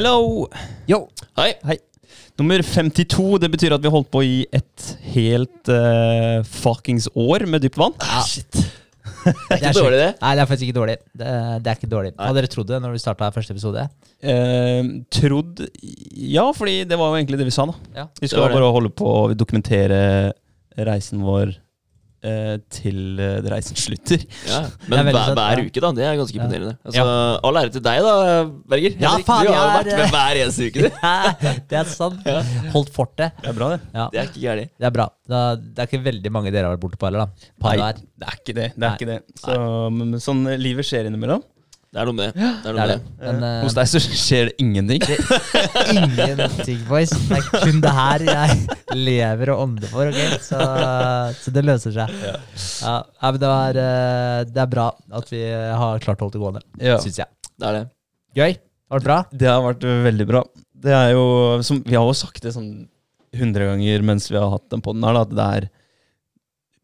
Hello! Yo! Hei. Hei. Nummer 52. Det betyr at vi har holdt på i et helt uh, fuckings år med dypt vann. Ja. Shit. Det er ikke dårlig, det. Nei, det er faktisk ikke dårlig. Det, det er ikke dårlig. Hadde dere trodd det når vi starta første episode? Eh, trodd Ja, fordi det var jo egentlig det vi sa, da. Ja. Vi skal bare holde på å dokumentere reisen vår til eh, reisen slutter. Ja. Men hver, hver uke, da. Det er ganske Ja. Altså, ja. All ære til deg, da, Berger. Ja, Henrik, faen, du har jo vært med hver eneste uke, du. det er sant. Holdt fortet. Det er bra, det. Ja, Det er ikke gærent. det er bra. Da, det er ikke veldig mange dere har vært borte på heller, da. Par Nei, hver. det er ikke det. det, er ikke det. Så, men, sånn eh, livet skjer innimellom. Det er noe med det. Det er Det er det. Med. Men Hos eh, deg så skjer det ingenting. ingenting, boys. Det er kun det her jeg lever og ånder for, Okay? Så, så det løser seg. Ja. Ja, men det, var, eh, det er bra at vi har klart å holde det gående, Ja. syns jeg. Det er det. Gøy. Det har vært bra. Det har vært veldig bra. Det er jo, som, Vi har jo sagt det sånn hundre ganger mens vi har hatt den på den her, da, at det er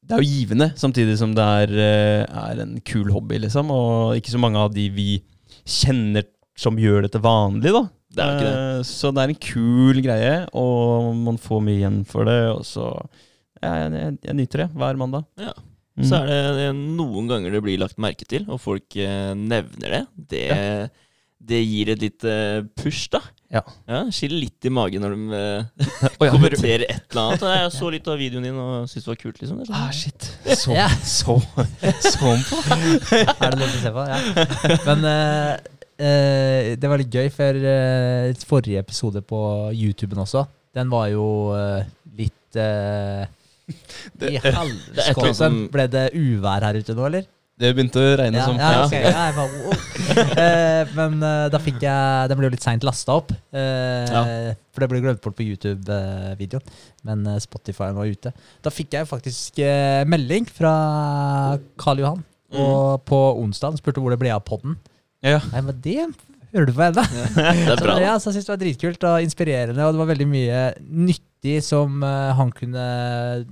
det er jo givende, samtidig som det er, eh, er en kul hobby, liksom. Og ikke så mange av de vi kjenner som gjør det til vanlig, da. Det er jo ikke det. Eh, Så det er en kul greie, og man får mye igjen for det. Og så ja, jeg, jeg, jeg nyter det hver mandag. Ja. Mm. Så er det, noen ganger det blir lagt merke til, og folk eh, nevner det. Det, det gir et lite push, da. Ja. Skiller litt i magen når de ja. kommenterer et eller annet. Jeg så litt av videoen din og syntes det var kult. liksom. Det sånn. Ah, shit. Så, Ja. så, så på. Er det lov å se på? Ja. Men uh, uh, det var litt gøy, for uh, forrige episode på YouTuben også, den var jo litt uh, I det helskotten. som- Ble det uvær her ute nå, eller? Det begynte å regne Ja, som ja, okay. ja, jeg bare, oh. Eh, men eh, da fikk jeg Den ble jo litt seint lasta opp. eh, Ja. For det ble glemt bort på YouTube-videoen. Men eh, Spotify var ute. Da fikk jeg faktisk eh, melding fra Karl Johan. Mm. Og på onsdag spurte hvor det ble av podden. Ja. Nei, men det hører du på ennå. Det er Så bra. ja, så jeg synes det var dritkult og inspirerende, og det var veldig mye nyttig som eh, han kunne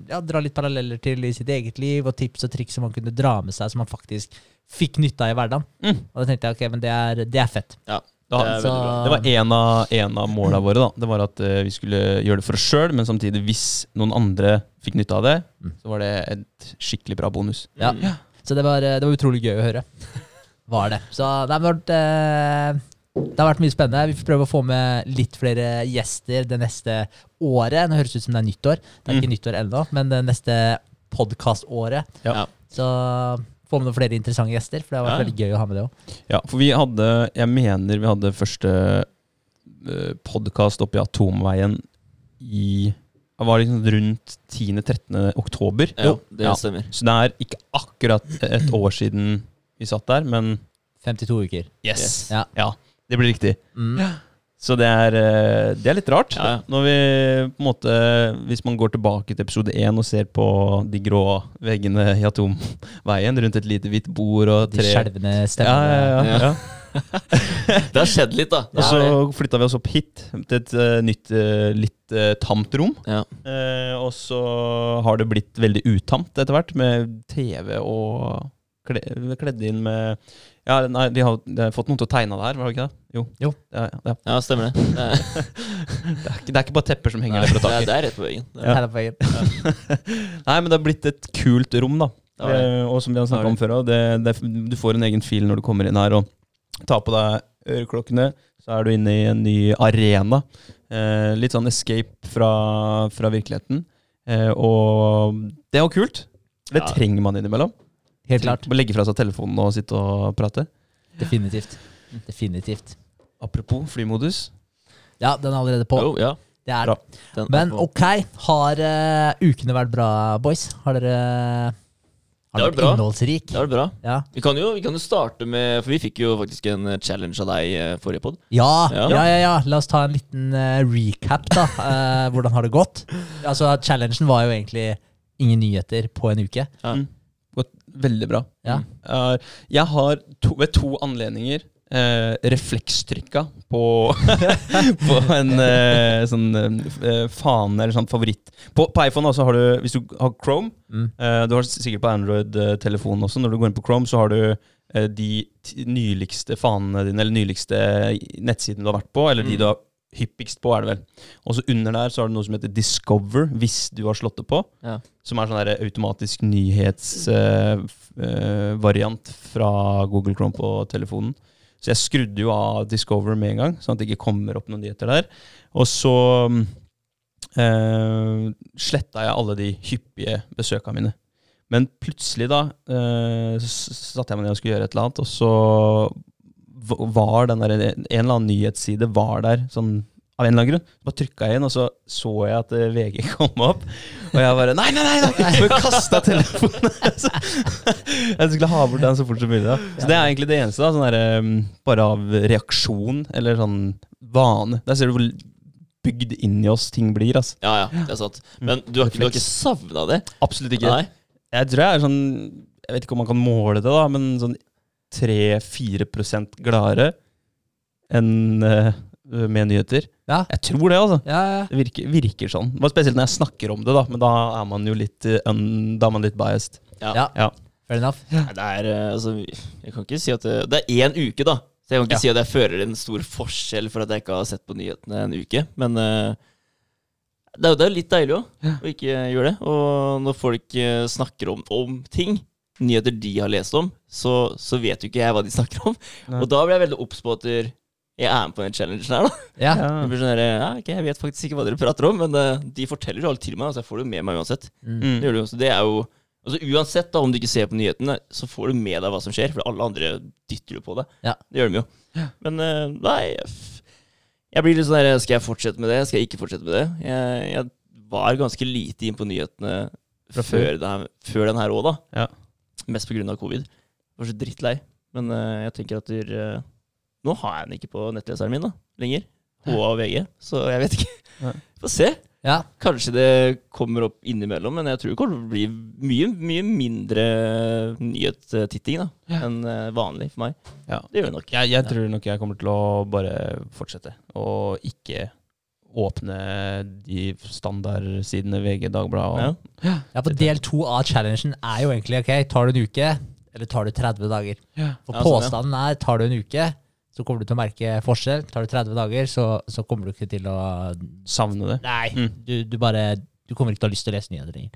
ja, dra litt paralleller til i sitt eget liv, og tips og triks som han kunne dra med seg, som han faktisk fikk nytte av i hverdagen. Mm. Og da tenkte jeg ok, men det er, det er fett. Ja, Da, det er så- Det var en av, en av måla våre. da Det var at uh, vi skulle gjøre det for oss sjøl, men samtidig, hvis noen andre fikk nytte av det, Mm. så var det et skikkelig bra bonus. Ja. Mm. Så det var, eh, det var utrolig gøy å høre. Var det. Så det har vært eh, det har vært mye spennende. Vi får prøve å få med litt flere gjester det neste året. Nå høres det ut som det er nyttår. Det er ikke nyttår ennå, men det neste podkaståret. Ja. Så få med noen flere interessante gjester, for det har vært Ja. veldig gøy å ha med det òg. Ja, for vi hadde Jeg mener vi hadde første uh, podkast oppe i Atomveien i Det var liksom rundt 10.-13. oktober. Ja, det Ja. stemmer. Så det er ikke akkurat et år siden vi satt der, men 52 uker. yes! Ja. Ja, det blir riktig. Mm. Så det er, eh, det er litt rart. Ja, ja. Når vi på en måte Hvis man går tilbake til episode én og ser på de grå veggene i Atomveien rundt et lite hvitt bord og tre De skjelvende ja, stemmene. ja, ja, Ja. ja. Det har skjedd litt, da. Og så flytta vi oss opp hit, til et uh, nytt, uh, litt uh, tamt rom. Ja. Eh, og så har det blitt veldig utamt etter hvert, med TV og kle, kledd inn med Ja, nei, de har, de har fått noen til å tegne det her, var det ikke det? Jo. Jo. Ja, ja. ja, stemmer det. Det er, Det, er ikke, det er ikke bare tepper som henger der fra det taket. det er rett på veggen. Det er- Tegnet på veggen. Nei, men det har blitt et kult rom, da. Det det. Eh, og som vi har snakka om før, det, du får en egen fil når du kommer inn her og tar på deg øreklokkene. Så er du inne i en ny arena. Eh, litt sånn escape fra, fra virkeligheten. Eh, og det er jo kult. Det Ja. trenger man innimellom. Helt klart. Bare Legge fra seg telefonen og sitte og prate. Definitivt. Definitivt. Apropos flymodus. Ja, den er allerede på. Jo, ja. Det er Bra. Den Men ok, har uh, ukene vært bra, boys? Har dere Det Har har vært vært bra. innholdsrik? Det var bra. Ja. Vi kan, jo, vi kan jo starte med For vi fikk jo faktisk en eh, challenge av deg eh, forrige pod. Ja, Ja. ja, ja, ja. La oss ta en liten uh, recap, da. Uh, hvordan har det gått? Altså, Challengen var jo egentlig ingen nyheter på en uke. Ja. Mm. Veldig bra. Ja. Eh, jeg har to, ved to anledninger eh, reflekstrykka på, på en eh, sånn eh, fane eller sånn favoritt. På, på iPhone også har du, hvis du har Chrome Mm. eh, Du har sikkert på Android-telefonen også, når du går inn på Chrome, så har du eh, de nyligste fanene dine, eller nyligste nettsidene du har vært på, eller de Mm. du har hyppigst på, er det vel. Og så under der så har du noe som heter Discover, hvis du har slått det på. Ja. Som er sånn der automatisk nyhetsvariant fra Google Chrome på telefonen. Så jeg skrudde jo av Discover med en gang, sånn at det ikke kommer opp noen nyheter der. Og så eh, sletta jeg alle de hyppige besøka mine. Men plutselig da uh, så satte jeg meg ned og skulle gjøre et eller annet, og så var den der, en eller annen nyhetsside var der sånn av en eller annen grunn. Bare trykka jeg inn, og så så jeg at eh, VG kom opp. Og jeg bare Nei, nei, nei! nei! Og kasta telefonen. Så jeg skulle ha bort den så fort som mulig. da Så det er egentlig det eneste. da Sånn der, um, Bare av reaksjon, eller sånn vane. Der ser du hvor bygd inn i oss ting blir. Altså. Ja, ja, det er sant. Men du har, ikke- du har ikke savna det? Absolutt ikke. Nei? Jeg tror jeg er sånn Jeg vet ikke om man kan måle det, da, men sånn 3-4 gladere enn eh, med nyheter. Ja. Jeg tror det, altså. Ja, ja. Det virker, virker sånn. var Spesielt når jeg snakker om det, da. Men da er man jo litt, um, da er man litt biased. ja. Ja. Fair enough. Det er eh, altså Jeg kan ikke si at det Det er én uke, da. Så jeg kan ikke Ja. si at jeg føler en stor forskjell for at jeg ikke har sett på nyhetene en uke. Men uh, det er jo litt deilig òg, Ja. å ikke gjøre det. Og når folk snakker om, om ting, nyheter de har lest om, så, så vet jo ikke jeg hva de snakker om. Nei. Og da blir jeg veldig obs på at jeg er med på den challengen her, da. Ja. Det blir sånn ja, okay, Jeg vet faktisk ikke hva dere prater om, men uh, de forteller jo alt til meg, så jeg får det jo med meg uansett. Mm. Det gjør du jo. Det er jo Altså Uansett da, om du ikke ser på nyhetene, så får du med deg hva som skjer, for alle andre dytter jo på det. Ja. Det gjør de jo. Men eh, nei jeg Jeg blir litt sånn der Skal jeg fortsette med det? Skal jeg ikke fortsette med det? Jeg, jeg var ganske lite inn på nyhetene Fra før, det her, før den her òg, da. Ja. Mest av covid. Jeg var så drittlei. Men uh, jeg tenker at der, uh, nå har jeg den ikke på nettleseren min da, lenger. HA og VG, så jeg vet ikke. Få se. Ja. Kanskje det kommer opp innimellom, men jeg tror det kommer til å bli mye, mye mindre nyhetstitting da, Ja. enn eh, vanlig for meg. Ja. Det gjør det nok. Jeg, jeg tror nok jeg kommer til å bare fortsette, og ikke åpne de standardsidene VG, Dagbladet og Ja. ja, for del to av challengen er jo egentlig ok, tar du en uke, eller tar du 30 dager? Ja. For sånn, påstanden er, tar du en uke, så kommer du til å merke forskjell. Tar du 30 dager, så, så kommer du ikke til å savne det. Nei, Mm. du, du bare Du kommer ikke til å ha lyst til å lese nyheter lenger.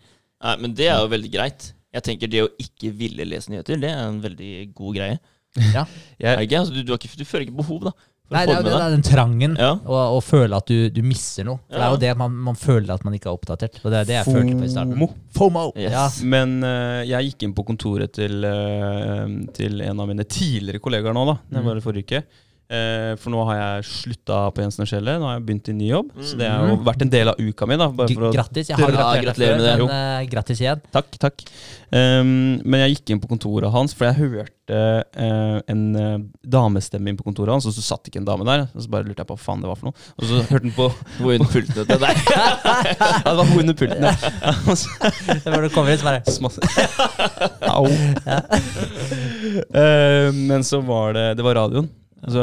Nei, men det er jo veldig greit. Jeg tenker Det å ikke ville lese nyheter, det er en veldig god greie. Ja. Jeg. Altså, du, du, har ikke, du føler ikke behov da Nei, det er, det det den trangen Ja. å, å føle at du, du misser noe. For det er jo det man, man føler at man ikke er oppdatert. Og det er det jeg følte på i starten. FOMO. Yes. Ja. Men uh, jeg gikk inn på kontoret til, uh, til en av mine tidligere kollegaer nå, da. Det Mm. var forrige uke. Eh, for nå har jeg slutta på Jensen og Skjellet. Nå har jeg begynt i ny jobb. Så det har jo Mhm. vært en del av uka mi. da Grattis. Jeg har Ja, gratulert gratulerer med det. men uh, grattis igjen. Takk, takk. Um, men jeg gikk inn på kontoret hans, for jeg hørte uh, en uh, damestemme inn på kontoret hans, og så satt ikke en dame der. Og så bare lurte jeg på hva faen det var for noe. Og så hørte han på Hvor under pultene til deg. Ja, det var under pulten, ja. Det var det kommer inn, så bare Smass- Au. Eh, men så var det Det var radioen. Så,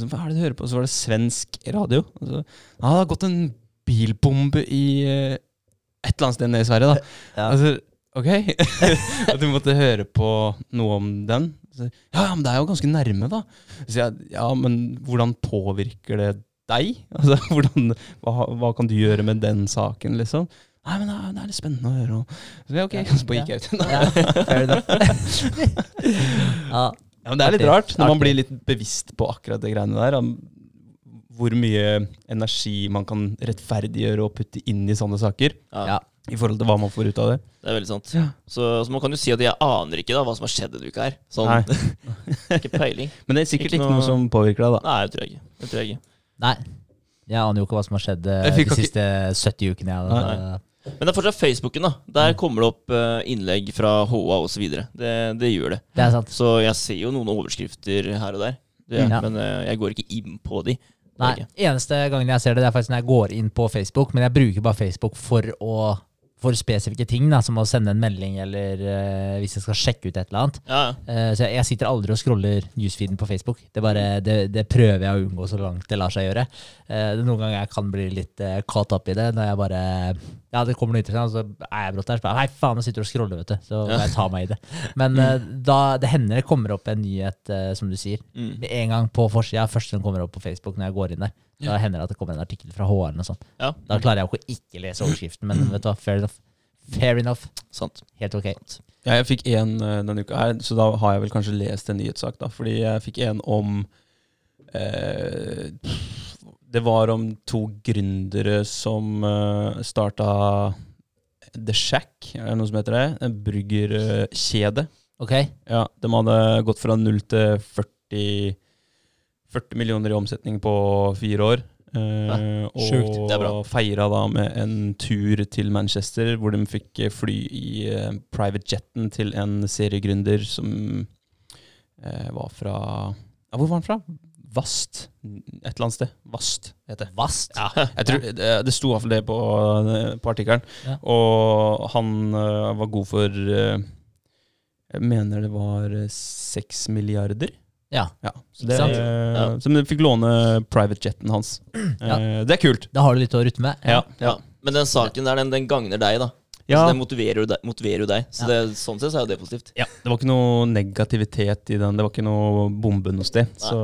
så hva er det du hører på? Så var det svensk radio. Så, ja, det har gått en bilbombe i eh, et eller annet sted nede i Sverige, da. Ja. Altså, ok. At du måtte høre på noe om den. Så, ja, men det er jo ganske nærme, da. Så jeg, ja, men hvordan påvirker det deg? Altså, hvordan, hva, hva kan du gjøre med den saken, liksom? Nei, men det er, det litt spennende å høre. Så ok, så bare gikk jeg ut. ja, fair enough. ja. Ja, men det er litt rart når man blir litt bevisst på akkurat det greiene der. Hvor mye energi man kan rettferdiggjøre og putte inn i sånne saker. Ja. I forhold til hva man får ut av det. Det er veldig sant. Ja. Så, så man kan jo si at jeg aner ikke da hva som har skjedd denne uka her. Sånn, Nei. ikke peiling. Men det er sikkert Ikke ikke noe noe- som påvirker deg, da. Nei, det tror jeg ikke. Det tror jeg ikke. Nei. Jeg aner jo ikke hva som har skjedd eh, de ikke- siste 70 ukene. Jeg, Nei, altså. Men det er fortsatt Facebooken, da. Der kommer det opp eh, innlegg fra HA osv. Det, det gjør det. Det er sant. Så jeg ser jo noen overskrifter her og der. Det, Ja. Men eh, jeg går ikke inn på de. Nei. Eneste gangen jeg ser det, det er faktisk når jeg går inn på Facebook. Men jeg bruker bare Facebook for å for spesifikke ting, da, som å sende en melding eller uh, hvis jeg skal sjekke ut et eller annet. Ja. Eh, så jeg, jeg sitter aldri og scroller newsfeeden på Facebook. Det, bare, det, det prøver jeg å unngå så langt det lar seg gjøre. Uh, noen ganger jeg kan bli litt uh, caught up i det, når jeg bare Ja, det kommer noe interessant, og så er jeg brått der. Nei, faen, jeg sitter og scroller, vet du. Så må jeg ta meg i det. Men eh, da, det hender det kommer opp en nyhet, som du sier, Mm. med en gang på forsida. Først den kommer opp på Facebook når jeg går inn der. Da hender det at det kommer en artikkel fra HR-en noe sånt. ja. Da klarer jeg ikke å ikke lese overskriften, men vet du hva, fair enough. Fair enough. Sant. Helt ok. Ja, jeg fikk en eh, denne uka her, så da har jeg vel kanskje lest en nyhetssak, da. Fordi jeg fikk en om eh, Det var om to gründere som uh, starta The Shack, er det noe som heter det? En bryggerkjede. Ok? Ja, de hadde gått fra 0 til 40, 40 millioner i omsetning på fire år. Eh, og feira da med en tur til Manchester, hvor de fikk fly i eh, private jeten til en seriegründer som eh, var fra ja, Hvor var han fra? Vast. Et eller annet sted. Vast, heter det. Vast? Jeg tror, det, det sto iallfall det på, på artikkelen. Ja. Og han øh, var god for Jeg mener det var seks milliarder. Ja. Ja, så Ikke det, sant? Ja. Så vi fikk låne private jetten hans. Ja. Eh, det er kult. Da har du litt å rutte med. Ja. Ja. Men den saken der, den, den gagner deg, da. Ja. Så det motiverer jo deg. Motiverer jo deg. Så Ja. det, sånn sett så er jo det positivt. Ja, Det var ikke noe negativitet i den. Det var ikke noe bombe noe sted. Så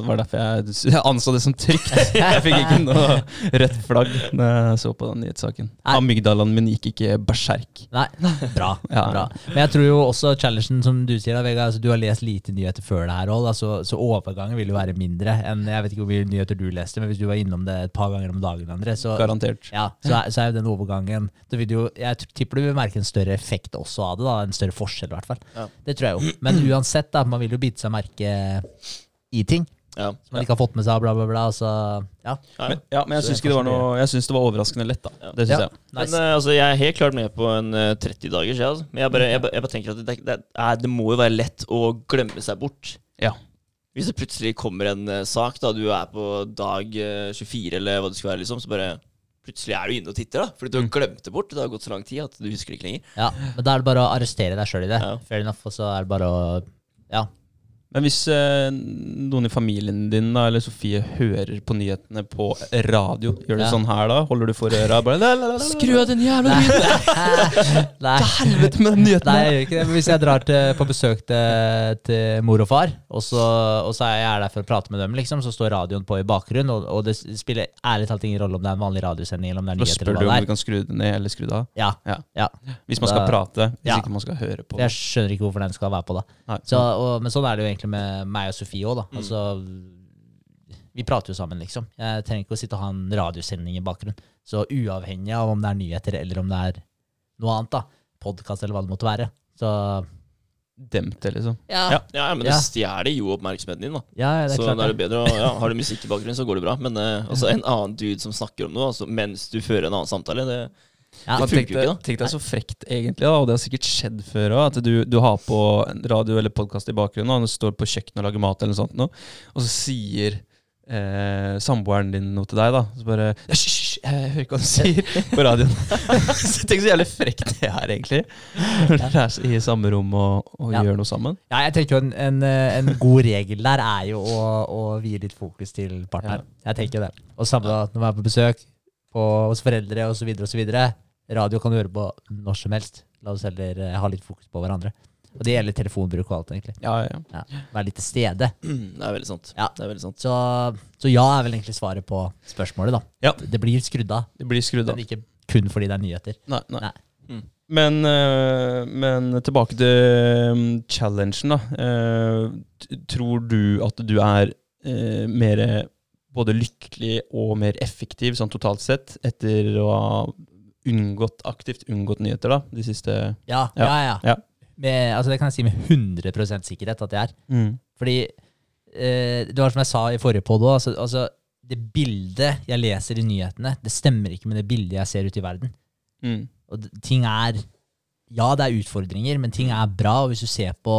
det var derfor jeg, jeg anså det som trygt. Jeg fikk ikke noe rødt flagg da jeg så på den nyhetssaken. Amygdalaen min gikk ikke berserk. Nei, bra. Ja. bra. Men jeg tror jo også challengen, som du sier, da, Vegard, altså, du har lest lite nyheter før det her òg, så, så overgangen vil jo være mindre enn Jeg vet ikke hvor mye nyheter du leste, men hvis du var innom det et par ganger om dagen, André, så, Garantert. ja, så, så er jo den overgangen da vil du jo, Jeg tipper du vil merke en større effekt også av det, da, en større forskjell i hvert fall. Ja. Det tror jeg jo. Men uansett, da, man vil jo bite seg merke i ting Ja. som man ikke har fått med seg, bla, bla, bla. Så ja. Ja, Men, ja, men jeg syns det det var synes det var overraskende lett, da. Det syns Ja. jeg. Men Nice. eh, altså, jeg er helt klart med på en uh, 30 dagers, jeg. Altså. Men jeg bare, jeg, jeg bare tenker at det, det, er, det må jo være lett å glemme seg bort. Ja. Hvis det plutselig kommer en eh, sak, da du er på dag eh, 24, eller hva det skal være, liksom, så bare Plutselig er du inne og titter, da. Fordi du har Mm. glemt det bort. Det har gått så lang tid at du husker det ikke lenger. ja. Men da er det bare å arrestere deg sjøl i det. Ja. Fair enough. Og så er det bare å Ja. Men hvis eh, noen i familien din da, eller Sofie hører på nyhetene på radio, gjør du Ja. sånn her da? Holder du for øra? Bare, la, la, la, la, la. Skru av den jævla lyden! Nei. Helvete med nyhetene! Nei, jeg gjør ikke det. Men hvis jeg drar til, på besøk til, til mor og far, og så, og så er jeg der for å prate med dem, liksom, så står radioen på i bakgrunnen, og, og det spiller ærlig talt ingen rolle om det er en vanlig radiosending eller om det er Da nyheter spør eller du hva om det du er. kan skru det ned eller skru det av. Ja, Ja. ja. Hvis man skal Da- prate, hvis Ja. ikke man skal høre på. Jeg skjønner ikke hvorfor den skal være på da. Nei. Så, og, men sånn er det jo egentlig med meg og Sofie òg, da. Mm. Altså, vi prater jo sammen, liksom. Jeg trenger ikke å sitte og ha en radiosending i bakgrunnen. Så uavhengig av om det er nyheter eller om det er noe annet, da, podkast eller hva det måtte være, så Demp det, liksom. ja. Ja. Ja, men Ja. det stjeler jo oppmerksomheten din, da. Ja, det er så klart da er det. det bedre å ja, Har du musikk i bakgrunnen, så går det bra. Men eh, altså, en annen dude som snakker om noe altså, mens du fører en annen samtale, det Ja. Men Det funker tenk jo ikke, deg, da. tenk deg så frekt, egentlig, da, og det har sikkert skjedd før òg, at du, du har på radio eller podkast i bakgrunnen, og du står på kjøkkenet og lager mat, eller noe sånt, nå, og så sier eh, samboeren din noe til deg, da. Så bare Hysj, hysj, jeg hører ikke hva du sier på radioen. så Tenk så jævlig frekt det er, egentlig. Når dere er i samme rom og, og Ja. gjør noe sammen. Ja, jeg tenker jo en, en, eh, en god regel der er jo å, å vie litt fokus til partneren. Jeg tenker det. Og samme da, når man er på besøk på, hos foreldre osv. osv. Radio kan du høre på når som helst. La oss heller eh, ha litt fokus på hverandre. Og det gjelder telefonbruk og alt, egentlig. Ja, ja. Ja, Være litt til stede. Det er veldig sant. Ja. Det er veldig sant. Så, så ja er vel egentlig svaret på spørsmålet, da. Ja. Det blir skrudd av, Det blir skrudd av. men ikke kun fordi det er nyheter. Nei, nei. Nei. Mm. Men, øh, men tilbake til um, challengen, da. Eh, tror du at du er mer både lykkelig og mer effektiv sånn totalt sett etter å ha unngått, aktivt unngått nyheter da, de siste Ja, Ja. ja, ja. Med, altså det kan jeg si med 100% sikkerhet at det er. mm. Fordi eh, det var som jeg sa i forrige podd òg, altså, altså, det bildet jeg leser i nyhetene, det stemmer ikke med det bildet jeg ser ute i verden. Mm. Og ting er Ja, det er utfordringer, men ting er bra. Og hvis du ser på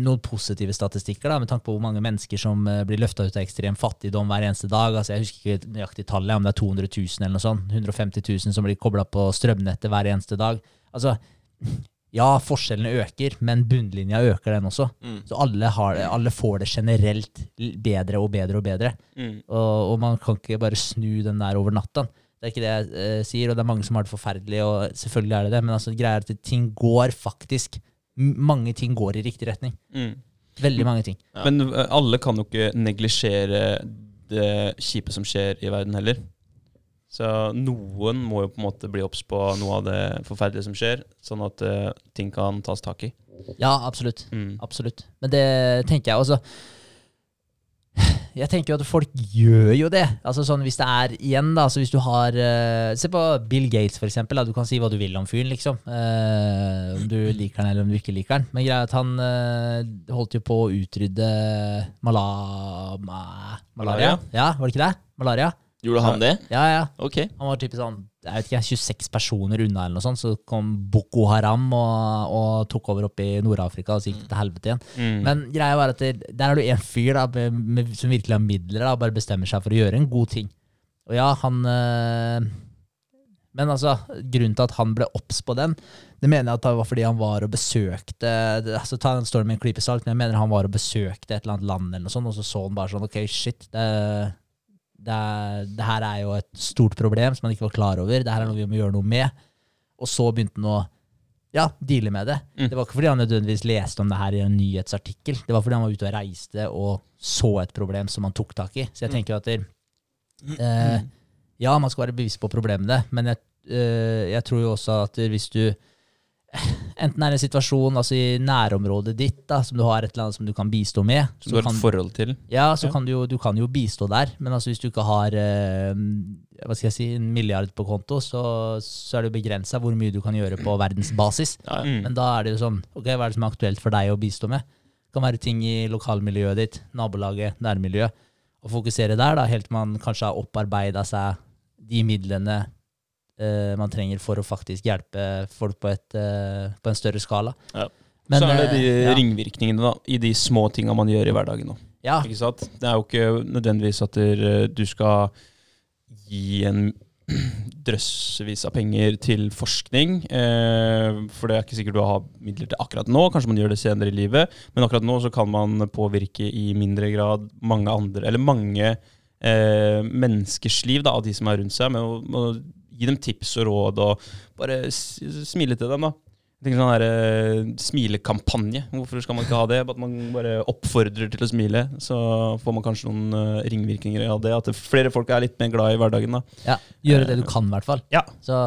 noen positive statistikker, da, med tanke på hvor mange mennesker som eh, blir løfta ut av ekstrem fattigdom hver eneste dag. Altså, jeg husker ikke nøyaktig tallet, om det er 200 000 eller noe sånt. 150 000 som blir kobla på strømnettet hver eneste dag. Altså, ja, forskjellene øker, men bunnlinja øker den også. Mm. Så alle, har, alle får det generelt bedre og bedre og bedre. Mm. Og, og man kan ikke bare snu den der over natta. Det er ikke det jeg eh, sier, og det er mange som har det forferdelig, og selvfølgelig er det det, men altså, greia er at ting går faktisk Mange ting går i riktig retning. Mm. Veldig mange ting. Ja. Men eh, alle kan jo ikke neglisjere det kjipe som skjer i verden heller. Så noen må jo på en måte bli obs på noe av det forferdelige som skjer, sånn at uh, ting kan tas tak i. Ja, absolutt. Mm. Absolutt. Men det tenker jeg også. Jeg tenker jo at folk gjør jo det. Altså sånn Hvis det er igjen, da altså Hvis du har uh, Se på Bill Gates, for eksempel. Da. Du kan si hva du vil om fyren, liksom. Uh, om du liker han eller om du ikke liker han. Men greia at han uh, holdt jo på å utrydde mala, ma, malaria. Malaria? Ja, var det ikke det? Malaria? Gjorde han det? Ja, ja. Ok. Han var typisk sånn jeg vet ikke, 26 personer unna, eller noe sånt, så kom Boko Haram og, og tok over oppe i Nord-Afrika, og så gikk det til helvete igjen. Mm. Men greia var at det, der er du en fyr da, med, med, som virkelig har midler, da, og bare bestemmer seg for å gjøre en god ting. Og ja, han øh, Men altså, grunnen til at han ble obs på den, det mener jeg at det var fordi han var og besøkte altså Ta den storyen med en klype salt, men jeg mener han var og besøkte et eller annet land, eller noe sånt, og så så han bare sånn Ok, shit. det det, er, det her er jo et stort problem som han ikke var klar over. Det her er noe vi må gjøre noe med. Og så begynte han å ja, deale med det. Mm. Det var ikke fordi han nødvendigvis leste om det her i en nyhetsartikkel. Det var fordi han var ute og reiste og så et problem som han tok tak i. Så jeg tenker at det, eh, Ja, man skal være bevisst på problemene, men jeg, eh, jeg tror jo også at hvis du Enten er det en situasjon altså i nærområdet ditt da, som du har et eller annet som du kan bistå med. Som du har kan- et forhold til. ja, så Ja. Kan du, jo, du kan jo bistå der, men altså hvis du ikke har eh, hva skal jeg si, en milliard på konto, så, så er det jo begrensa hvor mye du kan gjøre på verdensbasis. Ja, ja. Mm. Men da er det jo sånn, ok, hva er det som er aktuelt for deg å bistå med? Det kan være ting i lokalmiljøet ditt, nabolaget, nærmiljøet. Å fokusere der, da, helt til man kanskje har opparbeida seg de midlene eh, man trenger for å faktisk hjelpe folk på, et, uh, på en større skala. Ja. Men, så er det de eh, ja. ringvirkningene da, i de små tinga man gjør i hverdagen. Da. Ja, Ikke sant? Det er jo ikke nødvendigvis at du skal gi en drøssevis av penger til forskning. Eh, for det er ikke sikkert du har midler til akkurat nå. Kanskje man gjør det senere i livet. Men akkurat nå så kan man påvirke i mindre grad mange andre, eller mange eh, menneskers liv da, av de som er rundt seg, med å, med å gi dem tips og råd og bare smile til dem. da. Jeg tenker sånn der, eh, Smilekampanje. Hvorfor skal man ikke ha det? At man bare oppfordrer til å smile. Så får man kanskje noen eh, ringvirkninger av det. At flere folk er litt mer glad i hverdagen. da. ja, gjøre det du kan, i hvert fall. Ja. Så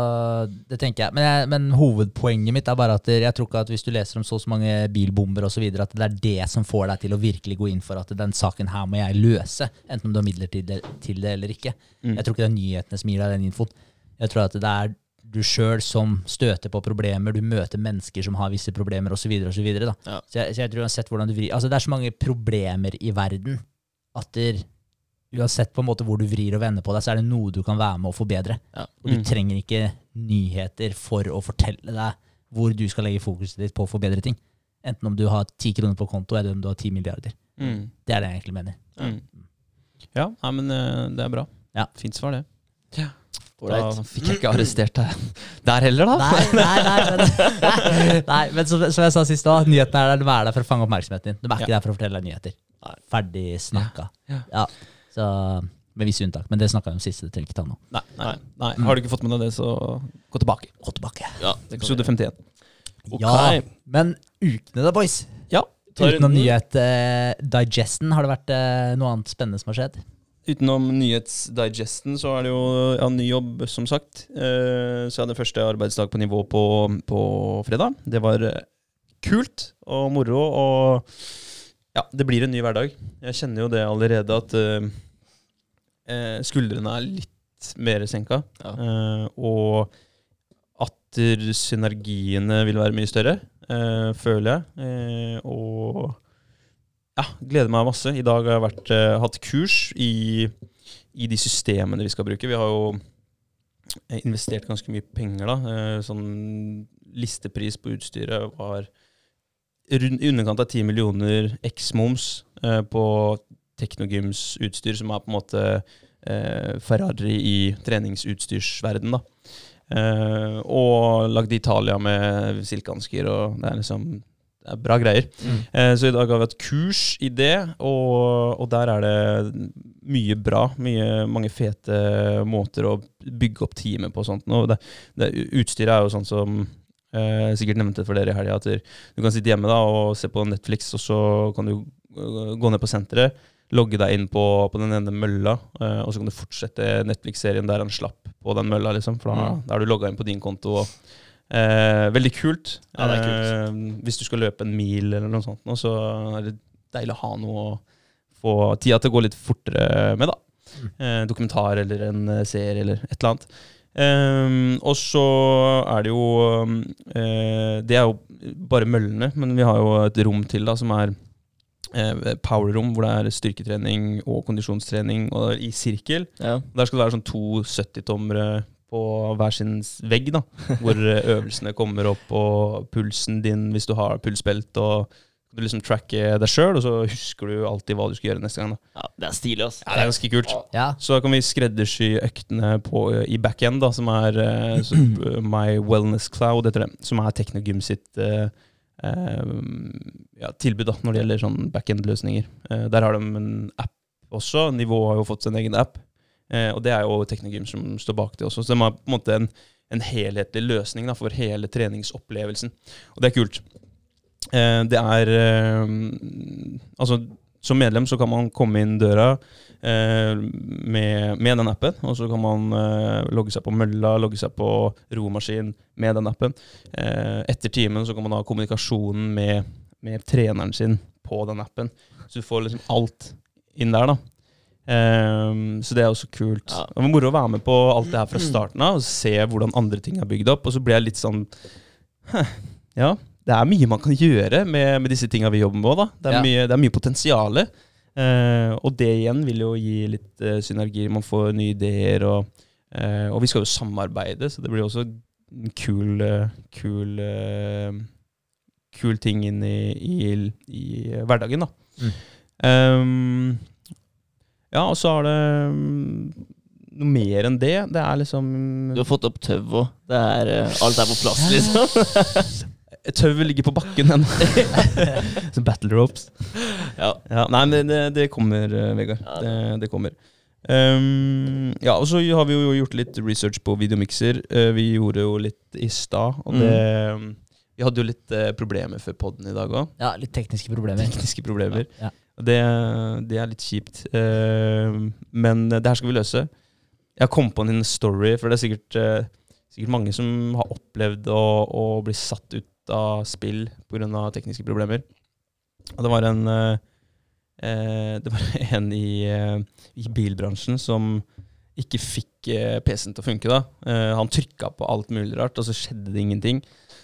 det tenker jeg. Men, jeg. men hovedpoenget mitt er bare at jeg tror ikke at hvis du leser om så så mange bilbomber osv., at det er det som får deg til å virkelig gå inn for at den saken her må jeg løse. Enten om du har midler til det, til det eller ikke. Mm. Jeg tror ikke det er nyhetene som gir deg den infoen. Jeg tror at det er du sjøl som støter på problemer, du møter mennesker som har visse problemer osv. Så, videre, da. Ja. så, jeg, så jeg tror uansett hvordan du vrir Altså Det er så mange problemer i verden at der, uansett på en måte hvor du vrir og vender på deg, så er det noe du kan være med å forbedre. Ja. Og du Mm. trenger ikke nyheter for å fortelle deg hvor du skal legge fokuset ditt på å forbedre ting. Enten om du har ti kroner på konto, eller om du har ti milliarder. Mm. Det er det jeg egentlig mener. Mm. Ja, nei, men eh, det er bra. Ja. Fint svar, det. Da fikk jeg ikke arrestert deg der heller, da. Nei, nei, nei, men, nei, men som, som jeg sa sist òg, nyhetene er der, de er der for å fange oppmerksomheten din. De er ikke Ja. der for å fortelle deg nyheter. Ferdig snakka. Ja. Ja. Så, med visse unntak. Men det snakka vi om sist, det trenger ikke ta nå. Nei, nei, nei. Har du ikke fått med deg det, så gå tilbake. Gå tilbake. Ja, Episode vi. 51. Okay. Ja, men ukene da, boys. Ja. Uten Utenom nyhet uh, Digesten, har det vært uh, noe annet spennende som har skjedd? Utenom nyhetsdigesten så er det jo ja, ny jobb, som sagt. Eh, så jeg hadde første arbeidsdag på nivå på, på fredag. Det var eh, kult og moro, og ja, det blir en ny hverdag. Jeg kjenner jo det allerede at eh, eh, skuldrene er litt mer senka. Ja. Eh, og at synergiene vil være mye større, føler jeg. Og ja, gleder meg masse. I dag har jeg vært, uh, hatt kurs i, i de systemene vi skal bruke. Vi har jo eh, investert ganske mye penger, da. Uh, sånn listepris på utstyret var i underkant av 10 millioner eks-moms eh, på Teknogyms utstyr, som er på en måte Ferrari i treningsutstyrsverden, da. Og lagd Italia med silkehansker, og det er liksom det er bra greier. Mm. Eh, så i dag har vi hatt kurs i det, og, og der er det mye bra. Mye, mange fete måter å bygge opp teamet på og sånt. Og det, det, utstyret er jo sånn som eh, sikkert nevnte for dere i helga, at du kan sitte hjemme da og se på Netflix, og så kan du øh, gå ned på senteret, logge deg inn på, på den ene mølla, eh, og så kan du fortsette Netflix-serien der han slapp på den mølla, liksom. For da, Mm. da er du logga inn på din konto. og Eh, veldig kult. Ja, det er kult. Eh, hvis du skal løpe en mil eller noe sånt, nå, så er det deilig å ha noe å få tida til å gå litt fortere med. da. Mm. Eh, dokumentar eller en eh, serie eller et eller annet. Ehm, og så er det jo um, eh, Det er jo bare møllene, men vi har jo et rom til da som er eh, power-rom, hvor det er styrketrening og kondisjonstrening og i sirkel. Ja. Der skal det være sånn to 70-tommere på hver sin vegg, da. Hvor eh, øvelsene kommer opp, og pulsen din hvis du har pulsbelt. og du liksom tracker deg sjøl, og så husker du alltid hva du skal gjøre neste gang. da. ja, det er stilig, ass. Ja, Det er ganske kult. Ja. Så da kan vi skreddersy øktene på, i backend, da, som er eh, så, eh, My Wellness Cloud, heter det. Som er Teknogym sitt eh, ja, tilbud da, når det gjelder sånn backend-løsninger. Eh, der har de en app også. Nivå har jo fått sin egen app. Eh, og det er jo Teknogym som står bak det også. Så de har på en måte en, en helhetlig løsning da, for hele treningsopplevelsen. Og det er kult. Eh, det er eh, Altså, som medlem så kan man komme inn døra med, med den appen, og så kan man eh, logge seg på mølla, logge seg på romaskin med den appen. Eh, etter timen så kan man ha kommunikasjonen med, med treneren sin på den appen. Så du får liksom alt inn der, da. Ehm, så det er også kult. Ja. Det var moro å være med på alt det her fra starten av og se hvordan andre ting er bygd opp. Og så ble jeg litt sånn «Hæ, Ja, det er mye man kan gjøre med, med disse tinga vi jobber med òg, da. Det er, Ja. mye, det er mye potensial. og det igjen vil jo gi litt uh, synergier. Man får nye ideer, og, uh, og vi skal jo samarbeide, så det blir også en kul, eh, kul, eh, kul ting inn i, i, i hverdagen, da. Mm. Ehm, ja, og så er det mm, noe mer enn det. Det er liksom Du har fått opp tauet òg. Det eh, Alt er på plass, liksom. Tauet ligger på bakken ennå. Som battle ropes. Ja. Ja, nei, men det, det, kommer, eh, Vegard. Ja, Det, det kommer. Um, ja, og så har vi jo gjort litt research på videomikser. Uh, vi gjorde jo litt i stad, og det Vi hadde jo litt uh, problemer før podden i dag òg. ja, litt tekniske problemer. Tekniske problemer. Ja. Og det, det er litt kjipt. Uh, men det her skal vi løse. Jeg kom på en story, for det er sikkert, uh, sikkert mange som har opplevd å, å bli satt ut av spill pga. tekniske problemer. Og det var en uh, Det var en i, i bilbransjen som ikke fikk PC-en til å funke. da. Han trykka på alt mulig rart, og så skjedde det ingenting.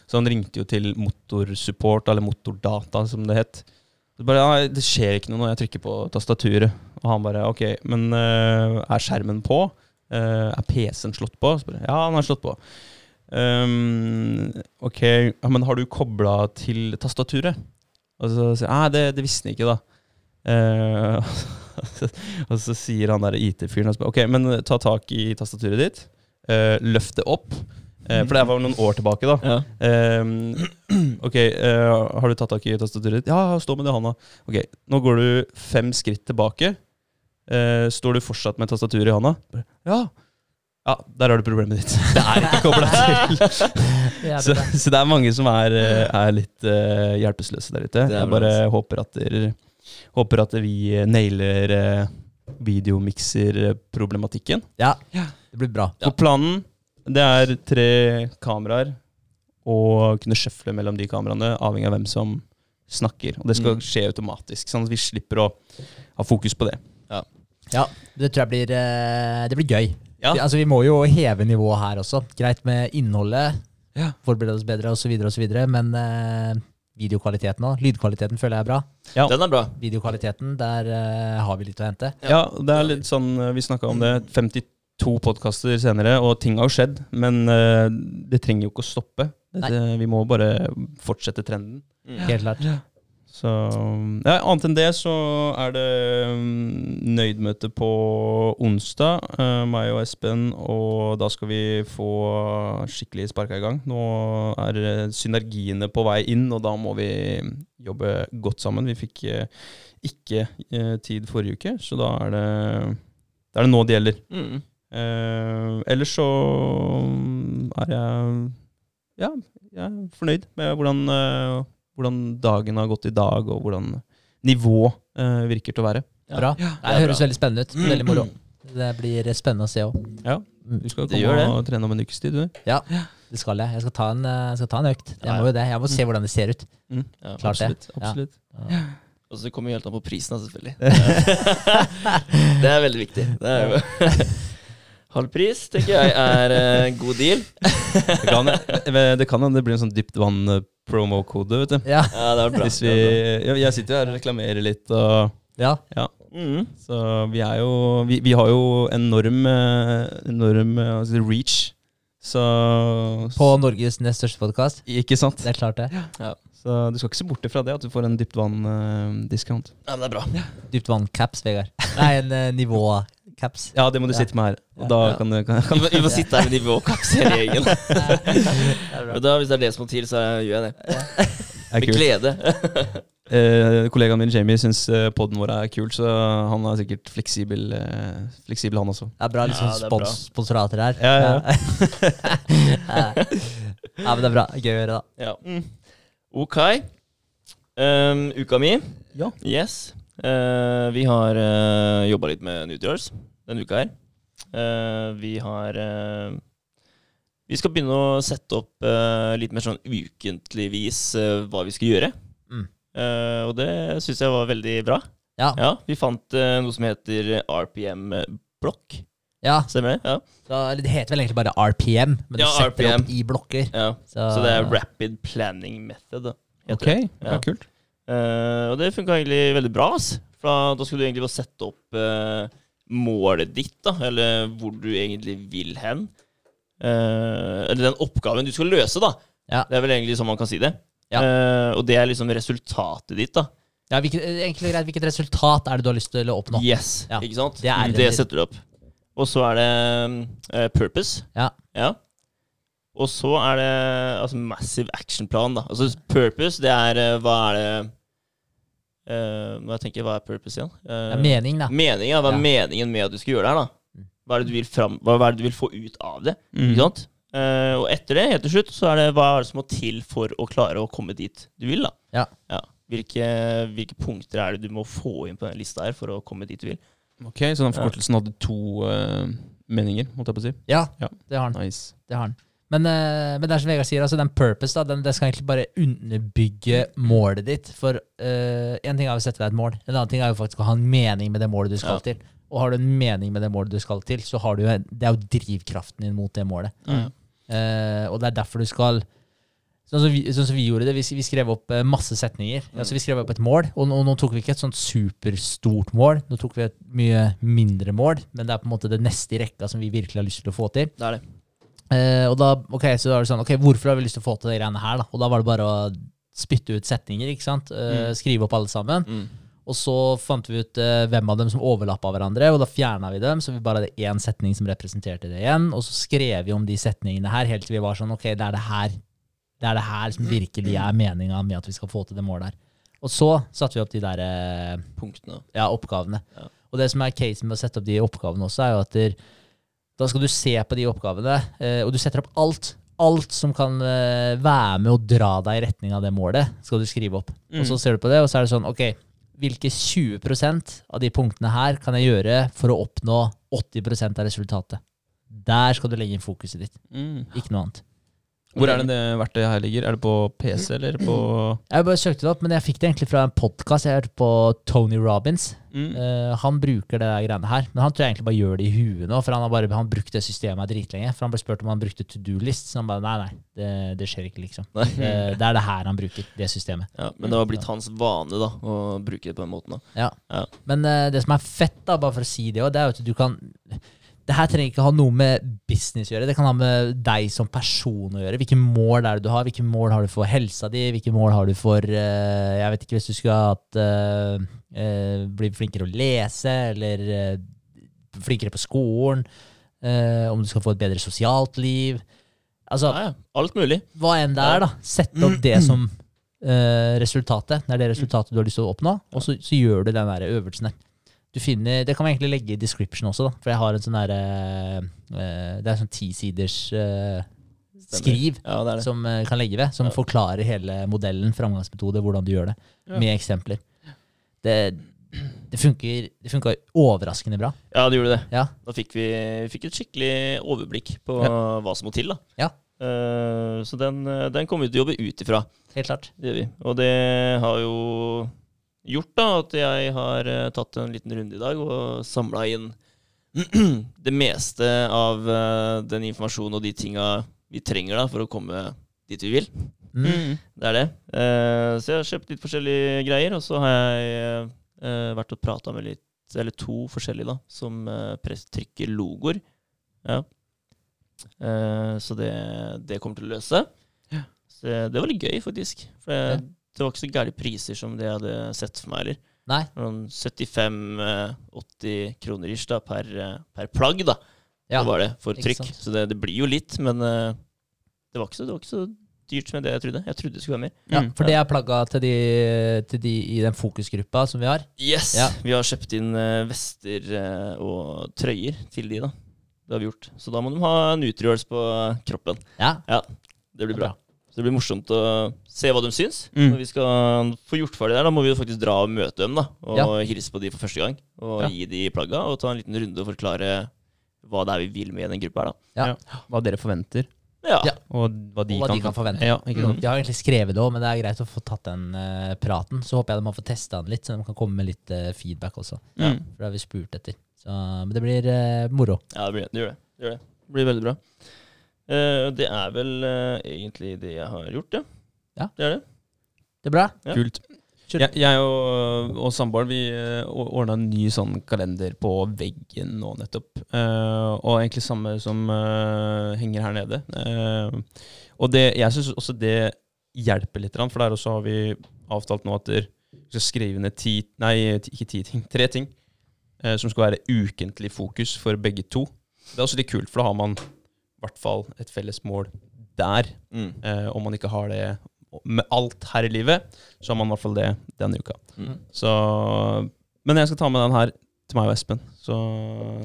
Så han ringte jo til motorsupport, eller motordata, som det het. Så bare, ja, det skjer ikke noe når jeg trykker på tastaturet. Og han bare OK, men uh, er skjermen på? Uh, er PC-en slått på? Bare, ja, den er slått på. Um, ok, ja, men har du kobla til tastaturet? Og så sier jeg nei, det, det visste han ikke, da. Uh, og så sier han der IT-fyren ok, men ta tak i tastaturet ditt. løft det opp. Eh, for det var noen år tilbake, da. Ja. Eh, ok, eh, har du tatt tak i tastaturet ditt? Ja, stå med det i hånda. Ok, nå går du fem skritt tilbake. Eh, står du fortsatt med tastaturet i hånda? Ja. Ja, der har du problemet ditt. Det er ikke kobla til. Ja, Så, det så det er mange som er, eh, er litt uh, hjelpeløse der ute. Jeg bare altså. håper at, der, håper at vi nailer uh, videomikserproblematikken. ja, det blir bra. For planen det er tre kameraer, og kunne sjøfle mellom de kameraene, avhengig av hvem som snakker. Og det skal Mm. skje automatisk, sånn at vi slipper å ha fokus på det. Ja, det tror jeg blir, eh, det blir gøy. Ja. Vi, altså, vi må jo heve nivået her også. Greit med innholdet, Ja. forberede oss bedre osv., osv., men eh, videokvaliteten òg. Lydkvaliteten føler jeg er bra. Ja. Den er bra. Videokvaliteten, der eh, har vi litt å hente. Ja, det er litt sånn, eh, vi snakka om det, 52 podkaster senere, og ting har jo skjedd, men uh, det trenger jo ikke å stoppe. Dette, vi må bare fortsette trenden. Mm. Helt klart. Så ja, Annet enn det så er det um, nøydmøte på onsdag, uh, meg og Espen, og da skal vi få skikkelig sparka i gang. Nå er eh, synergiene på vei inn, og da må vi jobbe godt sammen. Vi fikk uh, ikke uh, tid forrige uke, så da er det, da er det nå det gjelder. Mm. Eh, ellers så er jeg ja, jeg er fornøyd med hvordan, eh, hvordan dagen har gått i dag, og hvordan nivå eh, virker til å være. Bra. det Det er høres bra. veldig spennende ut. Veldig moro. Det blir spennende å se òg. Ja, Du skal komme gjør det. og trene om en ukes tid, du. Ja, det skal jeg. Jeg skal ta en, eh, jeg skal ta en økt. Jeg må jo det. Jeg må se hvordan det ser ut. Mm. Ja. Klart det. absolutt. Ja. Og så kommer jo helt an på prisen, selvfølgelig. det er veldig viktig. Det er jo Halv pris, tenker jeg, er uh, god deal. Det kan det hende det blir en sånn dypt vann-promo-kode, vet du. Ja. Ja, det er bra. Hvis vi, ja, jeg sitter jo her og reklamerer litt, og ja. ja. Mm. Så vi er jo Vi, vi har jo enorm, eh, enorm eh, altså reach. Så På Norges nest største podkast. Ikke sant? Det er klart, det. Så du skal ikke se bort fra det, at du får en dypt vann-discount. Ja, men det er bra. Dypt vann-caps, Vegard. Nei, en uh, nivå-caps. ja, det må du Ja. sitte med her. Og Ja. da Ja. kan du kan, Vi må, vi må sitte her med nivåkaps hele gjengen. Men da, hvis det er det som må til, så gjør jeg det. Med glede. Eh, kollegaen min Jamie syns uh, poden vår er kul, så han er sikkert fleksibel, eh, fleksibel han også. Det er bra liksom Ja, er bra. spons sponsorater her. Ja, ja. ja. ja, men det er bra. Gøy å gjøre, da. Ja. Mm. Ok. Um, uka mi. Ja. Yes. Uh, vi har uh, jobba litt med Nutriors denne uka her. Uh, vi har uh, Vi skal begynne å sette opp uh, litt mer sånn ukentligvis eh, hva vi skal gjøre. Mm. Og det syns jeg var veldig bra. Ja. Ja, Vi fant noe som heter RPM-blokk. ja. Stemmer det? Ja. Så, det heter vel egentlig bare RPM, men Ja, du setter RPM. opp i blokker. ja. Så, Så det er Rapid Planning Method. Ok, det. ja. Ja. kult. Og det funka egentlig veldig bra. ass. For da, skulle du egentlig bare sette opp målet ditt, da, eller hvor du egentlig vil hen. Eh, eller den oppgaven du skal løse, da. Ja. Det er vel egentlig sånn man kan si det. Ja. Eh, og det er liksom resultatet ditt, da. Ja, hvilket, enkelt og greit, hvilket resultat er det du har lyst til å oppnå? Yes, Ja. ikke sant? Det er det, det. setter du opp. Og så er det eh, purpose. Ja. ja. Og så er det altså massive actionplan, da. Altså purpose, det er eh, Hva er det uh, Når jeg tenker, hva er purpose igjen? Eh, Det er mening, da. Mening, ja. Hva er Ja. meningen med at du skal gjøre det her, da? Mm. Hva er det du vil, fram, hva er det du vil få ut av det? Mm. Ikke sant? Eh, og etter det, helt til slutt, så er det hva er det som må til for å klare å komme dit du vil, da. Ja. Hvilke, hvilke punkter er det du må få inn på den lista her for å komme dit du vil? Ok, Så den forkortelsen hadde to uh, meninger, måtte jeg på å si. Ja, Ja. det har den. Nice. Det har den. Men, eh, men det er som Vegard sier, altså den purpose da, den, den skal egentlig bare underbygge målet ditt. For én en ting er å sette deg et mål, en annen ting er jo faktisk å ha en mening med det målet du skal Ja. til. Og har du en mening med det målet du skal til, så har du det er jo drivkraften din mot det målet. Mm. Uh, og det er derfor du skal Sånn som vi, sånn som vi gjorde det, vi, vi skrev opp eh, masse setninger. Altså Vi skrev opp et mål, og, nå- nå tok vi ikke et sånt superstort mål. Nå tok vi et mye mindre mål, men det er på en måte det neste i rekka som vi virkelig har lyst til å få til. Det er det. Eh, og da, ok, så da var det sånn, ok, hvorfor har vi lyst til å få til de greiene her da? Og da var det bare å spytte ut setninger, ikke sant? Uh, Mm. Skrive opp alle sammen. Mm. Og så fant vi ut uh, hvem av dem som overlappa hverandre, og da fjerna vi dem, så vi bare hadde én setning som representerte det igjen. Og så skrev vi om de setningene her, helt til vi var sånn, ok, det er det her det er det her som virkelig er meninga med at vi skal få til det målet her. Og så satte vi opp de der Punktene. ja, oppgavene. Ja. Og det som er casen med å sette opp de oppgavene også, er jo at der, da skal du se på de oppgavene, eh, og du setter opp alt. Alt som kan eh, være med å dra deg i retning av det målet, skal du skrive opp. Og så ser du på det, og så er det sånn, ok, hvilke 20% av de punktene her kan jeg gjøre for å oppnå 80% av resultatet? Der skal du legge inn fokuset ditt, Mm. ikke noe annet. Hvor er det det verktøyet her ligger? Er det på PC eller på Jeg bare søkte det opp, men jeg fikk det egentlig fra en podkast jeg hørte på Tony Robins. mm. Uh, han bruker det der greiene her, men han tror jeg egentlig bare gjør det i huet nå. For han har bare han brukt det systemet dritlenge. For han ble spurt om han brukte to do-list, så han bare nei, nei, det, det skjer ikke, liksom. Eh, det er det her han bruker, det systemet. Ja, men det har blitt hans vane da, å bruke det på den måten. da. Men uh, det som er fett, da, bare for å si det òg, det er jo at du kan det her trenger ikke ha noe med business å gjøre. Det kan ha med deg som person å gjøre. Hvilke mål er det du har? Hvilke mål har du for helsa di? Hvilke mål har du for uh, Jeg vet ikke, hvis du skulle hatt uh, uh, Bli flinkere å lese, eller flinkere på skolen. om du skal få et bedre sosialt liv. Altså, Ja, ja. Alt mulig. hva enn det er, da. Sett opp det som eh, resultatet. Det er det resultatet du har lyst til å oppnå, og så, så gjør du den der øvelsen der. Du finner, Det kan vi egentlig legge i description også, da. For jeg har en sånn derre eh, Det er sånn tisiders uh, skriv Ja, det det. som eh, kan legge ved, som Ja. forklarer hele modellen, framgangsmetode, hvordan du gjør det, Ja. med eksempler. Det, det funker det funka overraskende bra. Ja, det gjorde det. Ja. Da fikk vi fikk et skikkelig overblikk på hva som må til. da. Ja. Uh, så den, eh, den kommer vi til å jobbe ut ifra. Helt klart. Det gjør vi. Og det har jo gjort da at jeg har eh, tatt en liten runde i dag og samla inn det meste av eh, den informasjonen og de tinga vi trenger da for å komme dit vi vil. Mm. Det er det. Eh, så jeg har kjøpt litt forskjellige greier, og så har jeg eh, vært og prata med litt, eller to forskjellige, da, som uh, trykker logoer. Ja. Eh, så det, det kommer til å løse. Ja. Så det, var litt gøy, faktisk. For Ja. Det var ikke så gærne priser som det jeg hadde sett for meg heller. Nei. Noen 75-80 kroner ish da, per, eh, per plagg, da. Ja. Det var det, for trykk. Så det, det blir jo litt, men eh, det, var ikke så, det var ikke så dyrt som det jeg trodde. Jeg trodde det skulle være mer. Ja, Mm. for det er plagga til de, til de i den fokusgruppa som vi har. Yes! Ja. Vi har kjøpt inn eh, vester eh, og trøyer til de, da. Det har vi gjort. Så da må de ha Nutriors på kroppen. Ja, ja Det blir bra. Så det blir morsomt å se hva de syns. Mm. Når vi skal få gjort ferdig der, da må vi jo faktisk dra og møte dem, da. Og Ja. hilse på de for første gang. Og Ja. gi de plagga, og ta en liten runde og forklare hva det er vi vil med den gruppa her, da. Ja. Hva dere forventer, Ja. Og hva de, Og hva kan, de kan forvente. Ja, ikke sant? Jeg har egentlig skrevet det òg, men det er greit å få tatt den uh, praten. Så håper jeg de har fått testa den litt, så de kan komme med litt uh, feedback også. Ja. Mm. For det har vi spurt etter. Så, men det blir uh, moro. Ja, det, blir, det gjør det. Det gjør det. Det blir veldig bra. Eh, det er vel eh, egentlig det jeg har gjort, ja. Ja. Det er det. Det er bra. Ja. Kult. Kjør. Jeg, jeg og, og samboeren vi ordna en ny sånn kalender på veggen nå nettopp. Uh, og egentlig samme som uh, henger her nede. Uh, og det, jeg syns også det hjelper litt, for der også har vi avtalt nå at der, vi skal skrive ned ti Nei, ikke ti ting. Tre ting eh, som skal være ukentlig fokus for begge to. Det er også litt kult, for da har man hvert fall et felles mål der. Mm. Eh, om man ikke har det med alt her i livet, så har man i hvert fall det denne uka. Mm. Så, men jeg skal ta med den her til meg og Espen, så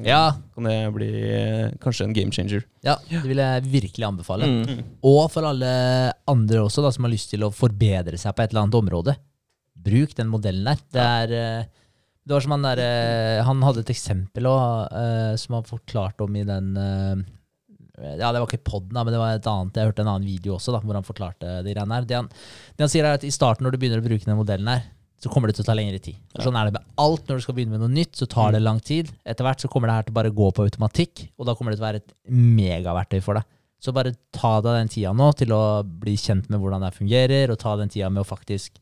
Ja, kan det bli eh, kanskje en game changer. ja, det vil jeg virkelig anbefale. Mm. Og for alle andre også da, som har lyst til å forbedre seg på et eller annet område. Bruk den modellen der. Det er eh, det var som han der, eh, Han hadde et eksempel også, som han forklarte om i den Ja, det var ikke podden, da, men det var et annet. Jeg hørte en annen video også da, hvor han forklarte de greiene her. Det han, det han sier er at i starten, når du begynner å bruke den modellen her, så kommer det til å ta lengre tid. For Sånn er det med alt. Når du skal begynne med noe nytt, så tar det lang tid. Etter hvert så kommer det her til bare å gå på automatikk, og da kommer det til å være et megaverktøy for deg. Så bare ta deg den tida nå til å bli kjent med hvordan det fungerer, og ta den tida med å faktisk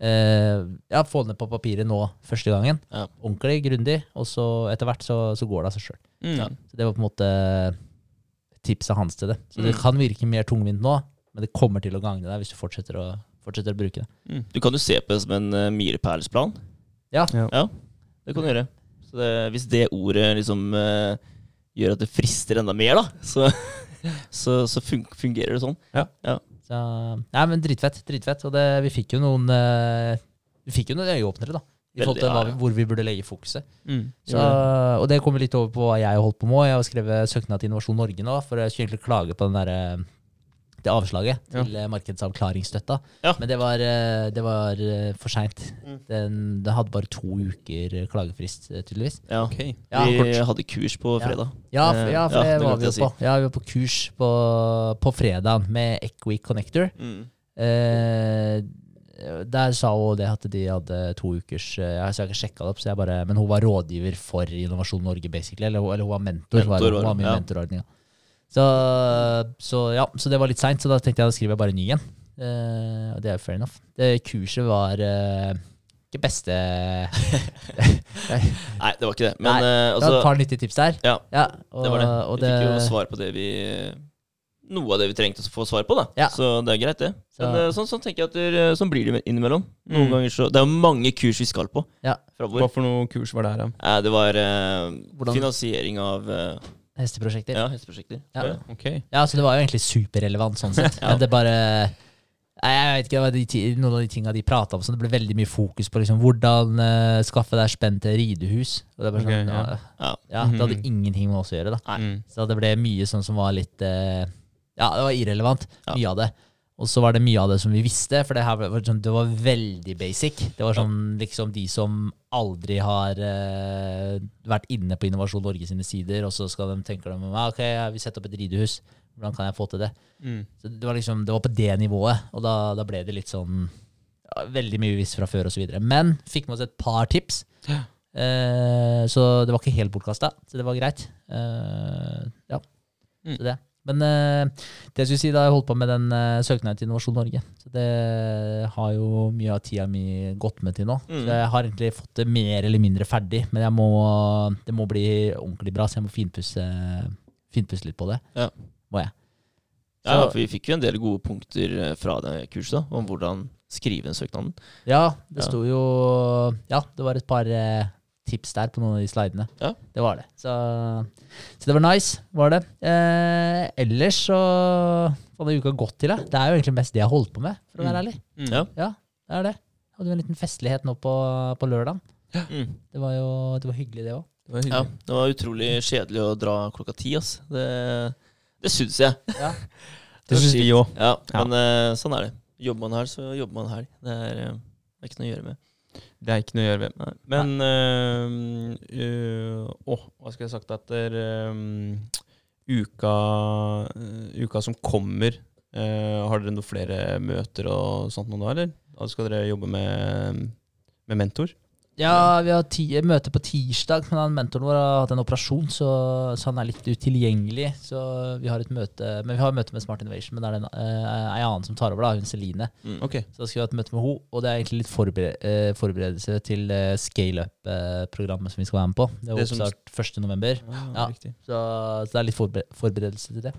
eh, ja, få det ned på papiret nå første gangen. Ja. Ordentlig, grundig, og så etter hvert så, så går det av seg sjøl. Mm. Det var på en måte tipset hans til det. Så det Mm. kan virke mer tungvint nå, men det kommer til å gagne deg hvis du fortsetter å, fortsetter å bruke det. Mm. Du kan jo se på det som en uh, milepælsplan. Ja. Ja. Det kan du gjøre. Så det, hvis det ordet liksom uh, gjør at det frister enda mer, da, så, så, så fun fungerer det sånn. Så, nei, men dritfett. dritfett. Og det, vi fikk jo noen uh, Vi fikk jo noen øyeåpnere, da. I forhold til ja, ja. hvor vi burde legge fokuset. Mm. Så, og det kommer litt over på hva jeg har holdt på med. Jeg har skrevet søknad til Innovasjon Norge nå, for å egentlig klage på den der, eh, det avslaget til eh, markedsavklaringsstøtta. Ja. Men det var, eh, det var for seint. Mm. Den, den hadde bare to uker klagefrist, tydeligvis. Ja. okay. Ja, vi kort. hadde kurs på fredag. Ja, for, ja, for ja, det det var vi jo si. på. Ja, vi var på kurs på, på fredag med Equi Connector. Mm. Eh, der sa hun det at de hadde to ukers eh, Jeg har ikke sjekka det opp, så jeg bare, men hun var rådgiver for Innovasjon Norge, basically. Eller, eller hun var mentor. var, hun var med i ja. mentorordninga. Så, så ja, så det var litt seint, så da tenkte jeg da skriver jeg bare ny en. Uh, og det er jo fair enough. Det kurset var uh, ikke beste Nei, det var ikke det. Men Nei, eh, Det var altså et par nyttige tips der. Ja, Ja, og, det var det. Vi fikk jo svar på det vi Noe av det vi trengte å få svar på, da. Ja. Så det er greit, det. Så- Men eh, sånn, sånn tenker jeg at det, sånn blir det innimellom. Noen Mm. ganger så Det er jo mange kurs vi skal på Ja. framover. Hva for noe kurs var det her? Eh, det var eh, finansiering av eh, hesteprosjekter. ja, hesteprosjekter. Ja. Det? Ja, så det var jo egentlig superrelevant sånn sett. Ja. Men det bare Nei, Jeg vet ikke, det var de, noen av de tinga de prata om, så det ble veldig mye fokus på liksom, hvordan uh, skaffe deg spenn til ridehus. Og det, sånn, okay, ja. Ja. Ja, det hadde Mhm. ingenting med oss å gjøre. da Nei. Mm. Så det ble mye sånn som var litt eh, Ja, det var irrelevant, mye av det. Og så var det mye av det som vi visste, for det, var, sånn, det var veldig basic. Det var sånn liksom de som aldri har uh, vært inne på Innovasjon Norge sine sider, og så skal de tenke dem ah, ok, jeg vil sette opp et ridehus. Hvordan kan jeg få til det? Mm. Så det var liksom, det var på det nivået, og da, da ble det litt sånn ja, Veldig mye visst fra før videre. Men fikk med oss et par tips. Ja. Eh, så det var ikke helt bortkasta, så det var greit. Eh, ja, Mm. så det. Men eh, det jeg skulle si da jeg holdt på med den eh, søknaden til Innovasjon Norge, så det har jo mye av tida mi gått med til nå. Mm. Så jeg har egentlig fått det mer eller mindre ferdig, men må, det må bli ordentlig bra, så jeg må finpusse, finpusse litt på det. Ja. Må jeg. Ja, for vi fikk jo en del gode punkter eh, fra det kurset om hvordan skrive en søknaden. Ja, det sto jo Ja, det var et par eh, tips der på noen av de slidene. Ja. Det var det. Så, så det var nice, var det. Eh, ellers så hadde uka gått til, det. Det er jo egentlig mest det jeg har holdt på med, for å være Mm. ærlig. Mm. Ja. Ja, det er det. Hadde jo en liten festlighet nå på, på lørdag. Mm. Det var jo det var hyggelig, det òg. Det var Ja, det var utrolig kjedelig å dra klokka ti, ass. Det, det syns jeg. Ja. Det syns vi òg. Ja, Ja. men eh, sånn er det. Jobber man her, så jobber man her. Det er, eh, det er ikke noe å gjøre med. Det er ikke noe å gjøre ved. Men øh, øh, Åh, hva skal jeg sagt etter øh, uka, øh, uka som kommer? øh, har dere noen flere møter og sånt nå da, eller? Skal dere jobbe med, med mentor? Ja, vi har ti, møte på tirsdag, men han mentoren vår har hatt en operasjon, så, så han er litt utilgjengelig. Så vi har et møte Men vi har et møte med Smart Innovation, men det er en, eh, ei annen som tar over, da, hun Celine. Mm. okay. Så da skal vi ha et møte med henne, og det er egentlig litt forbered eh, forberedelse til eh, scale up-programmet som vi skal være med på. Det er oppstart 1. november. Ah, Ja. Så, så det er litt forbe forberedelse til det.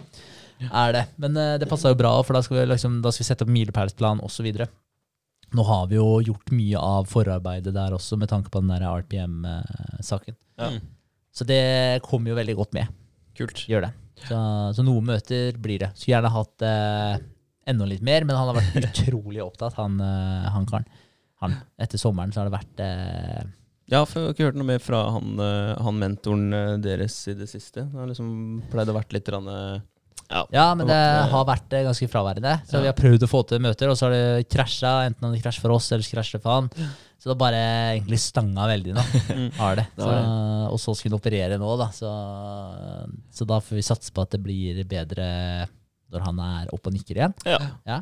Er det. Men eh, det passa jo bra, for da skal vi, liksom, da skal vi sette opp milepælsplan osv. Nå har vi jo gjort mye av forarbeidet der også, med tanke på den der RPM-saken. Ja. Mm. Så det kommer jo veldig godt med. Kult. Gjør det. Så, så noen møter blir det. Skulle gjerne hatt eh, enda litt mer, men han har vært utrolig opptatt, han, eh, han karen. Han. Etter sommeren så har det vært eh, Ja, for jeg har ikke hørt noe mer fra han, øh, han mentoren øh, deres i det siste. Det har liksom pleid å vært litt rann, øh, Ja, men det Det- har vært eh, ganske fraværende. Så Ja. vi har prøvd å få til møter, og så har det krasja. Enten om det krasjer for oss, eller så krasjer det for han. Så det har bare egentlig stanga veldig nå. Mm. Har det. Så, og så skal han operere nå, da. Så, så da får vi satse på at det blir bedre når han er oppe og nikker igjen. Ja. Ja.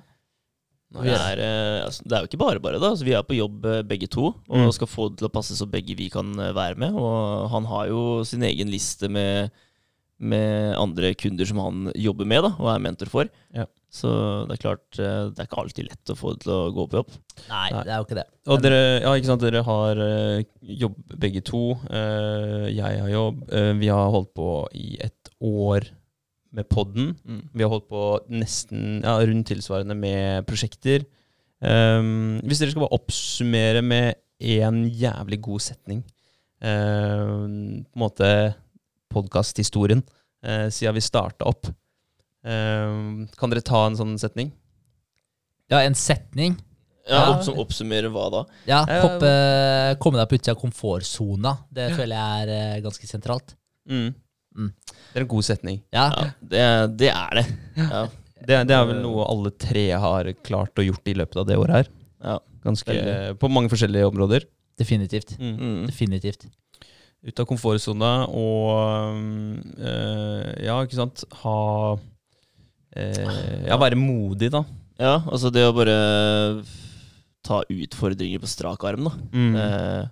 Det er, eh, altså, det er jo ikke bare bare, da. Altså, vi er på jobb eh, begge to og Mm. skal få det til å passe så begge vi kan eh, være med. Og han har jo sin egen liste med, med andre kunder som han jobber med da, og er mentor for. Ja. Så det er klart, eh, det er ikke alltid lett å få det til å gå på jobb. Nei, Nei. det er jo ikke det. Og dere, ja, ikke sant, dere har øh, jobb begge to. Eh, jeg har jobb. Eh, vi har holdt på i et år med podden. Mm. Vi har holdt på nesten ja, rundt tilsvarende med prosjekter. Um, hvis dere skal bare oppsummere med én jævlig god setning um, På en måte podkasthistorien eh, siden vi starta opp. Um, kan dere ta en sånn setning? Ja, en setning. Ja, opp, Som oppsummerer hva da? Ja, Ja, hoppe, komme deg på utsida av komfortsona. Det føler jeg er eh, ganske sentralt. Mm. Mm. Det er en god setning. Ja, Ja, det, det er det. Ja. Det, det er vel noe alle tre har klart og gjort i løpet av det året her. Ja. Ganske, Veldig. på mange forskjellige områder. definitivt. Mm. Definitivt. Ut av komfortsona og eh, Ja, ikke sant Ha øh, Ja, være modig, da. Ja, altså det å bare ta utfordringer på strak arm, da. Mm. Eh,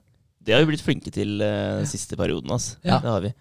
det har vi blitt flinke til den siste perioden. Altså. Ja. Det har vi.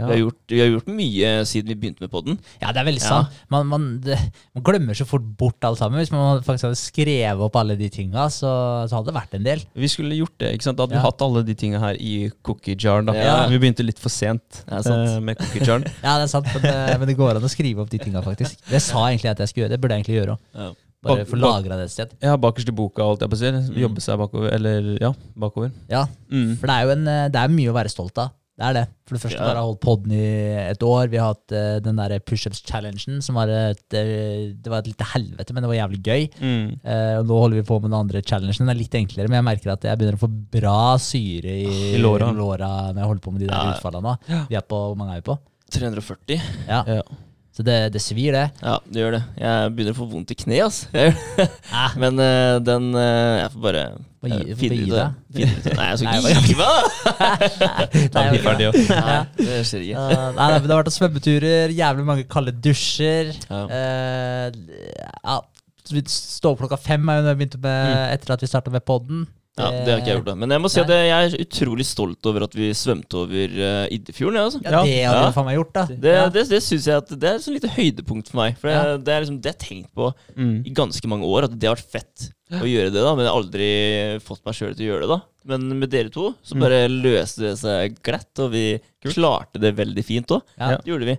Ja. Vi, har gjort, vi har gjort mye siden vi begynte med podden. Ja, det er veldig Ja. sant. Man, man, det, man glemmer så fort bort alt sammen. Hvis man faktisk hadde skrevet opp alle de tinga, så, så hadde det vært en del. Vi skulle gjort det. ikke sant? Da hadde Ja. vi hatt alle de tinga her i cookie jar. da. Ja. Vi begynte litt for sent Ja, eh, med cookie jar. Ja, det er sant, men det, men det går an å skrive opp de tinga, faktisk. Det sa jeg egentlig at jeg skulle gjøre. Det burde jeg egentlig gjøre òg. Bare få lagra det et sted. Ja, bakerst i boka, alt jeg på å si. Mm. Jobbe seg bakover. Eller ja, bakover. Ja, Mm. For det er jo en, eh, det er mye å være stolt av. Det er det. For det første Ja. har jeg holdt podden i et år. Vi har hatt uh, den der pushups-challengen, som var et uh, Det var et lite helvete, men det var jævlig gøy. Mm. Uh, og nå holder vi på med den andre challengen. Den er litt enklere, men jeg merker at jeg begynner å få bra syre i, I låra. når jeg holder på med de der Ja. utfallene nå. Ja. Vi er på, Hvor mange er vi på? 340. Ja. Ja. Så det, det svir, det. Ja, det gjør det. Jeg begynner å få vondt i kneet, altså. Ah, Men den Jeg får bare Må gi- finne ut av det. Nei, jeg skal ikke gi meg, da! Nei, det skjer ikke. Uh, nei, nei, men det har vært svømmeturer, jævlig mange kalde dusjer. Ja. Uh, ja, Stå opp klokka fem er jo når jeg begynte med, etter at vi starta med Ja, det har ikke jeg gjort, da. Men jeg må si at jeg er utrolig stolt over at vi svømte over uh, Iddefjorden. ja Altså. Ja, det hadde Ja. faen meg gjort, da. Det, ja. det, det syns jeg at det er et lite høydepunkt for meg. For Ja. det, er liksom det jeg har tenkt på Mm. i ganske mange år, at det har vært fett å gjøre det. da Men jeg har aldri fått meg sjøl til å gjøre det. da Men med dere to så Mm. bare løste det seg glatt, og vi klarte det veldig fint òg. Ja. Det gjorde vi.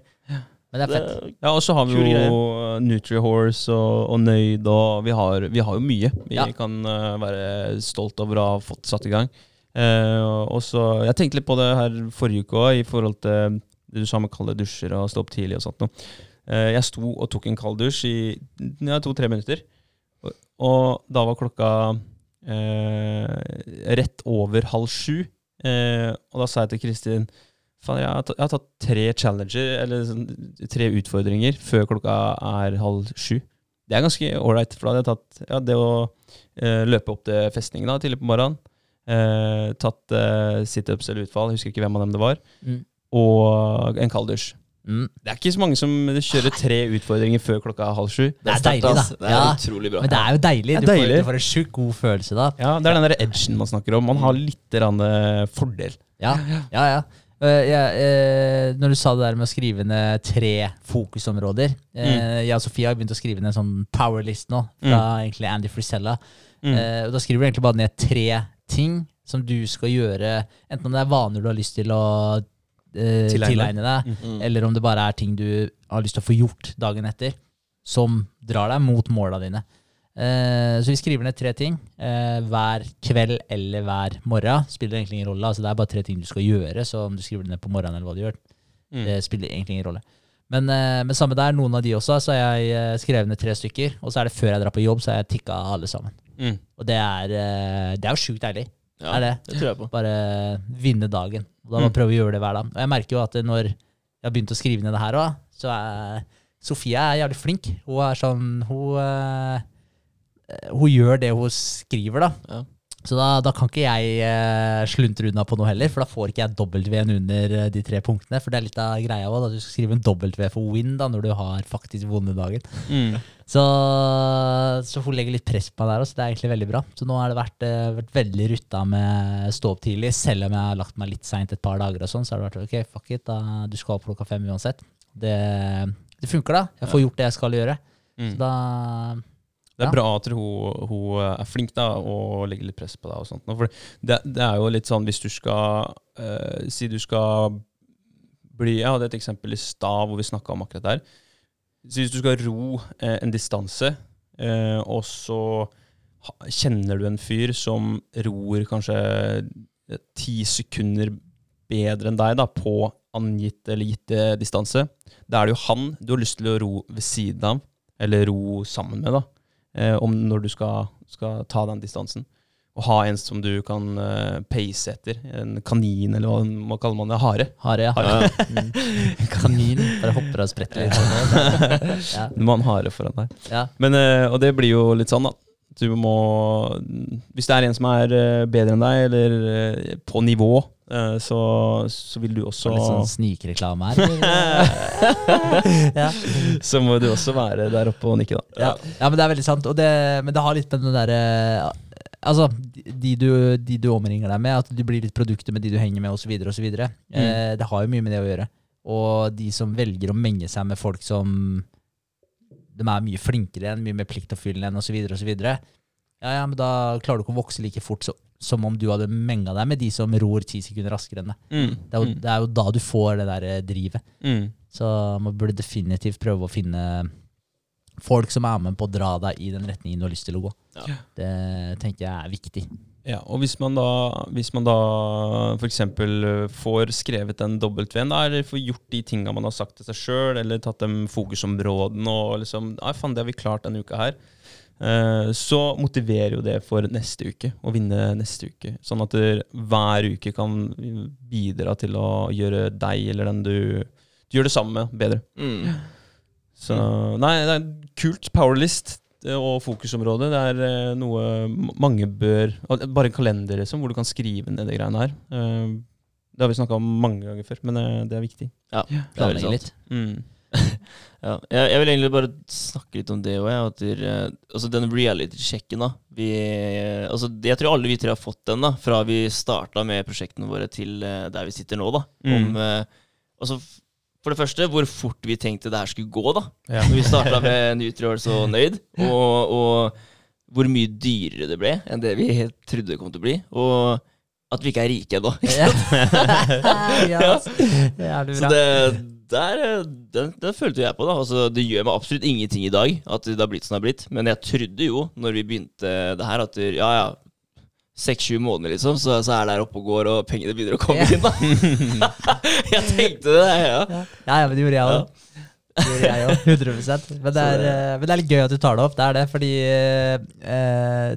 Men det er fett. Det, Ja, og så har vi jo Nutrihorse og, og Nøyd, og vi har, vi har jo mye vi Ja. kan uh, være stolt over å ha fått satt i gang. Uh, og så, Jeg tenkte litt på det her forrige uke òg, i forhold til det du sa med kalde dusjer og stå opp tidlig og sånt noe. Uh, jeg sto og tok en kald dusj i ja, to-tre minutter, og, og da var klokka eh, rett over halv sju. Eh, og da sa jeg til Kristin jeg har, tatt, jeg har tatt tre challenger, eller sånn, tre utfordringer, før klokka er halv sju. Det er ganske ålreit, for da hadde jeg tatt ja, det å eh, løpe opp til festningen da, tidlig på morgenen. Eh, tatt eh, situps eller utfall, jeg husker ikke hvem av dem det var. Mm. Og en kald dusj. Mm. Det er ikke så mange som kjører tre utfordringer før klokka er halv sju. Det er deilig, da. Det er Ja. utrolig bra. Men det er jo deilig. Det er Du, får, deilig. du får en sjukt god følelse da. Ja, Det er den der edgen man snakker om. Man har litt eh, fordel. Ja, ja. ja. Eh, jeg, eh, når du sa det der med å skrive ned tre fokusområder mm. Jeg og Sofie har begynt å skrive ned en sånn powerlist nå, fra egentlig Andy Frisella. Mm. Eh, og da skriver du egentlig bare ned tre ting som du skal gjøre, enten om det er vaner du har lyst til å uh, Tilegne. tilegne deg, Mm. eller om det bare er ting du har lyst til å få gjort dagen etter, som drar deg mot måla dine. Eh, så vi skriver ned tre ting eh, hver kveld eller hver morgen. Spiller egentlig ingen rolle. Altså det er bare tre ting du skal gjøre, så om du skriver det ned på morgenen eller hva du gjør, Mm. det spiller egentlig ingen rolle. Men, eh, men samme der, noen av de også, så har jeg skrevet ned tre stykker. Og så er det før jeg drar på jobb, så har jeg tikka alle sammen. Mm. Og det er, det er jo sjukt deilig. Ja, er det. det tror jeg på. Bare vinne dagen. Og da må Mm. prøve å gjøre det hver dag. Og jeg merker jo at når jeg har begynt å skrive ned det her òg, så er Sofie er jævlig flink. Hun er sånn Hun, hun gjør det hun skriver, da. Ja. Så da, da kan ikke jeg eh, sluntre unna på noe heller, for da får ikke jeg W-en under eh, de tre punktene. For det er litt av greia òg, at du skal skrive en W for win da, når du har faktisk vunnet dagen. Mm. Så, så hun legger litt press på meg der, så det er egentlig veldig bra. Så nå har det vært, eh, vært veldig rutta med stå opp tidlig, selv om jeg har lagt meg litt seint et par dager. og sånn, Så har det vært ok, fuck it, da, du skal opp klokka fem uansett. Det, det funker, da. Jeg får gjort det jeg skal gjøre. Mm. Så da Det er Ja. bra at hun, hun er flink da, og legger litt press på deg. og sånt. For det, det er jo litt sånn hvis du skal eh, Si du skal bli Jeg hadde et eksempel i stad hvor vi snakka om akkurat det her. Så hvis du skal ro eh, en distanse, eh, og så kjenner du en fyr som ror kanskje eh, ti sekunder bedre enn deg da, på angitt eller gitte distanse, da er det jo han du har lyst til å ro ved siden av, eller ro sammen med, da eh, om når du skal, skal ta den distansen. Og ha en som du kan eh, pace etter. En kanin, eller hva man kaller man det? Hare. Hare, ja. Ja. Mm. Kanin. Bare hopper og spretter litt. Ja. Du må ha en hare foran deg. Ja. Men, eh, og det blir jo litt sånn, da. Du må Hvis det er en som er eh, bedre enn deg, eller eh, på nivå, så, så vil du også litt sånn snikreklame her. ja. Så må du også være der oppe og nikke, da. Ja. ja, men det er veldig sant. Og det, men det har litt med den derre Altså, de du, de du omringer deg med, at du blir litt produktet med de du henger med, osv., osv. Mm. Eh, det har jo mye med det å gjøre. Og de som velger å menge seg med folk som de er mye flinkere enn, mye mer pliktoppfyllende enn osv., osv. Ja, ja, men da klarer du ikke å vokse like fort så, som om du hadde menga deg med de som ror ti sekunder raskere enn deg. Mm. Det er, jo, det er jo da du får det der eh, drivet. Mm. Så man burde definitivt prøve å finne folk som er med på å dra deg i den retningen du har lyst til å gå. Ja. Det tenker jeg er viktig. Ja, og hvis man da, hvis man da f.eks. får skrevet den W-en, eller får gjort de tinga man har sagt til seg sjøl, eller tatt dem fokusområdene og liksom Nei, faen, det har vi klart denne uka her. Eh, så motiverer jo det for neste uke, å vinne neste uke. Sånn at hver uke kan bidra til å gjøre deg eller den du, du gjør det samme med, bedre. Mm. Så nei, det er kult powerlist eh, og fokusområde. Det er eh, noe mange bør Bare en kalender, liksom, hvor du kan skrive ned de greiene her. Eh, det har vi snakka om mange ganger før, men det er viktig. Ja, det er Planlegge litt. Mm. Ja, jeg, jeg vil egentlig bare snakke litt om det òg. Altså den reality-sjekken, da. Vi, altså, jeg tror alle vi tre har fått den da fra vi starta med prosjektene våre til eh, der vi sitter nå. da Mm. Om, eh, altså, For det første, hvor fort vi tenkte det her skulle gå. da Ja. Når vi starta med Nutriors og Nøyd. Og, og hvor mye dyrere det ble enn det vi helt trodde det kom til å bli. Og at vi ikke er rike ennå. ja, ja, Så bra. det, der, eh, den, den følte jeg på. da altså, Det gjør meg absolutt ingenting i dag at det har blitt som det har blitt. Men jeg trodde jo, når vi begynte det her, at det, ja, ja Seks-sju måneder, liksom, så, så er det her oppe og går, og pengene begynner å komme inn. da Jeg tenkte det, ja. Ja, ja, men det gjorde jeg òg. Det gjorde jeg òg. 100 men det, er, eh, men det er litt gøy at du tar det opp. Det er det, fordi eh,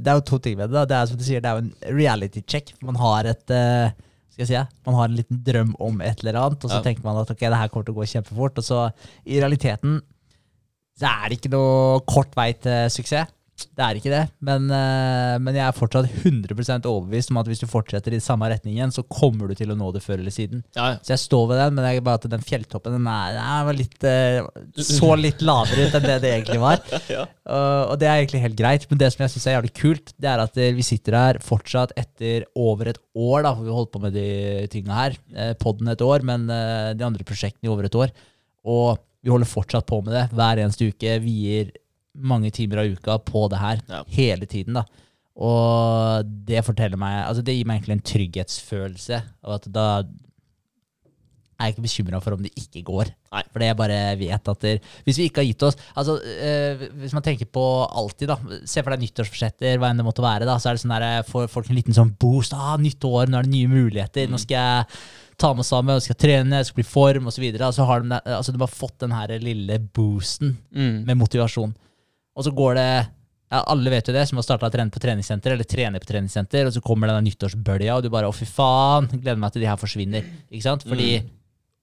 det er jo to ting med det. da. Det er som du sier, det er jo en reality check. Man har et eh, skal jeg si, Man har en liten drøm om et eller annet, og så Ja. tenker man at ok, det her kommer til å gå kjempefort. Og så i realiteten så er det ikke noe kort vei til suksess. Det er ikke det, men, eh, men jeg er fortsatt 100% overbevist om at hvis du fortsetter i samme retningen, så kommer du til å nå det før eller siden. ja, ja. Så jeg står ved den, men det er bare at den fjelltoppen den er, den er litt, eh, så litt lavere ut enn det det egentlig var. Ja. Og, og det er egentlig helt greit, men det som jeg syns er jævlig kult, det er at eh, vi sitter her fortsatt etter over et år, da, for vi har holdt på med de tinga her. Podden et år, men de andre prosjektene i over et år. Og vi holder fortsatt på med det hver eneste uke. Vi gir mange timer av uka på det her Ja. hele tiden. da. Og det forteller meg Altså det gir meg egentlig en trygghetsfølelse av at da er jeg ikke bekymra for om det ikke går. Nei. Fordi jeg bare vet at der, hvis vi ikke har gitt oss altså øh, Hvis man tenker på alltid, da Se for deg nyttårsforsetter, hva enn det måtte være, da, så er det sånn der, får folk en liten sånn boost. Ah, nytt år, nå er det nye muligheter. Nå skal jeg ta meg sammen, skal trene, jeg skal bli i form osv. Så, så har de, altså, de har fått den her lille boosten Mm. med motivasjon. Og så går det ja, Alle vet jo det, som har starta å trene på treningssenter, eller trener på treningssenter, og så kommer den nyttårsbølja, og du bare 'Å, fy faen, gleder meg til de her forsvinner'. Ikke sant? Fordi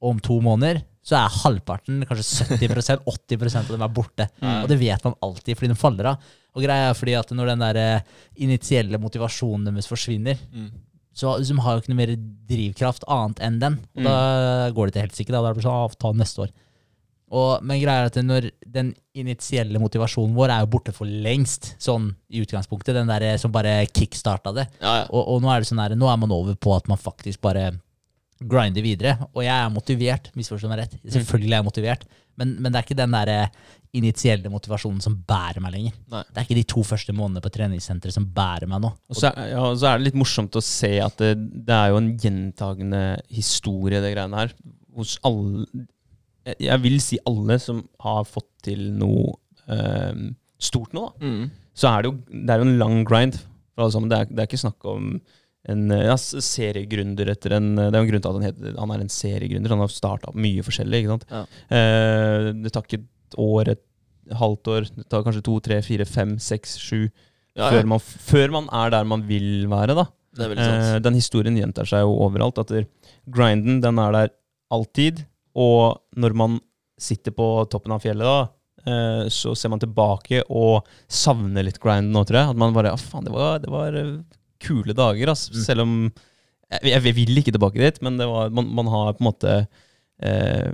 om to måneder så er halvparten, kanskje 70% 80% av dem er borte. Og det vet man alltid, fordi de faller av. Og greia er fordi at når den der eh, initielle motivasjonen deres forsvinner, så så de har jo ikke noe mer drivkraft annet enn den. Og da går det til helsike. Da Da er det sånn, ta neste år. Og, men greia er at når den initielle motivasjonen vår er jo borte for lengst, sånn i utgangspunktet. Den der som bare kickstarta det. Ja, ja. Og, og nå er det sånn der, nå er man over på at man faktisk bare grinder videre. Og jeg er motivert, misforstå meg rett. Selvfølgelig er jeg motivert. Men, men det er ikke den der initielle motivasjonen som bærer meg lenger. Nei. Det er ikke de to første månedene på treningssenteret som bærer meg nå. Og så, er, ja, så er det litt morsomt å se at det, det er jo en gjentagende historie, det greiene her. Hos alle Jeg- Jeg vil si alle som har fått til noe eh, stort nå, da. Mm. Så er det jo det er jo en lang grind for alle sammen. Det er, det er ikke snakk om en eh, ja, seriegründer etter en Det er jo en grunn til at han, heter, han er en seriegründer. Han har starta mye forskjellig. ikke sant? Ja. Eh, det tar ikke et år, et halvt år. Det tar kanskje to, tre, fire, fem, seks, sju Ja, før, man, før man er der man vil være. da. Er Eh, den historien gjentar seg jo overalt. At grinden den er der alltid. Og når man sitter på toppen av fjellet, da, eh, så ser man tilbake og savner litt grinden nå, tror jeg. At man bare Ja, faen, det var, det var eh, kule dager, ass. Mm. Selv om jeg, jeg vil ikke tilbake dit, men det var, man, man har på en måte eh,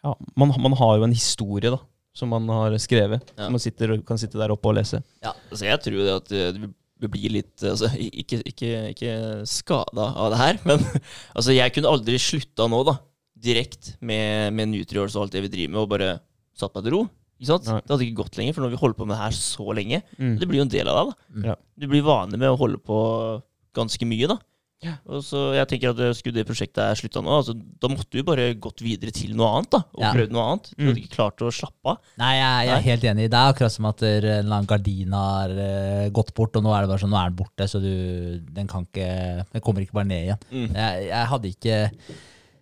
Ja, man, man har jo en historie, da. Som man har skrevet. Ja. Som man sitter, kan sitte der oppe og lese. Ja, altså jeg tror det at du blir litt altså, Ikke, ikke, ikke skada av det her, men altså, jeg kunne aldri slutta nå, da. Direkte med, med Nutriors og alt det vi driver med, og bare satt meg til ro. Ikke sant? Nei. Det hadde ikke gått lenger, for når vi holder på med det her så lenge, Mm. det blir jo en del av deg. da. Mm. Ja. Du blir vane med å holde på ganske mye, da. Ja. Og så jeg tenker at Skulle det prosjektet slutta nå, altså, da måtte du bare gått videre til noe annet. da, Og Ja. prøvd noe annet. Du Mm. hadde ikke klart å slappe av. Nei, jeg, jeg er helt enig. Det er akkurat som at en eller annen gardin har uh, gått bort, og nå er det bare sånn, nå er den borte, så du, den kan ikke Den kommer ikke bare ned igjen. Mm. Jeg, jeg hadde ikke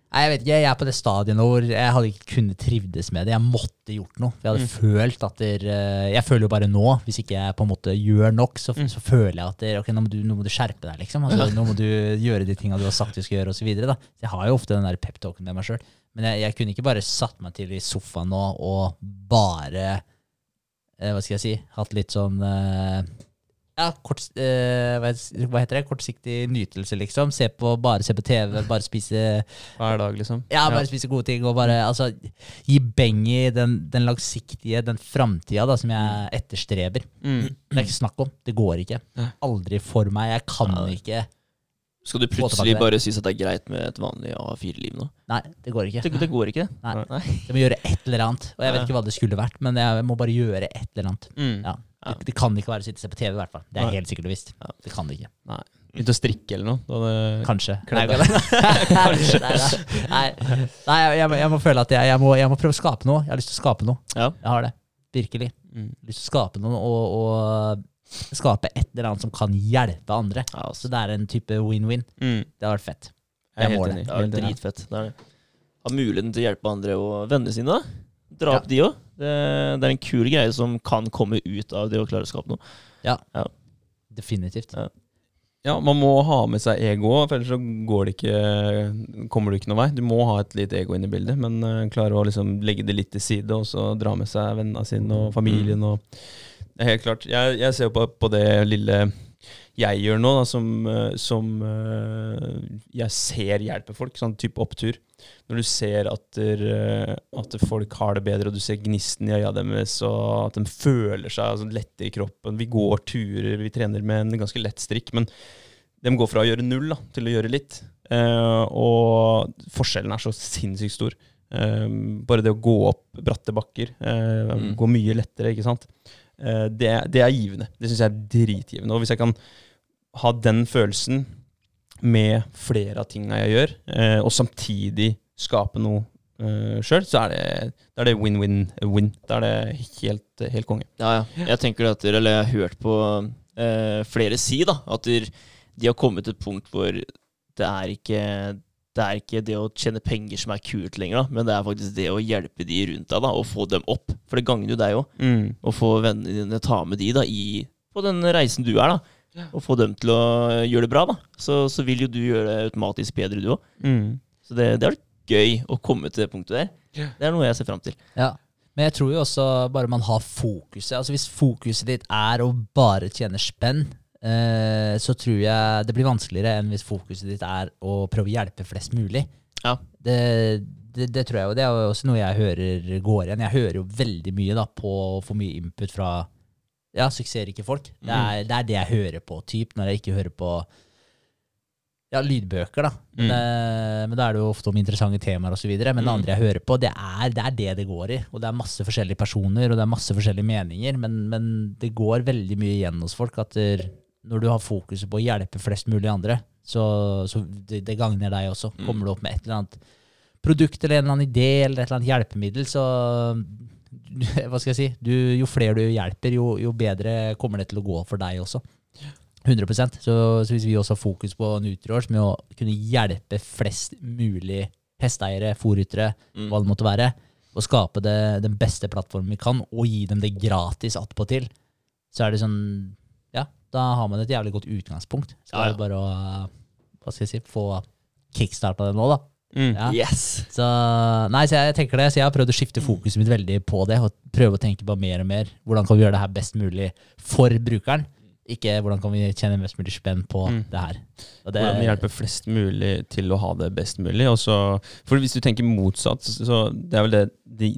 Nei, jeg vet ikke, jeg er på det stadiet nå hvor jeg hadde ikke kunnet trivdes med det. Jeg måtte gjort noe. Jeg hadde følt at der, eh, Jeg føler jo bare nå, hvis ikke jeg på en måte gjør nok, så, så føler jeg at der, ok, nå, må du, nå må du skjerpe deg, liksom. Altså, nå må du gjøre de tinga du har sagt du skal gjøre, osv. Så jeg har jo ofte den der peptalken med meg sjøl. Men jeg, jeg kunne ikke bare satt meg til i sofaen nå og bare eh, Hva skal jeg si? Hatt litt sånn eh, ja, kort, eh, hva heter det? Kortsiktig nytelse, liksom. Se på, bare se på TV, bare spise Hver dag, liksom. ja, bare spise gode ting og bare altså, gi beng i den, den langsiktige, den framtida som jeg etterstreber. Mm. Det er ikke snakk om. Det går ikke. Aldri for meg. Jeg kan ikke. Skal du plutselig bare synes at det er greit med et vanlig A4-liv nå? Nei, det går ikke. Det, det går ikke. Nei. Nei. Jeg må gjøre et eller annet. Og jeg vet ikke hva det skulle vært, men jeg må bare gjøre et eller annet. Mm. Ja. Det, det kan ikke være å sitte og se på TV, i hvert fall. Det er Nei. helt sikkert og visst. Ja. Det kan det ikke. Nei. Begynte å strikke eller noe. Kanskje. Nei, Kanskje. Nei, nei. jeg, må- jeg må føle at jeg, jeg, må, jeg må prøve å skape noe. Jeg har lyst til å skape noe. Ja. Jeg har det. Virkelig. mm. lyst til å skape noe og, og skape et eller annet som kan hjelpe andre. Ja, altså, Så det er en type win-win. Mm. Det hadde vært fett. Jeg er helt det. enig. det er Helt dritfett. Det er det. Ha muligheten til å hjelpe andre og vennene sine. Dra Dra Ja. opp de òg. Det, det er en kul greie som kan komme ut av det å klare å skape noe. Ja Definitivt. Ja. Ja, man må ha med seg ego, for ellers så går det ikke, kommer du ikke noen vei. Du må ha et lite ego inn i bildet, men eh, klare å liksom legge det litt til side, og så dra med seg vennene sine og familien. Og det er helt klart. Jeg, jeg ser på, på det lille jeg gjør nå, da, som, eh, som eh, jeg ser hjelper folk, sånn type opptur. Når du ser at, der, eh, at folk har det bedre, og du ser gnisten i øya deres, og at de føler seg altså, lettere i kroppen. Vi går turer, vi trener med en ganske lett strikk, men de går fra å gjøre null da, til å gjøre litt. Uh, og forskjellen er så sinnssykt stor. Uh, bare det å gå opp bratte bakker uh, Mm. går mye lettere, ikke sant. Eh, det, det er givende. Det syns jeg er dritgivende. Og hvis jeg kan ha den følelsen med flere av tinga jeg gjør, eh, og samtidig skape noe uh, sjøl, så er det, win-win-win. Da er det helt, helt konge. Ja, ja. Jeg tenker at, dere- eller jeg har hørt på eh, flere si da, at de har kommet til et punkt hvor det er ikke det er ikke det å tjene penger som er kult lenger, da, men det er faktisk det å hjelpe de rundt deg da, og få dem opp. For det gagner jo deg òg. Mm. Å få vennene dine ta med de da, i, på den reisen du er. da, Og få dem til å gjøre det bra. da. Så, så vil jo du gjøre det automatisk bedre, du òg. Mm. Så det, det er gøy å komme til det punktet der. Ja. Det er noe jeg ser fram til. Ja. Men jeg tror jo også bare man har fokuset. Altså Hvis fokuset ditt er å bare tjene spenn, så tror jeg det blir vanskeligere enn hvis fokuset ditt er å prøve å hjelpe flest mulig. Ja. Det, det, det tror jeg jo. Det er også noe jeg hører går igjen. Jeg hører jo veldig mye da på å få mye input fra ja, suksessrike folk. Det er, det er det jeg hører på, typ, når jeg ikke hører på ja, lydbøker, da. Men, Mm. Men, men da er det jo ofte om interessante temaer osv. Men det Mm. andre jeg hører på, det er, det er det det går i. Og det er masse forskjellige personer, og det er masse forskjellige meninger. Men, men det går veldig mye igjen hos folk at der, når du har fokuset på å hjelpe flest mulig andre, så, så det, det gagner deg også. Mm. Kommer du opp med et eller annet produkt eller en eller annen idé eller et eller annet hjelpemiddel, så hva skal jeg si, du, jo flere du hjelper, jo, jo bedre kommer det til å gå for deg også. 100 så, så hvis vi også har fokus på Nutriors med å kunne hjelpe flest mulig hesteeiere, fòrryttere, Mm. hva det måtte være, og skape det, den beste plattformen vi kan, og gi dem det gratis attpåtil, så er det sånn da har man et jævlig godt utgangspunkt. Så Ja, det ja. er bare å hva skal jeg si, få kickstarta det nå, da. Mm. Ja. Yes! Så, nei, så jeg tenker det, så jeg har prøvd å skifte fokuset mitt veldig på det, og prøve å tenke på mer og mer. Hvordan kan vi gjøre det her best mulig for brukeren? Ikke hvordan kan vi tjene mest mulig spenn på Mm. det her. Og det, Hvordan hjelpe flest mulig til å ha det best mulig. Og så- for hvis du tenker motsatt, så det er vel det, det,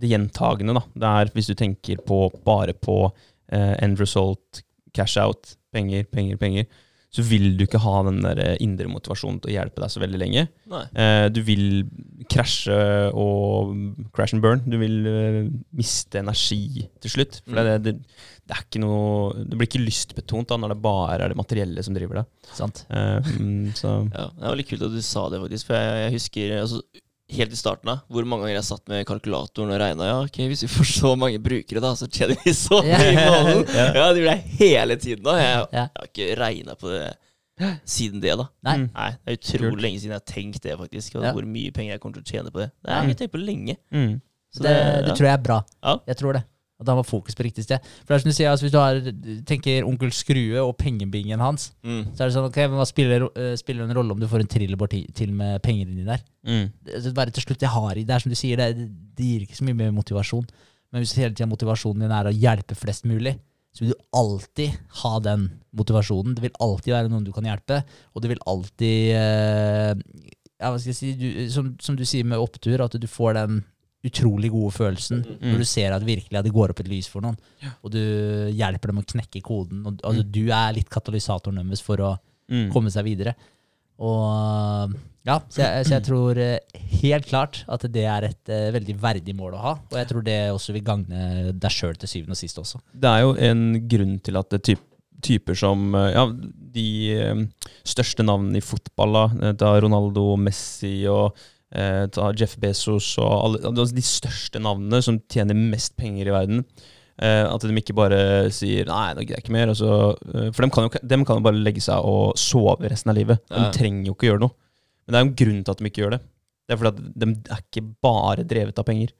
det gjentagende. da. Det er Hvis du tenker på bare på eh, end result, cash out, penger, penger, penger, så vil du ikke ha den der eh, indre motivasjonen til å hjelpe deg så veldig lenge. Nei. Eh, du vil krasje og crash and burn. Du vil eh, miste energi til slutt. For det, det, det er ikke noe Det blir ikke lystbetont da, når det bare er det materielle som driver deg. Sant? Eh, mm, så Ja, det var litt kult at du sa det, faktisk. For jeg, jeg husker altså, helt i starten av hvor mange ganger jeg satt med kalkulatoren og regna. Ja, ok, hvis vi får så mange brukere, da, så tjener vi så mye i måneden. Ja, det gjorde jeg hele tiden. da Jeg, jeg har ikke regna på det siden det, da. Nei. Mm. Nei, Det er utrolig Kult. lenge siden jeg har tenkt det, faktisk. Og Ja. Hvor mye penger jeg kommer til å tjene på det. Det har jeg ikke tenkt på lenge. mm. Så det, det ja. tror jeg er bra. Ja. Jeg tror det. At han var fokus på riktig sted. For det er som du sier, altså Hvis du har, tenker Onkel Skrue og pengebingen hans, Mm. så er det sånn ok, men hva spiller, uh, spiller en rolle om du får en trillebår til, med pengene dine der? Mm. Det, det bare til slutt, det har i Det er som du sier, det, det gir ikke så mye mer motivasjon. Men hvis hele tida motivasjonen din er å hjelpe flest mulig, så vil du alltid ha den motivasjonen. Det vil alltid være noen du kan hjelpe, og det vil alltid uh, ja, hva skal jeg si, du, som, som du sier med opptur, at du får den utrolig gode følelsen Mm. når du ser at virkelig at det går opp et lys for noen, og du hjelper dem å knekke koden. Og, altså, Du er litt katalysatoren deres for å Mm. komme seg videre. Og ja, så jeg, så jeg tror eh, helt klart at det er et uh, veldig verdig mål å ha. Og jeg tror det også vil gagne deg sjøl til syvende og sist også. Det er jo en grunn til at det typ, typer som eh, Ja, de største navnene i fotball, da, da Ronaldo, Messi og eh, ta Jeff Bezos og alle altså de største navnene som tjener mest penger i verden. eh, at de ikke bare sier 'nei, nå gidder jeg ikke mer'. Altså, eh, for dem kan, jo, dem kan jo bare legge seg og sove resten av livet. De Ja. trenger jo ikke gjøre noe. Men det er jo en grunn til at de ikke gjør det. Det er fordi at de er ikke bare drevet av penger.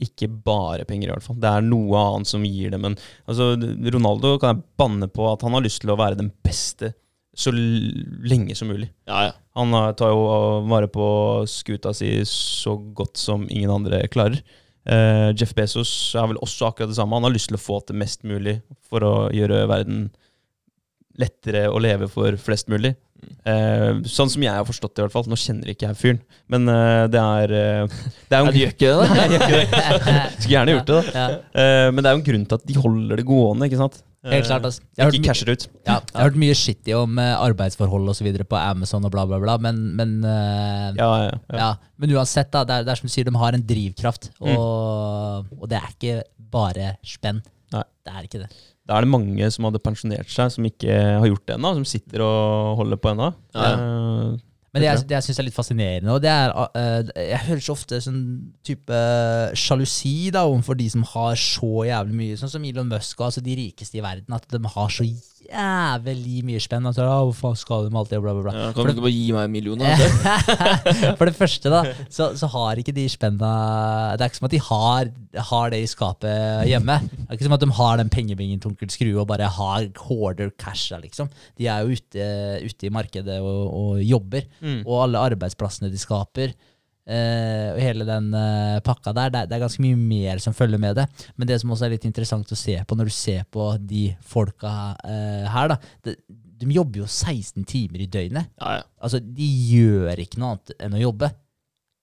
Ikke bare penger, i hvert fall. Det er noe annet som gir dem en Altså, Ronaldo kan jeg banne på at han har lyst til å være den beste så lenge som mulig. Ja, ja. Han tar jo vare på skuta si så godt som ingen andre klarer. Uh, Jeff Bezos er vel også akkurat det samme. Han har lyst til å få til mest mulig for å gjøre verden lettere å leve for flest mulig. Uh, sånn som jeg har forstått det, i hvert fall. Nå kjenner ikke jeg fyren, men uh, det er uh, Det er jo du gjør ikke det, da? Nei, jeg gjør ikke det. Skulle gjerne gjort det, da. Men det er jo en grunn til at de holder det gående, ikke sant? Helt klart. Altså. Jeg, har hørt ut. ja, jeg har hørt mye shitty om eh, arbeidsforhold og så videre på Amazon og bla, bla, bla, men, men eh, Ja, ja, ja. Ja, men uansett, da, det er, det er som du sier, de har en drivkraft. Mm. Og, og det er ikke bare spenn. Nei. Det er ikke det. Da er det mange som hadde pensjonert seg, som ikke har gjort det ennå, som sitter og holder på ennå. Ja, Eh, Men det, Det jeg, det jeg syns er litt fascinerende, og det er uh, Jeg hører så ofte sånn type sjalusi da overfor de som har så jævlig mye, sånn som Elon Musk og altså de rikeste i verden, at de har så jævlig mye spenn. Altså, «Å, hvor faen skal du med alt det, bla, bla, bla. Ja, kan du ikke bare gi meg en million? For det første, da, så, så har ikke de spenna Det er ikke som at de har, har det i skapet hjemme. Det er ikke som at de har den pengebingen til onkel Skrue og bare har hoarder casha, liksom. De er jo ute, ute i markedet og, og jobber. Mm. Og alle arbeidsplassene de skaper. Eh, og hele den eh, pakka der. Det er, ganske mye mer som følger med det. Men det som også er litt interessant å se på når du ser på de folka eh, her, da. Det, de jobber jo 16 timer i døgnet. Ja, ja. Altså, de gjør ikke noe annet enn å jobbe.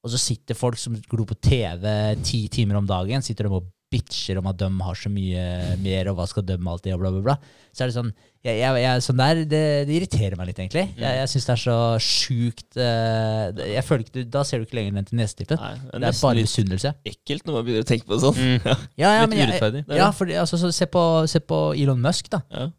Og så sitter folk som glor på TV ti timer om dagen, sitter de og bitcher om at de har så mye mer, og hva skal de alltid, og bla, bla, bla. Så er det sånn jeg, jeg, jeg, sånn der, det, det irriterer meg litt, egentlig. Jeg, jeg syns det er så sjukt eh, jeg føler ikke, Da ser du ikke lenger den til nesetippen. Det er Det er bare misunnelse. ekkelt når man begynner å tenke på det sånn. Mm. Ja. Ja, ja, Litt urettferdig. Ja, for altså, så se, på, se på Elon Musk, da. Ja.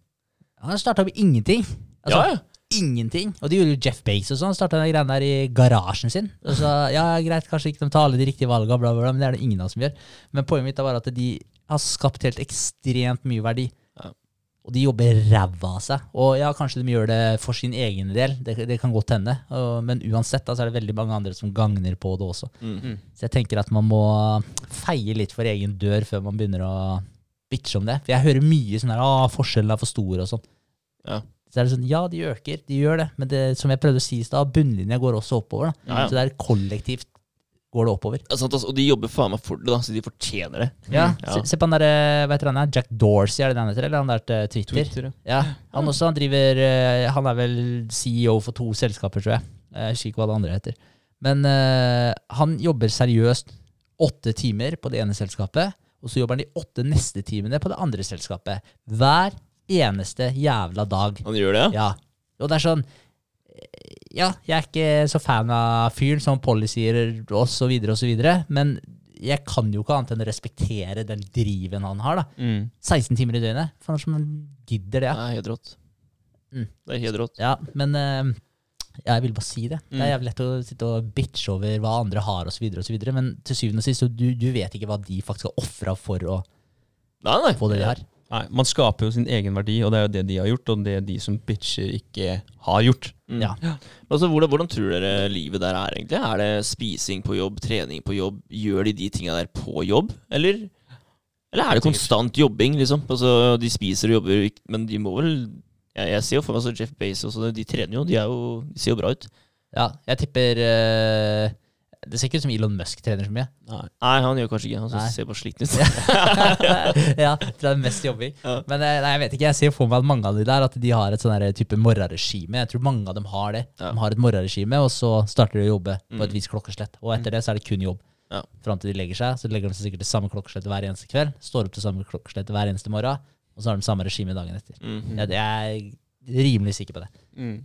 Han starta med ingenting. Altså, ja, ja. Ingenting. Og det gjorde jo Jeff Bakes og sånn. starta de greiene der i garasjen sin. Og så, ja, greit, kanskje ikke de tar alle de riktige valgene, bla, bla, bla, men det er det ingen av oss som gjør. Men poenget mitt er bare at de har skapt helt ekstremt mye verdi. Og de jobber ræva av seg. Og ja, kanskje de gjør det for sin egen del, det, det kan godt hende. Og, men uansett da, så er det veldig mange andre som gagner på det også. Mm. Så jeg tenker at man må feie litt for egen dør før man begynner å bitche om det. For jeg hører mye sånn her, 'Å, forskjellen er for stor', og sånn. Ja. Så er det sånn, ja, de øker, de gjør det, men det, som jeg prøvde å si i stad, bunnlinja går også oppover. da. Ja, ja. Så det er kollektivt går det oppover. Ja, sant, altså, og de jobber faen meg for det, da, så de fortjener det. Ja, Ja. Se, se på han der, eh, hva heter han der, Jack Dorsey, er det det han heter, eller han der til Twitter? Twitter, ja. Ja, han også, han driver, eh, han er vel CEO for to selskaper, tror jeg. Jeg husker ikke hva det andre heter. Men uh, han jobber seriøst åtte timer på det ene selskapet, og så jobber han de åtte neste timene på det andre selskapet. Hver eneste jævla dag. Han gjør det, ja? Ja. Og det er sånn eh, Ja, jeg er ikke så fan av fyren som policyer osv., osv., men jeg kan jo ikke annet enn å respektere den driven han har. da. Mm. 16 timer i døgnet. Faen, som gidder det. Det er helt rått. Mm. Det er helt rått. ja men eh, jeg vil bare si det. Det er Mm. jævlig lett å sitte og bitche over hva andre har, osv., osv., men til syvende og sist, så du, du vet ikke hva de faktisk har ofra for å Nei, nei. få det de har. Nei, Man skaper jo sin egen verdi, og det er jo det de har gjort, og det er de som bitcher, ikke har gjort. Mm. Ja. Altså, hvordan, hvordan tror dere livet der er, egentlig? Er det spising på jobb, trening på jobb? Gjør de de tinga der på jobb, eller? Eller er det konstant jobbing, liksom? Altså, de spiser og jobber, men de må vel Jeg, jeg ser jo for meg så Jeff Bezos og de trener jo, de, er jo, de ser jo bra ut. Ja, jeg tipper eh, Det ser ikke ut som Elon Musk trener så mye. Nei. Nei, han gjør kanskje ikke Han Nei. ser bare sliten ut. ja, tror det er mest jobbing. Ja. Men eh, nei, jeg vet ikke, jeg ser for meg at mange av de der At de har et sånn der type morgenregime. Jeg tror mange av dem har det. Ja. De har et morgenregime, og så starter de å jobbe på Mm. et visst klokkeslett. Og etter det så er det kun jobb. Ja. Fram til de legger seg, så legger de seg sikkert til samme klokkeslett hver eneste kveld. Står opp til samme klokkeslett hver eneste morgen, og så har de samme regime dagen etter. Mhm. Jeg, jeg er rimelig sikker på det. Mm.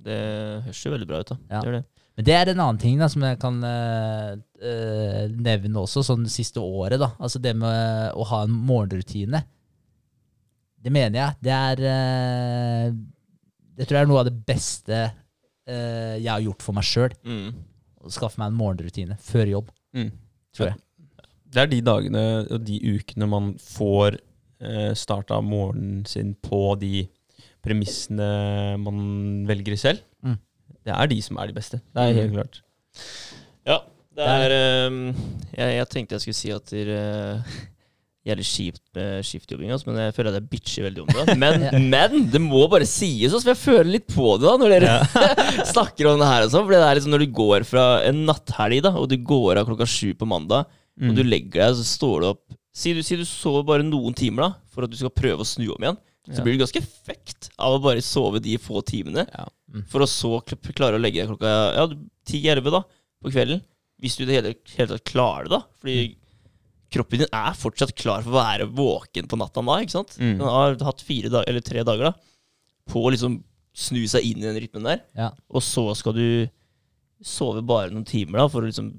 Det høres jo veldig bra ut, da. Ja. Det gjør det. Men det er en annen ting da, som jeg kan uh, nevne også, sånn det siste året. da. Altså det med å ha en morgenrutine. Det mener jeg. Det er uh, Det tror jeg er noe av det beste jeg har gjort for meg sjøl. Mm. Å skaffe meg en morgenrutine før jobb, Mm. tror jeg. Det er de dagene og de ukene man får uh, starta morgenen sin på de premissene man velger selv. Mm. Det er de som er de beste. Det er helt Mm. klart. Ja, det er um, jeg, jeg tenkte jeg skulle si at det uh, gjelder kjipt med skiftjobbing, altså, men jeg føler at jeg bitcher veldig om det. Men, Ja. men det må bare sies, altså, for jeg føler litt på det da når dere snakker om det her. og sånn, for det er liksom Når du går fra en natthelg da, og du går av klokka sju på mandag, Mm. og du legger deg, så står du opp Si du, si du sover bare noen timer da, for at du skal prøve å snu om igjen. Så blir du ganske fucked av å bare sove de få timene, Ja. for å så klare å legge deg klokka ja, 10-11 da, på kvelden. Hvis du i det hele, hele tatt klarer det, da. Fordi kroppen din er fortsatt klar for å være våken på natta da, ikke sant? Mm. Den har hatt fire dag, eller tre dager da, på å liksom snu seg inn i den rytmen der. Ja. Og så skal du sove bare noen timer da, for å liksom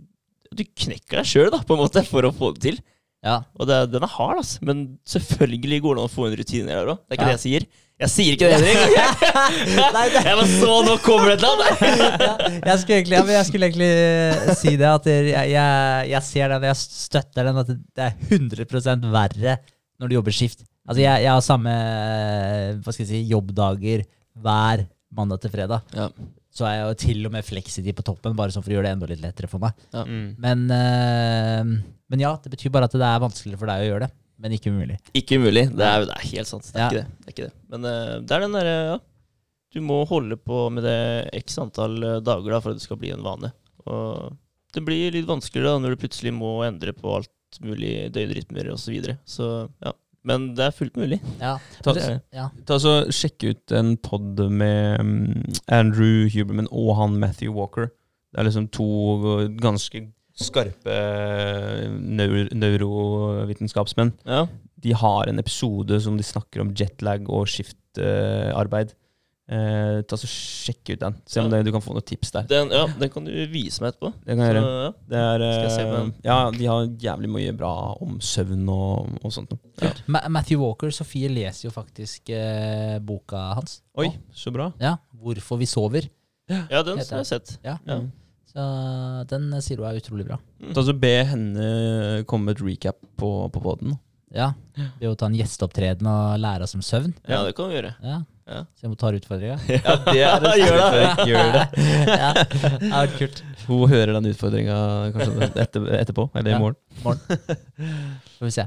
Du knekker deg sjøl, da, på en måte, for å få det til. Ja. Og det, den er hard, altså. Men selvfølgelig går det an å få en rutine der òg. Det er ikke Ja. det jeg sier. Jeg sier ikke det, Henrik. Nei, det- Jeg var så nå kommer det et eller annet. jeg, skulle egentlig, jeg skulle egentlig eh, si det, at jeg, jeg, jeg ser den, jeg støtter den, at det er 100 verre når du jobber skift. Altså, jeg, jeg har samme eh, hva skal jeg si, jobbdager hver mandag til fredag. Ja. Så er jeg jo til og med fleksitid på toppen, bare sånn for å gjøre det enda litt lettere for meg. Mm. Men, eh, men ja, det betyr bare at det er vanskeligere for deg å gjøre det, men ikke umulig. Ikke umulig. Det er, det er helt sant. Det er, Ja. ikke, det. det er ikke det. Men eh, det er den derre ja. Du må holde på med det x antall eh, dager da, for at det skal bli en vane. Og det blir litt vanskeligere da, når du plutselig må endre på alt mulig døgnrytmer osv. Så, videre. så ja. Men det er fullt mulig. Ja, Ta, ja. ta så Sjekk ut en pod med mm, Andrew Huberman og han Matthew Walker. Det er liksom to ganske skarpe neur neurovitenskapsmenn. Ja. De har en episode som de snakker om jetlag og skiftarbeid. Eh, ta så Sjekk ut den. Se om det, du kan få noen tips der. Den, ja, den kan du vise meg etterpå. Det kan jeg Så, gjøre. ja. Det er, Skal jeg se på eh, den? ja, de har jævlig mye bra om søvn og, og sånt. Ja. Ma Matthew Walker, Sofie leser jo faktisk eh, boka hans. Oi, så bra. Ja, 'Hvorfor vi sover'. ja, den har jeg sett. Ja. Ja. Så den sier du er utrolig bra. Ta så Be henne komme med et recap på, på poden. Ja, Ved å ta en gjesteopptreden og lære oss om søvn. Ja, det kan vi gjøre. Ja. Ja. Så jeg må ta utfordringa. Ja, det er det. Gjør det. Gjør det. ja, det er kult. Hun hører den utfordringa kanskje etter, etterpå, eller i morgen. Får vi se.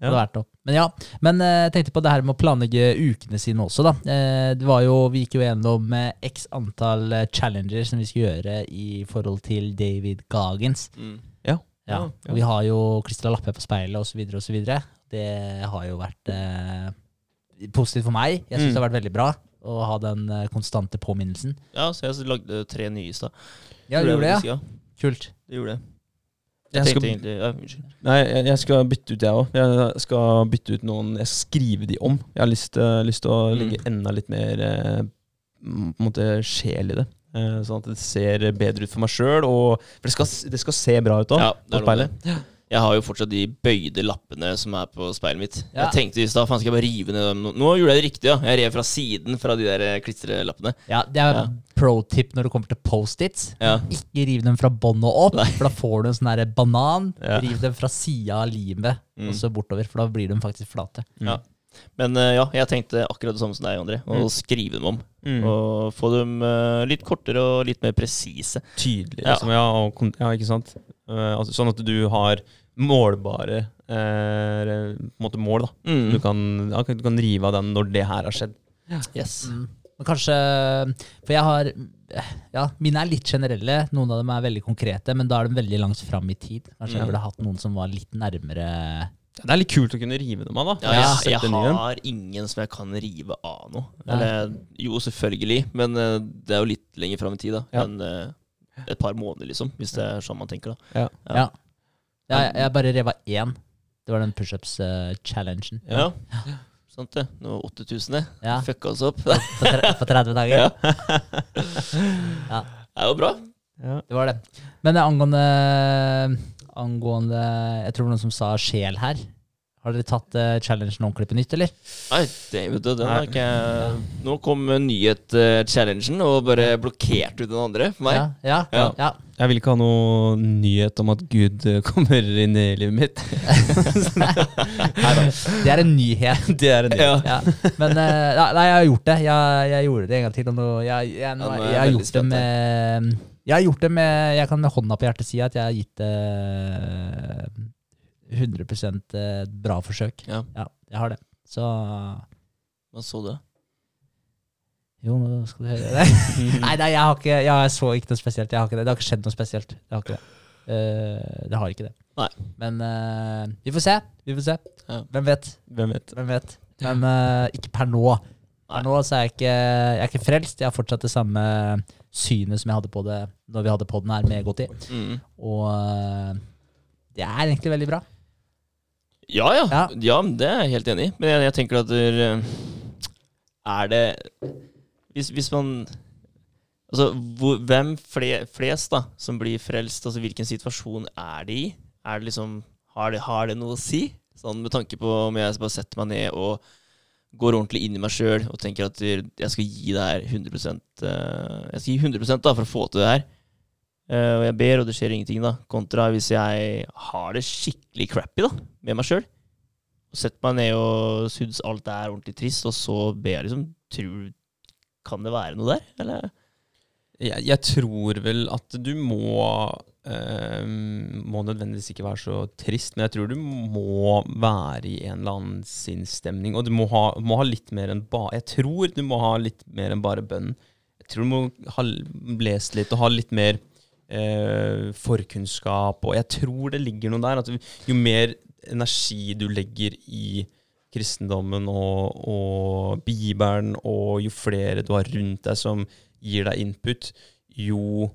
Ja. Det verdt det. Men ja, men eh, jeg tenkte på det her med å planlegge ukene sine også, da. Eh, det var jo, Vi gikk jo gjennom x antall eh, challenger som vi skulle gjøre i forhold til David Gagens. Mm. Ja, Ja, og Vi har jo klistra lapper på speilet osv. osv. Det har jo vært eh, positivt for meg. Jeg syns Mm. det har vært veldig bra å ha den eh, konstante påminnelsen. Ja, så jeg lagde tre nye i stad. Ja, du gjorde det, ja? Kult. Det gjorde det. Jeg Jeg skal, egentlig ja, nei, jeg jeg skal bytte ut, jeg òg. Jeg skal bytte ut noen Jeg skal skrive de om. Jeg har lyst, til- lyst til å Mm. enda litt mer eh, mm, på en måte sjel i det. Eh, sånn at det ser bedre ut for meg sjøl. For det skal, det skal se bra ut òg, Ja, Jeg har jo fortsatt de bøyde lappene som er på speilet mitt. Ja. Jeg tenkte i stad faen skal jeg bare rive ned dem. Nå- Nå gjorde jeg det riktig, ja. Jeg rev fra siden fra de der eh, klistrelappene. Ja, det er Ja. pro tip når det kommer til Post-its. Ja. Ikke riv dem fra bånn og opp, for da får du en sånn banan. Ja. Riv dem fra sida av limet, Mm. og så bortover, for da blir de faktisk flate. Ja. Men eh, ja, jeg tenkte akkurat det samme som deg, André. Å Mm. skrive dem om. Mm. Og få dem eh, litt kortere og litt mer presise. Tydelig, Ja. liksom. Ja, og, ja ikke sant? Eh, altså, sånn at du har målbare eh, på en måte mål, da. Mm. Du, kan, ja, du kan rive av den når det her har skjedd. Yes. Mm. Men kanskje For jeg har Ja, mine er litt generelle. Noen av dem er veldig konkrete, men da er de veldig langt fram i tid. Kanskje jeg Mm. burde hatt noen som var litt nærmere Det er litt kult å kunne rive dem av, da. Ja, jeg, jeg, jeg har ingen som jeg kan rive av nå. Eller jo, selvfølgelig, men eh, det er jo litt lenger fram i tid, da. Ja. Enn eh, et par måneder, liksom. Hvis det er sånn man tenker, da. Ja. Ja. Jeg, jeg bare reva én. Det var den pushups-challengen. Ja. Sant det. Nå 8000, det. Ja. Fucka oss opp. på, på 30 dager. Ja. Ja. Det er jo bra. Ja. Det var det. Men angående, angående Jeg tror det var noen som sa sjel her. Har dere tatt uh, challengen ordentlig på nytt, eller? Nei, det, vet du, den har ikke Nå kom nyhet-challengen og bare blokkerte ut den andre for meg. Ja, ja, ja. Jeg vil ikke ha noe nyhet om at Gud eh, kommer inn i livet mitt. Nei, Det er en nyhet. Det er en nyhet. Ja. Men uh, nei, jeg har gjort det. Jeg, jeg gjorde det en gang til. Og nå, jeg, jeg, nå, jeg, jeg har gjort det med Jeg har gjort det med Jeg kan med hånda på hjertet si at jeg har gitt det eh, 100 eh, bra forsøk. Ja. Ja, jeg har det. Så Hva så du? Jo, nå skal du høre det. nei, nei, jeg har ikke Jeg så ikke noe spesielt. Ikke det. det har ikke skjedd noe spesielt. Det har ikke det. Uh, det har ikke det. Nei. Men uh, vi får se. Vi får se. Ja. Hvem vet? Hvem vet. Hvem vet? Men uh, ikke per nå. Per nå så er jeg ikke, jeg er ikke frelst. Jeg har fortsatt det samme synet som jeg hadde på det når vi hadde podden her med Gotti. Mm. Og det er egentlig veldig bra. Ja, ja, Ja. det er jeg helt enig i. Men jeg, jeg tenker at der, eh, Er det hvis, hvis man Altså, hvor, hvem fle, flest da som blir frelst? Altså, Hvilken situasjon er de i? Er det liksom, har det, har det noe å si? Sånn Med tanke på om jeg bare setter meg ned og går ordentlig inn i meg sjøl og tenker at jeg skal gi det her 100 eh, Jeg skal gi 100% da for å få til det her. Eh, og jeg ber, og det skjer ingenting, da. Kontra hvis jeg har det skikkelig crappy da, med meg sjøl. Setter meg ned og syns alt er ordentlig trist, og så ber jeg liksom Tror Kan det være noe der, eller? Jeg, jeg tror vel at du må eh, Må nødvendigvis ikke være så trist, men jeg tror du må være i en eller annen sinnsstemning. Og du må ha, må ha litt mer enn bare Jeg tror du må ha litt mer enn bare bønn. Jeg tror du må ha lest litt og ha litt mer eh, forkunnskap. Og jeg tror det ligger noe der. At jo mer energi du legger i kristendommen og, og Bibelen, og jo flere du har rundt deg som gir deg input, jo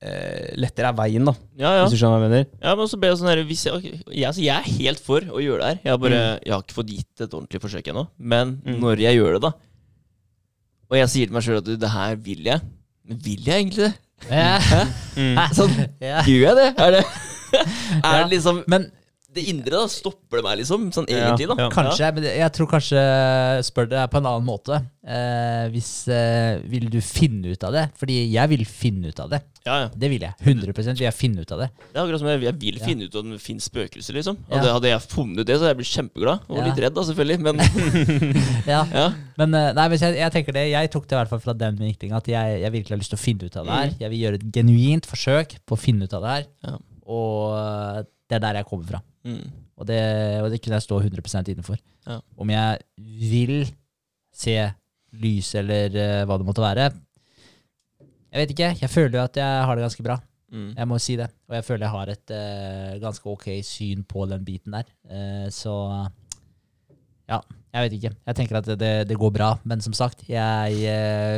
eh, lettere er veien, da. Ja, ja. Hvis du skjønner hva jeg mener? ja men så ble jeg sånn her hvis jeg, okay, jeg, altså, jeg er helt for å gjøre det her. Jeg har bare Jeg har ikke fått gitt et ordentlig forsøk ennå. Men Mm. når jeg gjør det, da, og jeg sier til meg sjøl at det her vil jeg Men vil jeg egentlig det? Ja. Sånn. Gjør jeg det? Er det, er det liksom Men Det indre, da? Stopper det meg, liksom? Sånn egentlig, da? ja. Kanskje, men jeg tror kanskje spør det på en annen måte. Eh, hvis eh, Vil du finne ut av det? Fordi jeg vil finne ut av det. Ja, ja. Det vil jeg. 100% vil jeg finne ut av det. Det er akkurat som jeg, jeg vil Ja. finne ut om det finnes spøkelser, liksom. Og Hadde, hadde jeg funnet det, så hadde jeg blitt kjempeglad. Og Ja. litt redd, da, selvfølgelig. Men Ja. ja. Men eh, nei, hvis jeg, jeg tenker det, jeg tok det i hvert fall fra den vinklinga at jeg, jeg virkelig har lyst til å finne ut av det her. Mm. Jeg vil gjøre et genuint forsøk på å finne ut av det her. Ja. Og eh, det er der jeg kommer fra. Mm. Og det, og det kunne jeg stå 100 innenfor. Ja. Om jeg vil se lys eller uh, hva det måtte være Jeg vet ikke. Jeg føler jo at jeg har det ganske bra. Mm. Jeg må si det. Og jeg føler jeg har et uh, ganske ok syn på den biten der. Uh, så ja, jeg vet ikke. Jeg tenker at det, det går bra. Men som sagt, jeg,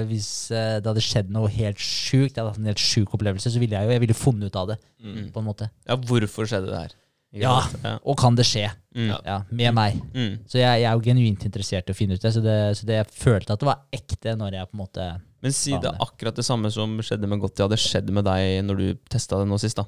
hvis det hadde skjedd noe helt sjukt, jeg hadde hatt en helt sjuk opplevelse, så ville jeg jo jeg ville funnet ut av det. Mm. på en måte. Ja, hvorfor skjedde det her? Ja. ja. Og kan det skje? Mm. Ja, med meg. Mm. Så jeg, jeg er jo genuint interessert i å finne ut det. Så, det. så det jeg følte at det var ekte når jeg på en måte Men si det er akkurat det samme som skjedde med Gotti, hadde skjedd med deg når du testa det nå sist. da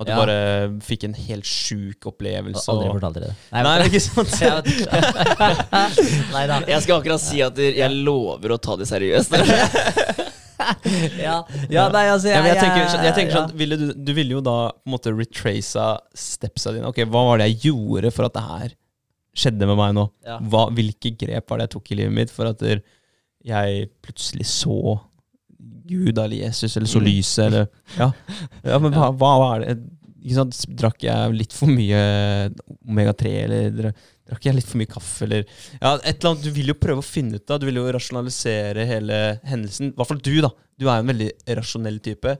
At du Ja. bare fikk en helt sjuk opplevelse. Aldri og- fortalt dere det. Nei, det er ikke sant. Nei. Jeg skal akkurat si at jeg lover å ta det seriøst. Ja, ja, nei, altså, Ja, men jeg tenker, jeg tenker ja. sånn, ville du, du ville jo da på en måte retraca stepsa dine. Ok, Hva var det jeg gjorde for at det her skjedde med meg nå? Ja. Hva, hvilke grep var det jeg tok i livet mitt for at jeg plutselig så Gud eller Jesus eller så Mm. lyset eller Ja, ja men hva, hva var det? Ikke sant? Drakk jeg litt for mye omega-3, eller drakk jeg litt for mye kaffe, eller Ja, et eller annet. Du vil jo prøve å finne ut av Du vil jo rasjonalisere hele hendelsen. I hvert fall du, da. Du er jo en veldig rasjonell type.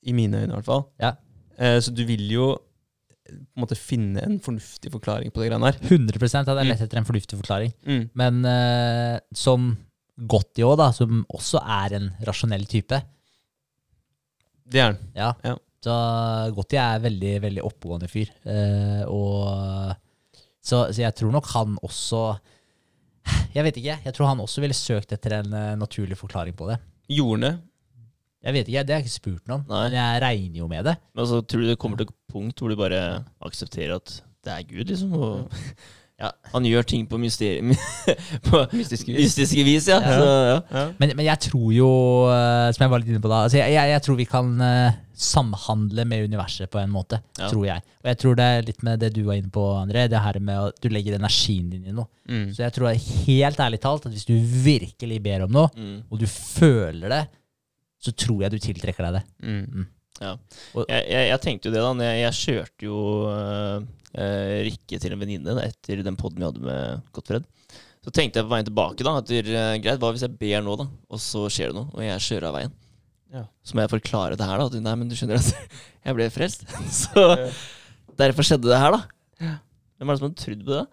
I mine øyne, i hvert fall. Ja. Eh, så du vil jo eh, på en måte finne en fornuftig forklaring på det greiene her. 100 hadde jeg lett etter en fornuftig forklaring. Mm. Men eh, som Gotti òg, da, som også er en rasjonell type. Det er den. Ja. Ja. Så Gotti er veldig, veldig oppegående fyr. Eh, og så, så jeg tror nok han også Jeg vet ikke. Jeg tror han også ville søkt etter en eh, naturlig forklaring på det. Jordene. Jeg vet ikke, Det har jeg ikke spurt noen, Nei. men jeg regner jo med det. Men altså, tror du det kommer til et punkt hvor du bare aksepterer at det er Gud, liksom? Og ja, han gjør ting på mysterium På Mystiske vis. mystiske vis, ja. Ja. Så, ja. Ja. Men, men jeg tror jo, eh, som jeg var litt inne på da altså jeg, jeg, jeg tror vi kan eh, samhandle med universet på en måte. Ja. Tror jeg. Og jeg tror det er litt med det du var inne på, André. Det her med at du legger energien din i noe. Mm. Så jeg tror helt ærlig talt at hvis du virkelig ber om noe, Mm. og du føler det, så tror jeg du tiltrekker deg det. Mm. Ja. Jeg, jeg, jeg tenkte jo det, da. Jeg, jeg kjørte jo øh, øh, Rikke til en venninne etter den poden vi hadde med Gottfred. Så tenkte jeg på veien tilbake da, at det er greit, hva hvis jeg ber nå, da, og så skjer det noe, og jeg kjører av veien? Ja. Så må jeg forklare det her, da. At, nei, men du skjønner at jeg ble frelst. Så derfor skjedde det her, da. Hvem er det som har trodd på det?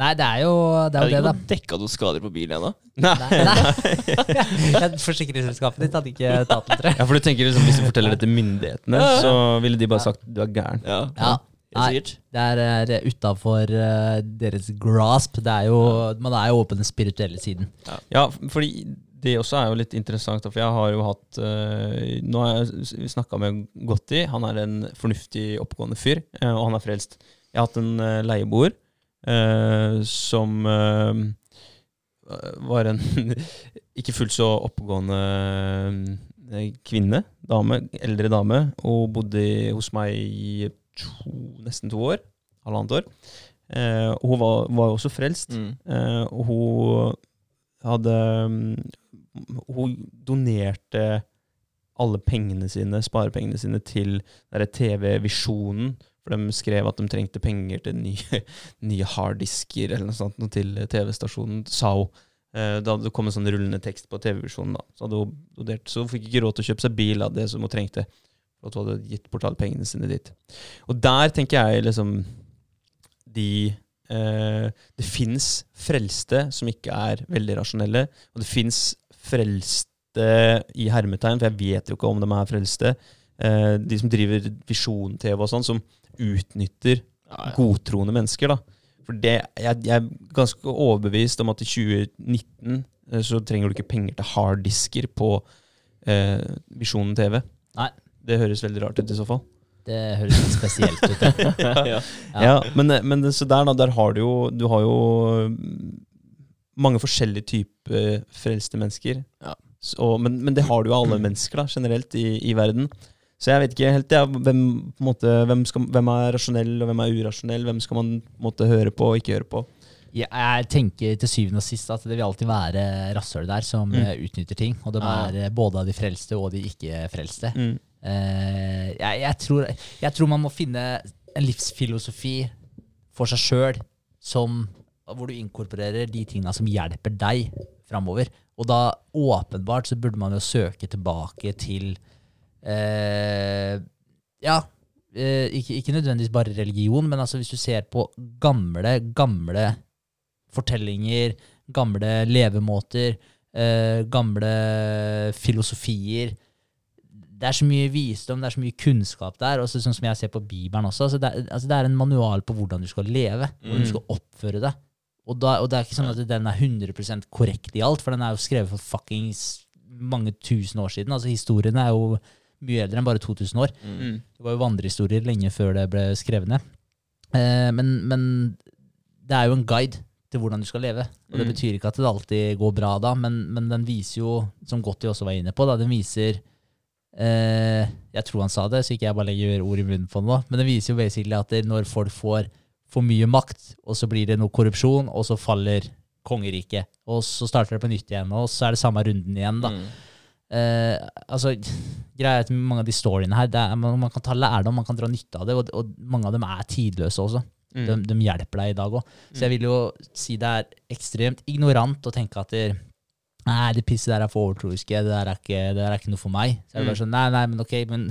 Nei, det er jo det, er jo det da. ikke dekka noen skader på bilen ennå. Nei. Nei. Forsikringsselskapet ditt hadde ikke tatt den, tror jeg. Ja, for du tenker liksom, Hvis du forteller det til myndighetene, Ja, ja. så ville de bare sagt du er gæren. Ja, Ja. Nei, det er uh, utafor deres grasp. Det er jo, man er jo på den spirituelle siden. Ja, fordi det også er jo litt interessant, for jeg har jo hatt eh, Nå har jeg snakka med Gotti. Han er en fornuftig, oppegående fyr, eh, og han er frelst. Jeg har hatt en uh, leieboer eh, som eh, var en ikke fullt så oppegående eh, kvinne, dame, eldre dame, og bodde hos meg i to, nesten to år. Halvannet år. Eh, hun var, var jo også frelst. Mm. Eh, og hun hadde mm, Hun donerte alle pengene sine, sparepengene sine, til TV-visjonen. For de skrev at de trengte penger til nye, nye harddisker eller noe sånt til TV-stasjonen, sa hun. Eh, Da det kommet sånn rullende tekst på TV-visjonen. da. Så hadde så fikk ikke råd til å kjøpe seg bil av det som hun trengte. For at hun hadde gitt bort alle pengene sine dit. Og der tenker jeg liksom de eh, Det fins frelste som ikke er veldig rasjonelle, og det fins frelste i hermetegn, for jeg vet jo ikke om de er frelste. Eh, de som driver Visjon-TV og sånn, som utnytter Ja, ja. godtroende mennesker. da. For det, jeg, jeg er ganske overbevist om at i 2019 eh, så trenger du ikke penger til harddisker på eh, Visjonen TV. Nei. Det høres veldig rart ut i så fall. Det høres litt spesielt ut. ja. ja. Ja. Ja, men, men så der, da, der har du jo Du har jo mange forskjellige typer frelste mennesker. Ja. Så, men, men det har du jo alle mennesker da, generelt i, i verden. Så jeg vet ikke helt ja, hvem, på måte, hvem, skal, hvem er rasjonell og hvem er urasjonell. Hvem skal man måte høre på og ikke høre på. Jeg, jeg tenker til syvende og sist at det vil alltid være rasshøl der som Mm. eh, utnytter ting. Og de Ja. er ja. både av de frelste og de ikke-frelste. Mm. Uh, jeg, jeg, tror, jeg tror man må finne en livsfilosofi for seg sjøl hvor du inkorporerer de tinga som hjelper deg framover. Og da åpenbart så burde man jo søke tilbake til eh, Ja, eh, ikke, ikke nødvendigvis bare religion, men altså hvis du ser på gamle, gamle fortellinger, gamle levemåter, eh, gamle filosofier det er så mye visdom, det er så mye kunnskap der. Også sånn som jeg ser på Bibelen også. Altså det, er, altså det er en manual på hvordan du skal leve, hvordan du Mm. skal oppføre deg. Og, da, og det er ikke sånn at den er 100 korrekt i alt, for den er jo skrevet for fuckings mange tusen år siden. Altså Historien er jo mye eldre enn bare 2000 år. Mm. Det var jo vandrehistorier lenge før det ble skrevet ned. Eh, men, men det er jo en guide til hvordan du skal leve. Og det Mm. betyr ikke at det alltid går bra da, men, men den viser jo, som Gotti også var inne på, da, den viser eh, Jeg tror han sa det, så ikke jeg bare legger ord i munnen på han nå, men den viser jo basically at når folk får for mye makt, og så blir det noe korrupsjon, og så faller kongeriket, og så starter det på nytt igjen, og så er det samme runden igjen, da. Mm. Eh, altså, greia er at mange av de storyene her, er, man, man kan ta lærdom, man kan dra nytte av det, og, og mange av dem er tidløse også. Mm. De, de hjelper deg i dag òg. Så jeg vil jo si det er ekstremt ignorant å tenke at det, Nei, det pisset der er for overtroiske, det der er ikke, det der er ikke noe for meg. Så er det bare sånn, nei, nei, men ok, men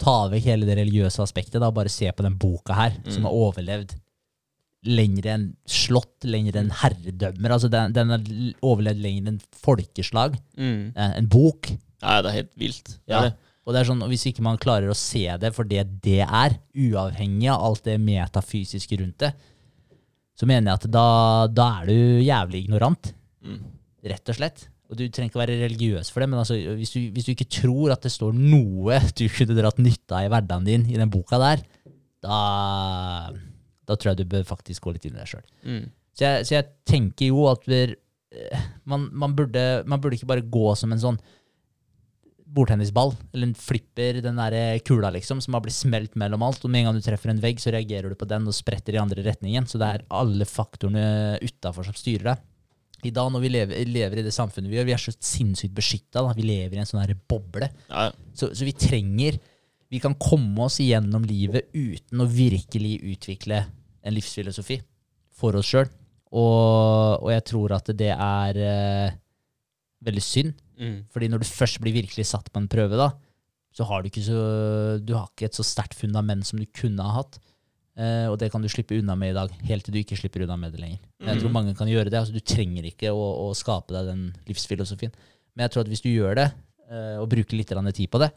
ta vekk hele det religiøse aspektet, da. Bare se på den boka her, som har overlevd lenger enn slott, lenger enn herredømmer. Altså, den, den har overlevd lenger enn folkeslag. Mm. Eh, En bok. Nei, det er helt vilt. Ja. det. Og det er sånn, Hvis ikke man klarer å se det for det det er, uavhengig av alt det metafysiske rundt det, så mener jeg at da, da er du jævlig ignorant, Mm. rett og slett. Og du trenger ikke å være religiøs for det, men altså, hvis, du, hvis du ikke tror at det står noe du kunne dratt nytte av i hverdagen din i den boka der, da, da tror jeg du bør faktisk gå litt inn i deg sjøl. Mm. Så, så jeg tenker jo at vi, eh, man, man, burde, man burde ikke bare gå som en sånn bordtennisball, eller en flipper, den der kula liksom, som har blitt smelt mellom alt, og med en gang du treffer en vegg, så reagerer du på den og spretter i andre retningen. Så det er alle faktorene utafor som styrer deg. I dag når vi lever, lever i det samfunnet vi gjør, vi er så sinnssykt beskytta. Vi lever i en sånn her boble. Ja. Så, så vi trenger Vi kan komme oss igjennom livet uten å virkelig utvikle en livsfilosofi for oss sjøl. Og, og jeg tror at det er eh, veldig synd. Mm. Fordi når du først blir virkelig satt på en prøve, da, så har du ikke så Du har ikke et så sterkt fundament som du kunne ha hatt. Eh, og det kan du slippe unna med i dag, helt til du ikke slipper unna med det lenger. Men Jeg tror mange kan gjøre det. altså Du trenger ikke å, å skape deg den livsfilosofien. Men jeg tror at hvis du gjør det, eh, og bruker litt tid på det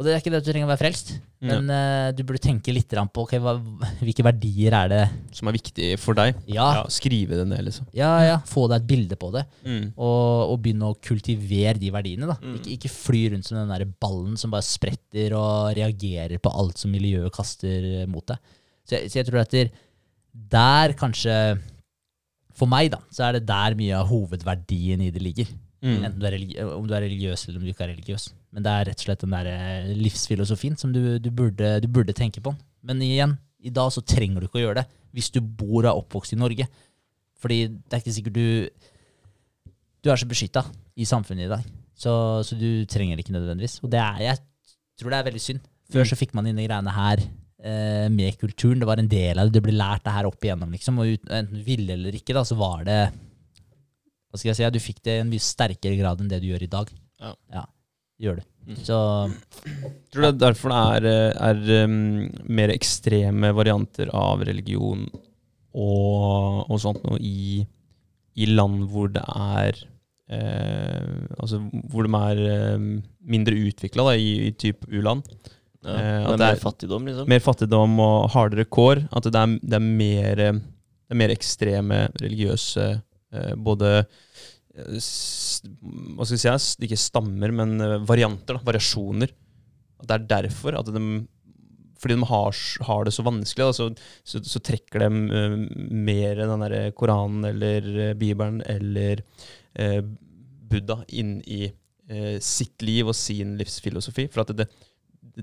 Og det er ikke det at du trenger å være frelst, men uh, du burde tenke litt på okay, hva, hvilke verdier er det Som er viktig for deg. Ja, Ja, skrive det ned, liksom. ja, ja. Få deg et bilde på det. Mm. og, og begynne å kultivere de verdiene. da. Mm. Ikke, ikke fly rundt som den der ballen som bare spretter og reagerer på alt som miljøet kaster mot deg. Så jeg, så jeg tror at der, der kanskje For meg, da, så er det der mye av hovedverdien i det ligger. Mm. Enten du er om du er religiøs eller om du ikke er religiøs. Men det er rett og slett den der eh, livsfilosofien som du, du, burde, du burde tenke på. Men igjen, i dag så trenger du ikke å gjøre det hvis du bor og er oppvokst i Norge. Fordi det er ikke sikkert du Du er så beskytta i samfunnet i dag. Så, så du trenger det ikke nødvendigvis. Og det er, jeg tror det er veldig synd. Før så fikk man inn de greiene her eh, med kulturen. Det var en del av det. Det ble lært det her opp igjennom, liksom. Og ut, enten du ville eller ikke, da, så var det Hva skal jeg si? Du fikk det i en mye sterkere grad enn det du gjør i dag. Ja. Ja. Gjør det. Mm. Så Tror du det er derfor det er, er um, mer ekstreme varianter av religion og, og sånt noe i, i land hvor det er eh, Altså hvor de er eh, mindre utvikla i, i type u-land. Ja. Eh, det er mer er- fattigdom, liksom. Mer fattigdom og hardere kår. At det er, det er, mer, det er mer ekstreme religiøse eh, Både Hva skal vi si? Ikke stammer, men eh, varianter. Da, variasjoner. At det er derfor at de fordi de har, har det så vanskelig, da, så, så, så trekker de uh, mer den der Koranen eller eh, Bibelen eller uh, Buddha inn i uh, sitt liv og sin livsfilosofi. For at det,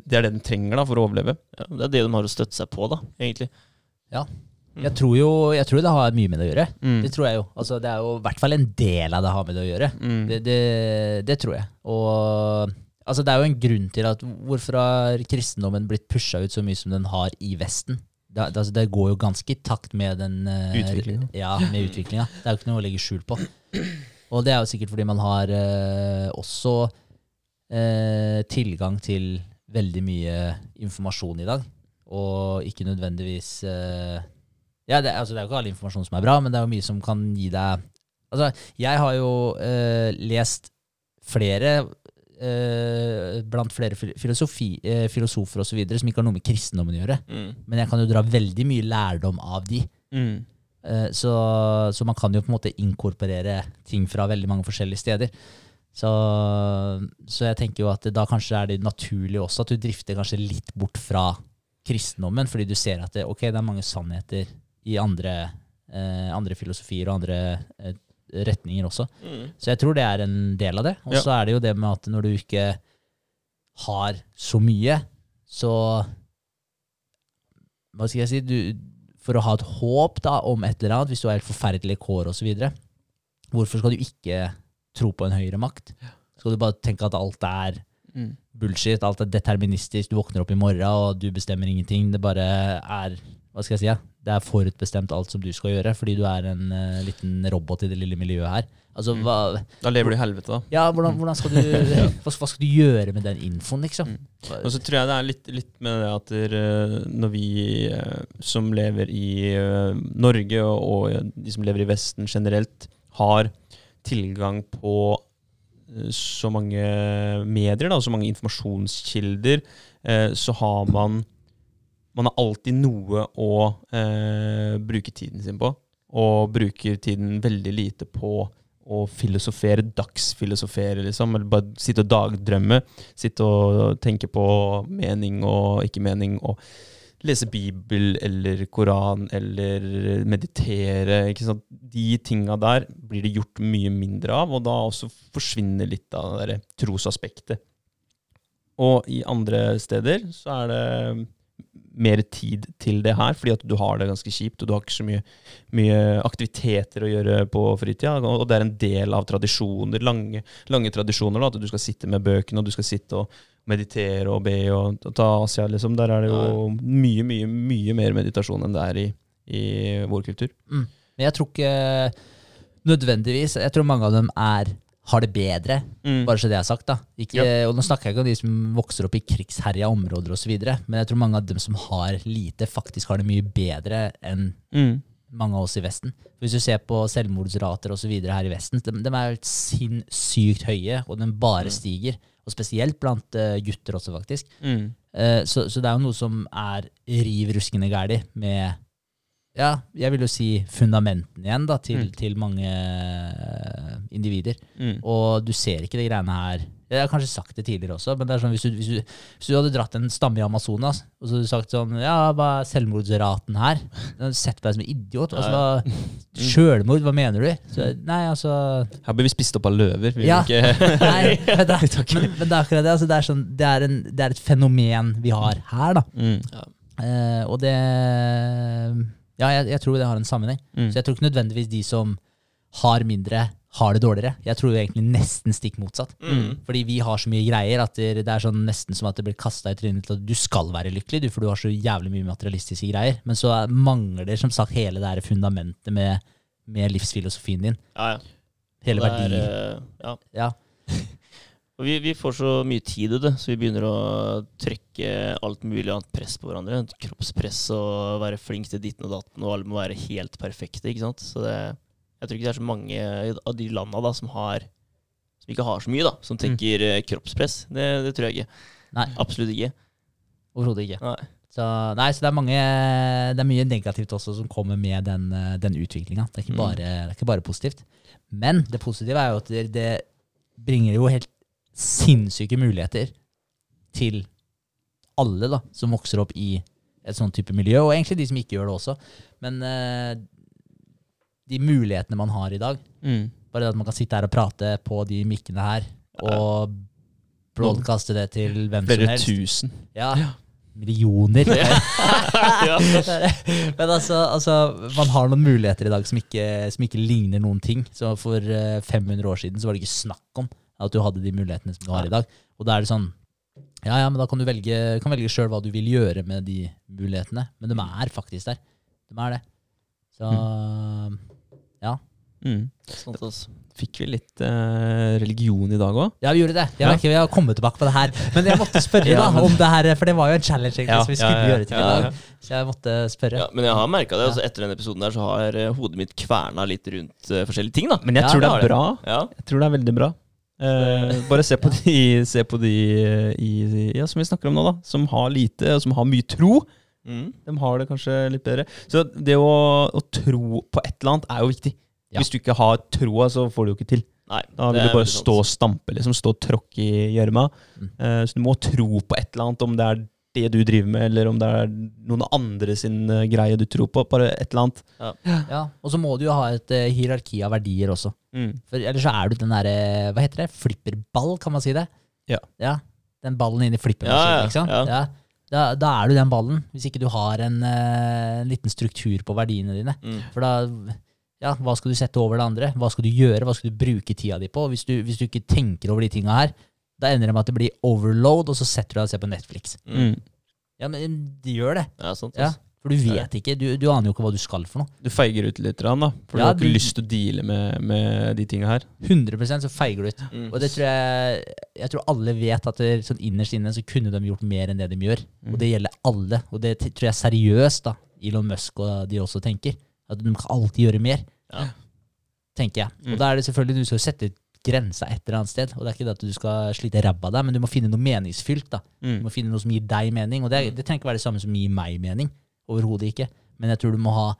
det er det de trenger da, for å overleve. Ja, det er det de har å støtte seg på, da, egentlig. Jeg tror jo jeg tror det har mye med det å gjøre. Mm. Det tror jeg jo. Altså, det er jo i hvert fall en del av det har med det å gjøre. Mm. Det, det, det tror jeg. Og altså, det er jo en grunn til at hvorfor har kristendommen blitt pusha ut så mye som den har i Vesten? Det, altså, det går jo ganske i takt med den eh, Utviklingen. Ja, med utviklinga. Det er jo ikke noe å legge skjul på. Og det er jo sikkert fordi man har eh, også eh, tilgang til veldig mye informasjon i dag, og ikke nødvendigvis eh, ja, det, altså, det er jo ikke all informasjon som er bra, men det er jo mye som kan gi deg Altså, jeg har jo eh, lest flere eh, blant flere filosofi, eh, filosofer og så videre, som ikke har noe med kristendommen å gjøre. Mm. Men jeg kan jo dra veldig mye lærdom av de. Mm. Eh, så, så man kan jo på en måte inkorporere ting fra veldig mange forskjellige steder. Så, så jeg tenker jo at da kanskje er det naturlig også at du drifter kanskje litt bort fra kristendommen, fordi du ser at det, okay, det er mange sannheter i andre, eh, andre filosofier og andre eh, retninger også. Mm. Så jeg tror det er en del av det. Og Ja. så er det jo det med at når du ikke har så mye, så Hva skal jeg si? Du, for å ha et håp da, om et eller annet, hvis du har helt forferdelige kår osv., hvorfor skal du ikke tro på en høyere makt? Skal du bare tenke at alt er Mm. bullshit, alt er deterministisk, du våkner opp i morgen og du bestemmer ingenting. Det bare er Hva skal jeg si? Ja? Det er forutbestemt alt som du skal gjøre, fordi du er en uh, liten robot i det lille miljøet her. Altså, Mm. hva, Da lever du i helvete, da. ja, hvordan, hvordan skal du, hva, hva skal du gjøre med den infoen, liksom? Mm. Og så tror jeg det er litt, litt med det at der, eh, når vi eh, som lever i Norge, og, og de som lever i Vesten generelt, har tilgang på så mange medier, da, så mange informasjonskilder, så har man Man har alltid noe å eh, bruke tiden sin på, og bruker tiden veldig lite på å filosofere, dagsfilosofere, liksom, eller bare sitte og dagdrømme. Sitte og tenke på mening og ikke mening, og lese Bibel eller Koran eller meditere. ikke sant? De tinga der blir det gjort mye mindre av, og da også forsvinner litt av det der trosaspektet. Og i andre steder så er det mer tid til det her, fordi at du har det ganske kjipt, og du har ikke så mye, mye aktiviteter å gjøre på fritida. Og det er en del av tradisjoner, lange, lange tradisjoner, da, at du skal sitte med bøkene, og du skal sitte og meditere og be og ta Asia, liksom. Der er det jo mye, mye, mye mer meditasjon enn det er i, i vår kultur. Men jeg tror ikke nødvendigvis Jeg tror mange av dem er, har det bedre, bare så det er sagt. da. Ikke, Og Nå snakker jeg ikke om de som vokser opp i krigsherja områder osv., men jeg tror mange av dem som har lite, faktisk har det mye bedre enn Mm. mange av oss i Vesten. Hvis du ser på selvmordsrater osv. her i Vesten, de, de er sinnssykt høye, og den bare stiger. Og spesielt blant uh, gutter også, faktisk. Mm. Eh, så, så det er jo noe som er riv ruskende gærlig med ja, jeg vil jo si fundamentene igjen da, til, Mm. til mange eh, individer. Mm. Og du ser ikke de greiene her Jeg har kanskje sagt det tidligere også, men det er sånn hvis du, hvis du, hvis du hadde dratt en stamme i Amazonas, og så hadde du sagt sånn Ja, hva er selvmordsraten her? Sett på deg som en idiot. Altså, hva, Sjølmord, hva mener du? Så, nei, altså Her blir vi spist opp av løver. Vi Ja. ikke Nei, men det, men, men det er akkurat det. Altså, det, er sånn, det, er en, det er et fenomen vi har her, da. mm. Eh, og det Ja, jeg, jeg tror det har en sammenheng. Mm. Så jeg tror ikke nødvendigvis de som har mindre, har det dårligere. Jeg tror egentlig nesten stikk motsatt. Mm. Fordi vi har så mye greier at det, det er sånn nesten som at det blir kasta i trynet til at du skal være lykkelig, du, for du har så jævlig mye materialistiske greier. Men så er- mangler som sagt hele det her fundamentet med, med livsfilosofien din. Ja, ja. Hele er, verdien. eh, ja. Vi, vi får så mye tid i det, så vi begynner å trykke alt mulig annet press på hverandre. Kroppspress og være flink til ditten og datten, og alle må være helt perfekte. ikke sant? Så det, jeg tror ikke det er så mange av de landa da, som har som ikke har så mye, da, som tenker mm. kroppspress. Det, det tror jeg ikke. Nei, Absolutt ikke. overhodet ikke. Nei. Så, nei, så det er, mange, det er mye negativt også som kommer med den, eh, den utviklinga. Det, Mm. det er ikke bare positivt. Men det positive er jo at det, det bringer jo helt sinnssyke muligheter til alle da, som vokser opp i et sånt type miljø, og egentlig de som ikke gjør det også. Men uh, de mulighetene man har i dag, Mm. bare det at man kan sitte her og prate på de mikkene her, og broadcaste det til hvem som helst. Flere tusen. Ja, millioner. Ja. Men altså, altså, man har noen muligheter i dag som ikke, som ikke ligner noen ting. Så for eh, 500 år siden så var det ikke snakk om at du hadde de mulighetene som du har i dag. Og da er det sånn Ja, ja, men da kan du velge, kan velge sjøl hva du vil gjøre med de mulighetene. Men de er faktisk der. De er det. Så ja. Mm. Sånt også. Fikk vi litt eh, religion i dag òg? Ja, vi gjorde det. Jeg Ja. ikke, vi har kommet tilbake på det her. Men jeg måtte spørre Ja, da om det her, for det var jo en challenge egentlig, Ja, som vi skulle ja, gjøre til ja, i dag. Så jeg måtte spørre. Ja, men jeg har merka det. Altså, etter den episoden der så har eh, hodet mitt kverna litt rundt uh, forskjellige ting. da. Men jeg Ja, tror det er det. bra. Ja, Jeg tror det er veldig bra. Eh, bare se på de, se på de eh, i, ja, som vi snakker om nå, da. Som har lite, og som har mye tro. Mm. De har det kanskje litt bedre. Så det å, å tro på et eller annet er jo viktig. Ja. Hvis du ikke har troa, så får du jo ikke til. Nei, Da vil du bare stå og stampe, liksom. Stå og tråkke i gjørma. Mm. Eh, så du må tro på et eller annet, om det er det du driver med, eller om det er noen andre sin eh, greie du tror på. Bare et eller annet. Ja, Og så må du jo ha et uh, hierarki av verdier også. Mm. For ellers så er du den derre Hva heter det? Flipperball, kan man si det? Ja. ja Den ballen inni flippermaskinen, Ja, ja, ikke sant? ja. Ja. Da, da er du den ballen, hvis ikke du har en, uh, liten struktur på verdiene dine. Mm. For da ja, hva skal du sette over det andre? Hva skal du gjøre? Hva skal du bruke tida di på? Hvis du, hvis du ikke tenker over de tinga her, da ender det med at det blir overload, og så setter du deg og ser på Netflix. Mm. Ja, men det gjør det. Ja, sant. Ja. For du vet ikke. Du, du aner jo ikke hva du skal for noe. Du feiger ut litt, da. For Ja, du har ikke du- lyst til å deale med, med de tinga her. 100% så feiger du ut. Mm. Og det tror jeg Jeg tror alle vet at det, sånn innerst inne så kunne de gjort mer enn det de gjør. Mm. Og det gjelder alle. Og det tror jeg seriøst da Elon Musk og de også tenker. At de kan alltid gjøre mer. Ja. Tenker jeg. Mm. Og da er det selvfølgelig du skal sette grensa et eller annet sted. Og det er ikke det at du skal slite ræva av deg, men du må finne noe meningsfylt. da Du Mm. må finne noe som gir deg mening. Og det, Mm. det trenger ikke være det samme som gir meg mening. Overhodet ikke. Men jeg tror du må ha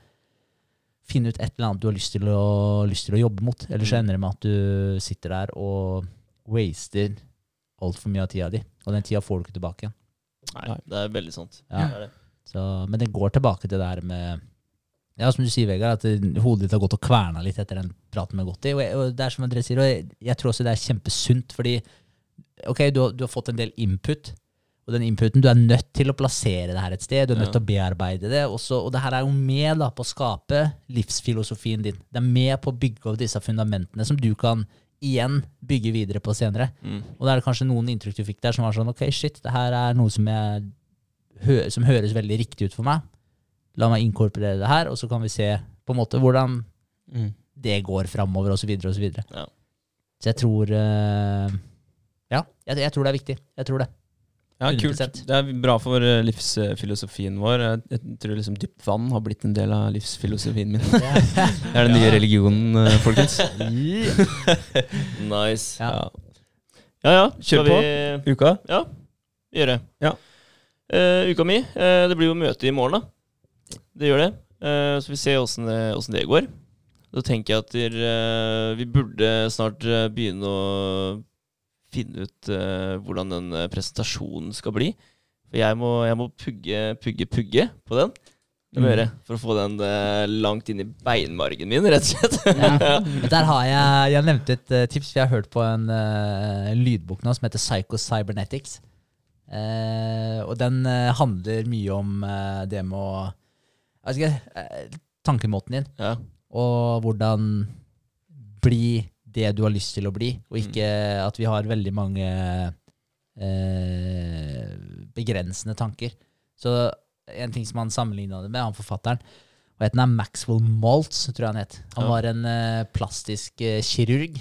finne ut et eller annet du har lyst til å, lyst til å jobbe mot. Ellers så Mm. ender det med at du sitter der og waster altfor mye av tida di. Og den tida får du ikke tilbake igjen. Nei, det er veldig sant. Ja. Det er det. Så, men det går tilbake til det der med Ja, som du sier, Vegard, at hodet ditt har gått og kverna litt etter den praten med godt i. Og, jeg, og det er som André sier, og jeg, jeg tror også det er kjempesunt, fordi ok, du du har fått en del input, og den inputen, du er nødt til å plassere det her et sted, du er nødt til å bearbeide det, også, og det her er jo med da, på å skape livsfilosofien din. Det er med på å bygge opp disse fundamentene som du kan igjen bygge videre på senere. Mm. Og da er det kanskje noen inntrykk du fikk der som var sånn, ok, shit, det her er noe som, hø som høres veldig riktig ut for meg. La meg inkorporere det her, og så kan vi se på en måte hvordan Mm. Det går framover, osv., osv. Ja. Så jeg tror eh, Ja, jeg, jeg tror det er viktig. Jeg tror det. Ja, 100%. kult. Det er bra for eh, livsfilosofien vår. Jeg, tror liksom dypt vann har blitt en del av livsfilosofien min. Det er den nye religionen, eh, folkens. Nice. Ja. Ja. Ja Kjør på. vi Uka? Ja, gjøre. Ja. Uh, uka mi Uh, Det blir jo møte i morgen, da. Det gjør det. Uh, så vi ser åssen det, det går. Da tenker jeg at der, eh, vi burde snart eh, begynne å finne ut uh, hvordan den presentasjonen skal bli. For jeg må, jeg må pugge, pugge, pugge på den. Mm. gjøre For å få den uh, langt inn i beinmargen min, rett og slett. Ja. Der har jeg Jeg nevnte et uh, tips. Vi har hørt på en lydbok nå som heter Psycho Cybernetics. Og den handler mye om det med å Tankemåten din. ja. Og hvordan bli det du har lyst til å bli, og ikke at vi har veldig mange eh, begrensende tanker. Så en ting som han sammenligna det med, han forfatteren, og het han Maxwell Maltz, tror jeg han het. Han var en eh, plastisk eh, kirurg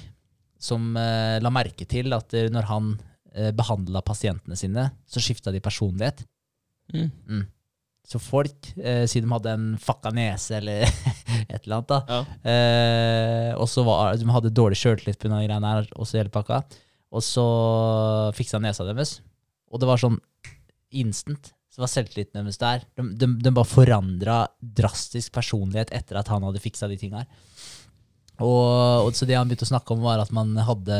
som eh, la merke til at eh, når han eh, behandla pasientene sine, så skifta de personlighet. Mm. Mm. Så folk, eh, siden de hadde en fucka nese eller et eller annet, da, Ja. Eh, og så var de hadde dårlig sjøltillit pga. greiene her, og så hele pakka. Og så fiksa nesa deres. Og det var sånn instant. Så var selvtilliten deres der. De, de, de bare forandra drastisk personlighet etter at han hadde fiksa de tinga her. Og, og så det han begynte å snakke om, var at man hadde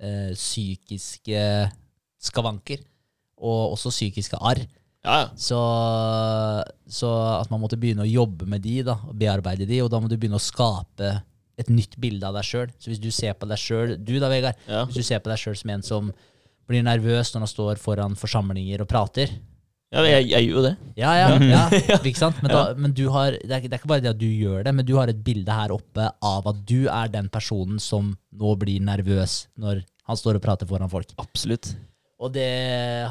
eh, psykiske skavanker. Og også psykiske arr. Ja, ja. Så, så at man måtte begynne å jobbe med de, da, og bearbeide de, og da må du begynne å skape et nytt bilde av deg sjøl. Så hvis du ser på deg sjøl, du da, Vegard, ja. hvis du ser på deg sjøl som en som blir nervøs når han står foran forsamlinger og prater ja jeg, jeg gjør jo det. Ja, ja, ja, ikke sant? Men, da, men du har, det, er, det er ikke bare det at du gjør det, men du har et bilde her oppe av at du er den personen som nå blir nervøs når han står og prater foran folk. Absolutt. Og det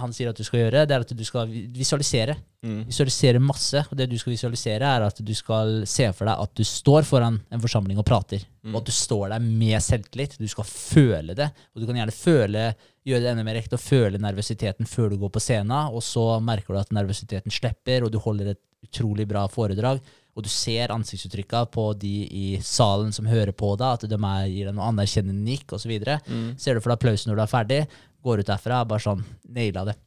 han sier at du skal gjøre, det er at du skal visualisere. Mm. Visualisere masse, og det du skal visualisere, er at du skal se for deg at du står foran en forsamling og prater, Mm. og at du står der med selvtillit. Du skal føle det, og du kan gjerne føle, gjøre det enda mer ekte og føle nervøsiteten før du går på scenen, og så merker du at nervøsiteten slipper, og du holder et utrolig bra foredrag, og du ser ansiktsuttrykka på de i salen som hører på deg, at de er, gir deg noe anerkjennende nikk osv. Mm. Ser du for deg applausen når du er ferdig, går ut derfra, er bare sånn Naila det.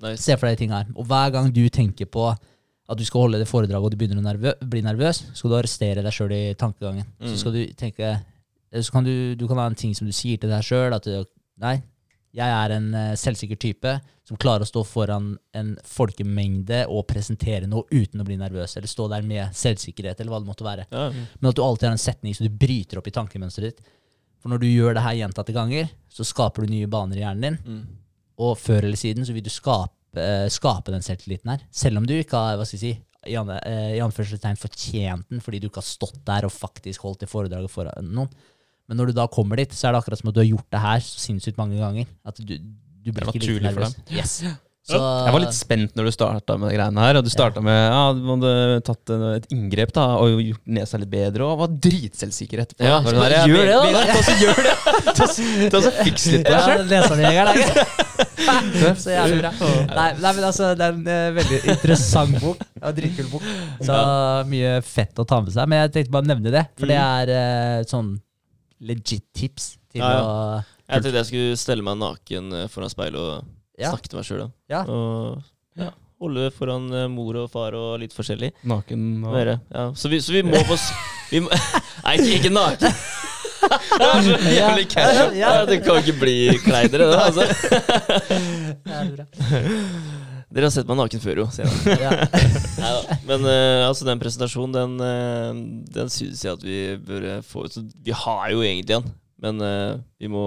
Nice. Se for deg de tinga her. Og hver gang du tenker på at du skal holde det foredraget og du begynner å nervø bli nervøs, skal du arrestere deg sjøl i tankegangen. Mm. Så skal du tenke Så kan du, du kan ha en ting som du sier til deg sjøl, nei, jeg er en eh, selvsikker type som klarer å stå foran en folkemengde og presentere noe uten å bli nervøs, eller stå der med selvsikkerhet, eller hva det måtte være. Ja. Men at du alltid har en setning så du bryter opp i tankemønsteret ditt. For når du gjør det her gjentatte ganger, så skaper du nye baner i hjernen din. Mm. Og før eller siden så vil du skape, eh, skape den selvtilliten her. Selv om du ikke har hva skal jeg si, i, an eh, i anførselstegn fortjent den fordi du ikke har stått der og faktisk holdt det foredraget foran noen. Men når du da kommer dit, så er det akkurat som at du har gjort det her så sinnssykt mange ganger. At du, du blir Det ikke like nervøs. Yes. Så, Jeg var litt spent når du starta med greiene her. Og du starta med ja, du hadde tatt et inngrep da og gjort nesa litt bedre, og var dritselvsikker etterpå. Ja, så sånn der, gjør det, da. Ta så gjør det! Ta så- Fiks litt på deg ja, sjøl. Leserjeger, det er Så jævlig bra. Nei, nei, men altså, det er en eh, veldig interessant bok. Ja, Dritkul bok. Så mye fett å ta med seg. Men jeg tenkte bare å nevne det, for det er eh, sånn legit tips til Ja, ja. å Jeg tenkte jeg skulle stelle meg naken eh, foran speilet og Ja. snakke til meg sjøl. Ja. Og ja, holde foran eh, mor og far og litt forskjellig. Naken og. Ja. Så, vi, så vi må få vi må, Nei, ikke, ikke naken. Det er så jævlig casual. Ja. Ja, Det kan ikke bli kleinere, det. Altså. Jævlig bra. Dere har sett meg naken før, jo. sier jeg. Ja. Neida. Men uh, altså, den presentasjonen, den, uh, den syns jeg at vi bør få ut. Vi har jo egentlig en, men uh, vi må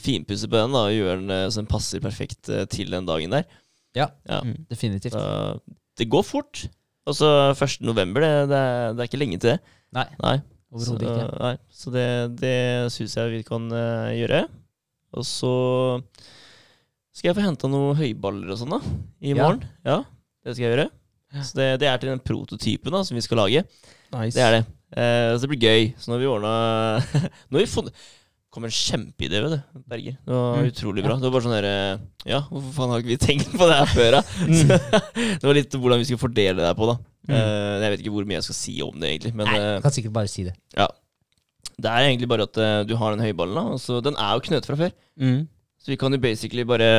finpusse på den da, og gjøre den så den passer perfekt til den dagen der. Ja. Ja. Mm. Definitivt. Så, det går fort. Altså 1. november, det, det, er, det er ikke lenge til det. Nei, Nei. overhodet ikke. Nei. Så det, det syns jeg vi kan gjøre. Og så skal jeg få henta noen høyballer og sånn da, i morgen. Ja, det skal jeg gjøre. Så det, det er til den prototypen da, som vi skal lage. Nice. Det er det. Eh, så det blir gøy. Så nå har vi ordna Nå har vi funnet kom en kjempeidé, vet du, Berger. Det var Mm. utrolig bra. Det var bare sånn derre Ja, hvorfor faen har ikke vi tenkt på det her før, da? Så, det var litt hvordan vi skulle fordele det her på, da. Mm. Eh, jeg vet ikke hvor mye jeg skal si om det, egentlig. Men Nei, eh, du kan sikkert bare si det. Ja. det er egentlig bare at uh, du har den høyballen, da. Og så den er jo knøt fra før. Mm. Så vi kan jo basically bare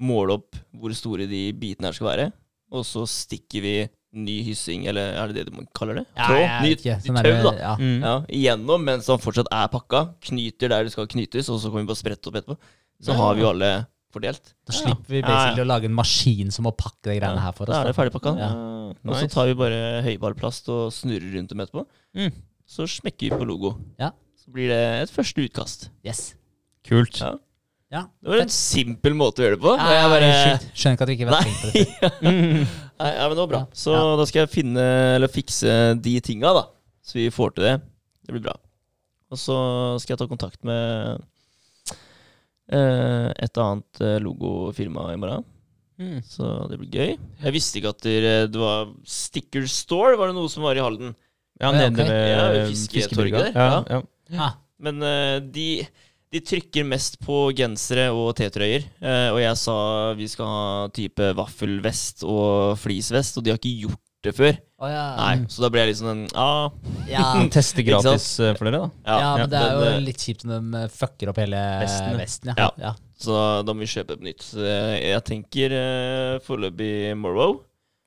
måle opp hvor store de bitene her skal være. Og så stikker vi ny hyssing, eller er det det man kaller det? Tråd? jeg Ny, ny Sånn tau, der, da. Ja. Mm. Ja, igjennom mens han fortsatt er pakka. Knyter der det skal knytes, og så kan vi bare sprette opp etterpå. Så Ja. har vi jo alle fordelt. Da slipper vi basically ja. å lage en maskin som må pakke de greiene her for oss. Da er det ferdig ferdigpakka. Ja. Og så tar vi bare høyballplast og snurrer rundt dem etterpå. Mm. Så smekker vi på logo. Ja. Så blir det et første utkast. Yes. Kult. Ja. Ja. Det var en simpel måte å gjøre det på. Ja, jeg bare. Skjønner ikke at du ikke var Nei. tenkt på dette. Nei, ja, men det var bra. Så Ja. da skal jeg finne, eller fikse de tinga, da. Så vi får til det. Det blir bra. Og så skal jeg ta kontakt med eh, et annet eh, logofirma i morgen. Mm. Så det blir gøy. Jeg visste ikke at det, det var Sticker Store, var det noe som var i Halden. Ja, nede okay. ved Ja, Fisketorget der. Ja, Ja. ja. Men eh, de, de trykker mest på gensere og T-trøyer. Eh, og jeg sa vi skal ha type vaffelvest og fleecevest, og de har ikke gjort det før. Oh, ja. Nei, Så da ble jeg litt sånn ah, Ja. Teste gratis eh, for dere, da. ja, ja, men det er jo eh, litt kjipt når de eh, fucker opp hele Vesten, ja. vesten. Ja. ja. Så da må vi kjøpe et nytt. Så jeg, tenker uh, foreløpig Morrow.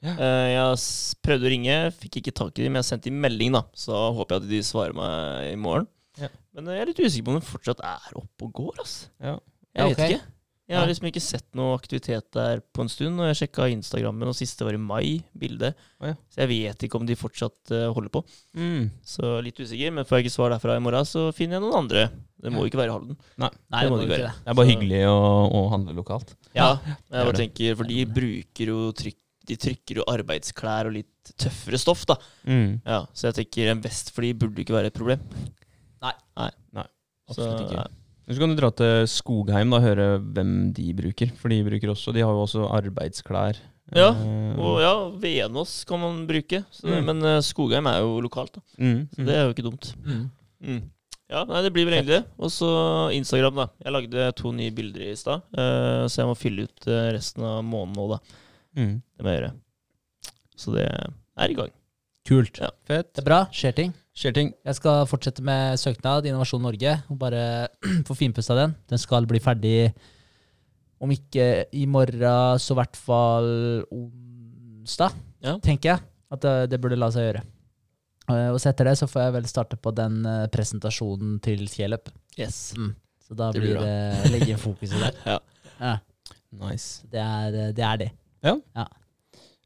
Ja. Eh, jeg prøvde å ringe, fikk ikke tak i dem. Jeg sendte dem melding, da. Så håper jeg at de svarer meg i morgen. Ja. Men eh, jeg er litt usikker på om de fortsatt er oppe og går. ass. Ja. Jeg vet okay. ikke. Jeg har liksom ikke sett noe aktivitet der på en stund. Og jeg sjekka Instagrammen, og siste var i mai, bildet. Oh, ja. Så jeg vet ikke om de fortsatt uh, holder på. Mm. Så litt usikker. Men får jeg ikke svar derfra i morgen, så finner jeg noen andre. Det må jo ikke være i Halden. Nei, Det det må det ikke være. det. Det er bare hyggelig å, å handle lokalt. Ja. Jeg er bare tenker, for de bruker jo trykk, De trykker jo arbeidsklær og litt tøffere stoff, da. Mm. Ja, så jeg tenker en vest for de burde ikke være et problem. Absolutt Så, ikke. ja. Så kan du dra til Skogheim og høre hvem de bruker. For de bruker også De har jo også arbeidsklær. Ja, Eh, Og ja, Venås kan man bruke, så, Mm. men eh, Skogheim er jo lokalt, da. mm, Så det er jo ikke dumt. Mm. Mm. Ja, nei, det blir vel egentlig det. Og så Instagram, da. Jeg lagde to nye bilder i stad, eh, så jeg må fylle ut resten av måneden nå, da. mm. Det må jeg gjøre. Så det er i gang. Kult. Ja. Fett. Det er bra. Skjer ting. Skjer ting. Jeg skal fortsette med søknad Innovasjon Norge og bare få finpussa den. Den skal bli ferdig om ikke i morgen, så i hvert fall onsdag, Ja. tenker jeg. At det, det burde la seg gjøre. Eh, Og så etter det så får jeg vel starte på den eh, presentasjonen til Kjelup. Yes. Så da Det blir blir det legge fokuset der. Ja. Ja, Nice. det, er, eh, det er det.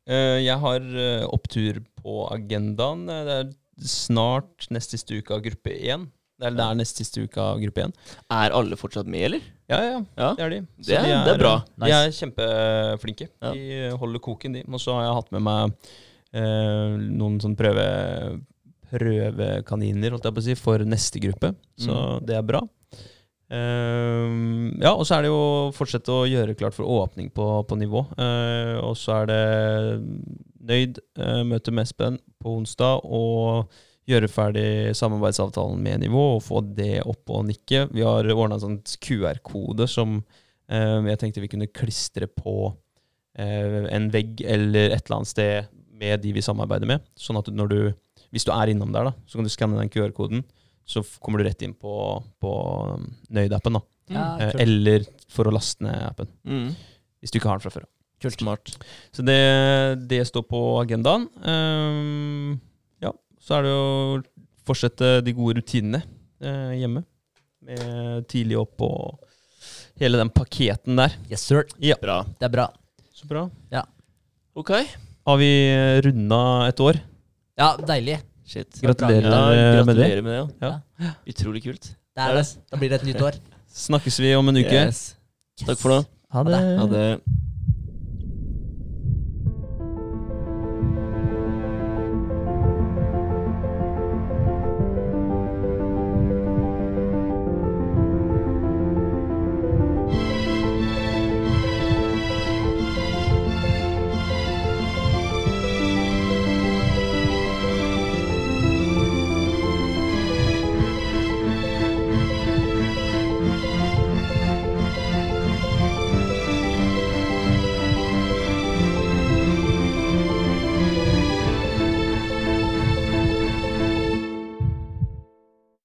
Eh, jeg har eh, opptur på agendaen. Eh, Det er snart nest siste uke av gruppe én. Det er, det er nest siste uke av gruppe én. Er alle fortsatt med, eller? Ja, ja, Ja. det er de. Det er- de det er bra. De er kjempeflinke. Ja. De holder koken, de. Og så har jeg hatt med meg eh, noen sånn prøve, prøvekaniner holdt jeg på å si, for neste gruppe. Så Mm. det er bra. Uh, ja, og så er det jo å fortsette å gjøre klart for åpning på, på nivå. Uh, og så er det nøyd uh, møte med Espen på onsdag og gjøre ferdig samarbeidsavtalen med nivå og få det opp og nikke. Vi har ordna en sånn QR-kode som eh, jeg tenkte vi kunne klistre på eh, en vegg eller et eller annet sted med de vi samarbeider med. Sånn at når du, hvis du er innom der, da, så kan du skanne den QR-koden. Så kommer du rett inn på, på um, Nøyd-appen, da. Ja, Eh, eller for å laste ned appen. Mm. Hvis du ikke har den fra før. Kult. Smart. Så det, det står på agendaen. Um, ja, så er det å fortsette de gode rutinene uh, hjemme. Med tidlig opp og hele den paketen der. Yes, sir. Bra. Det er bra. Så bra. Ja. Ok. Har vi runda et år? Ja, deilig. Shit. Gratulerer Ja, med det. gratulerer med det. Ja. Ja. Utrolig kult. Det er det. Da blir det et nytt år. Snakkes vi om en uke? Yes. Takk for nå. Ha det. Ha det.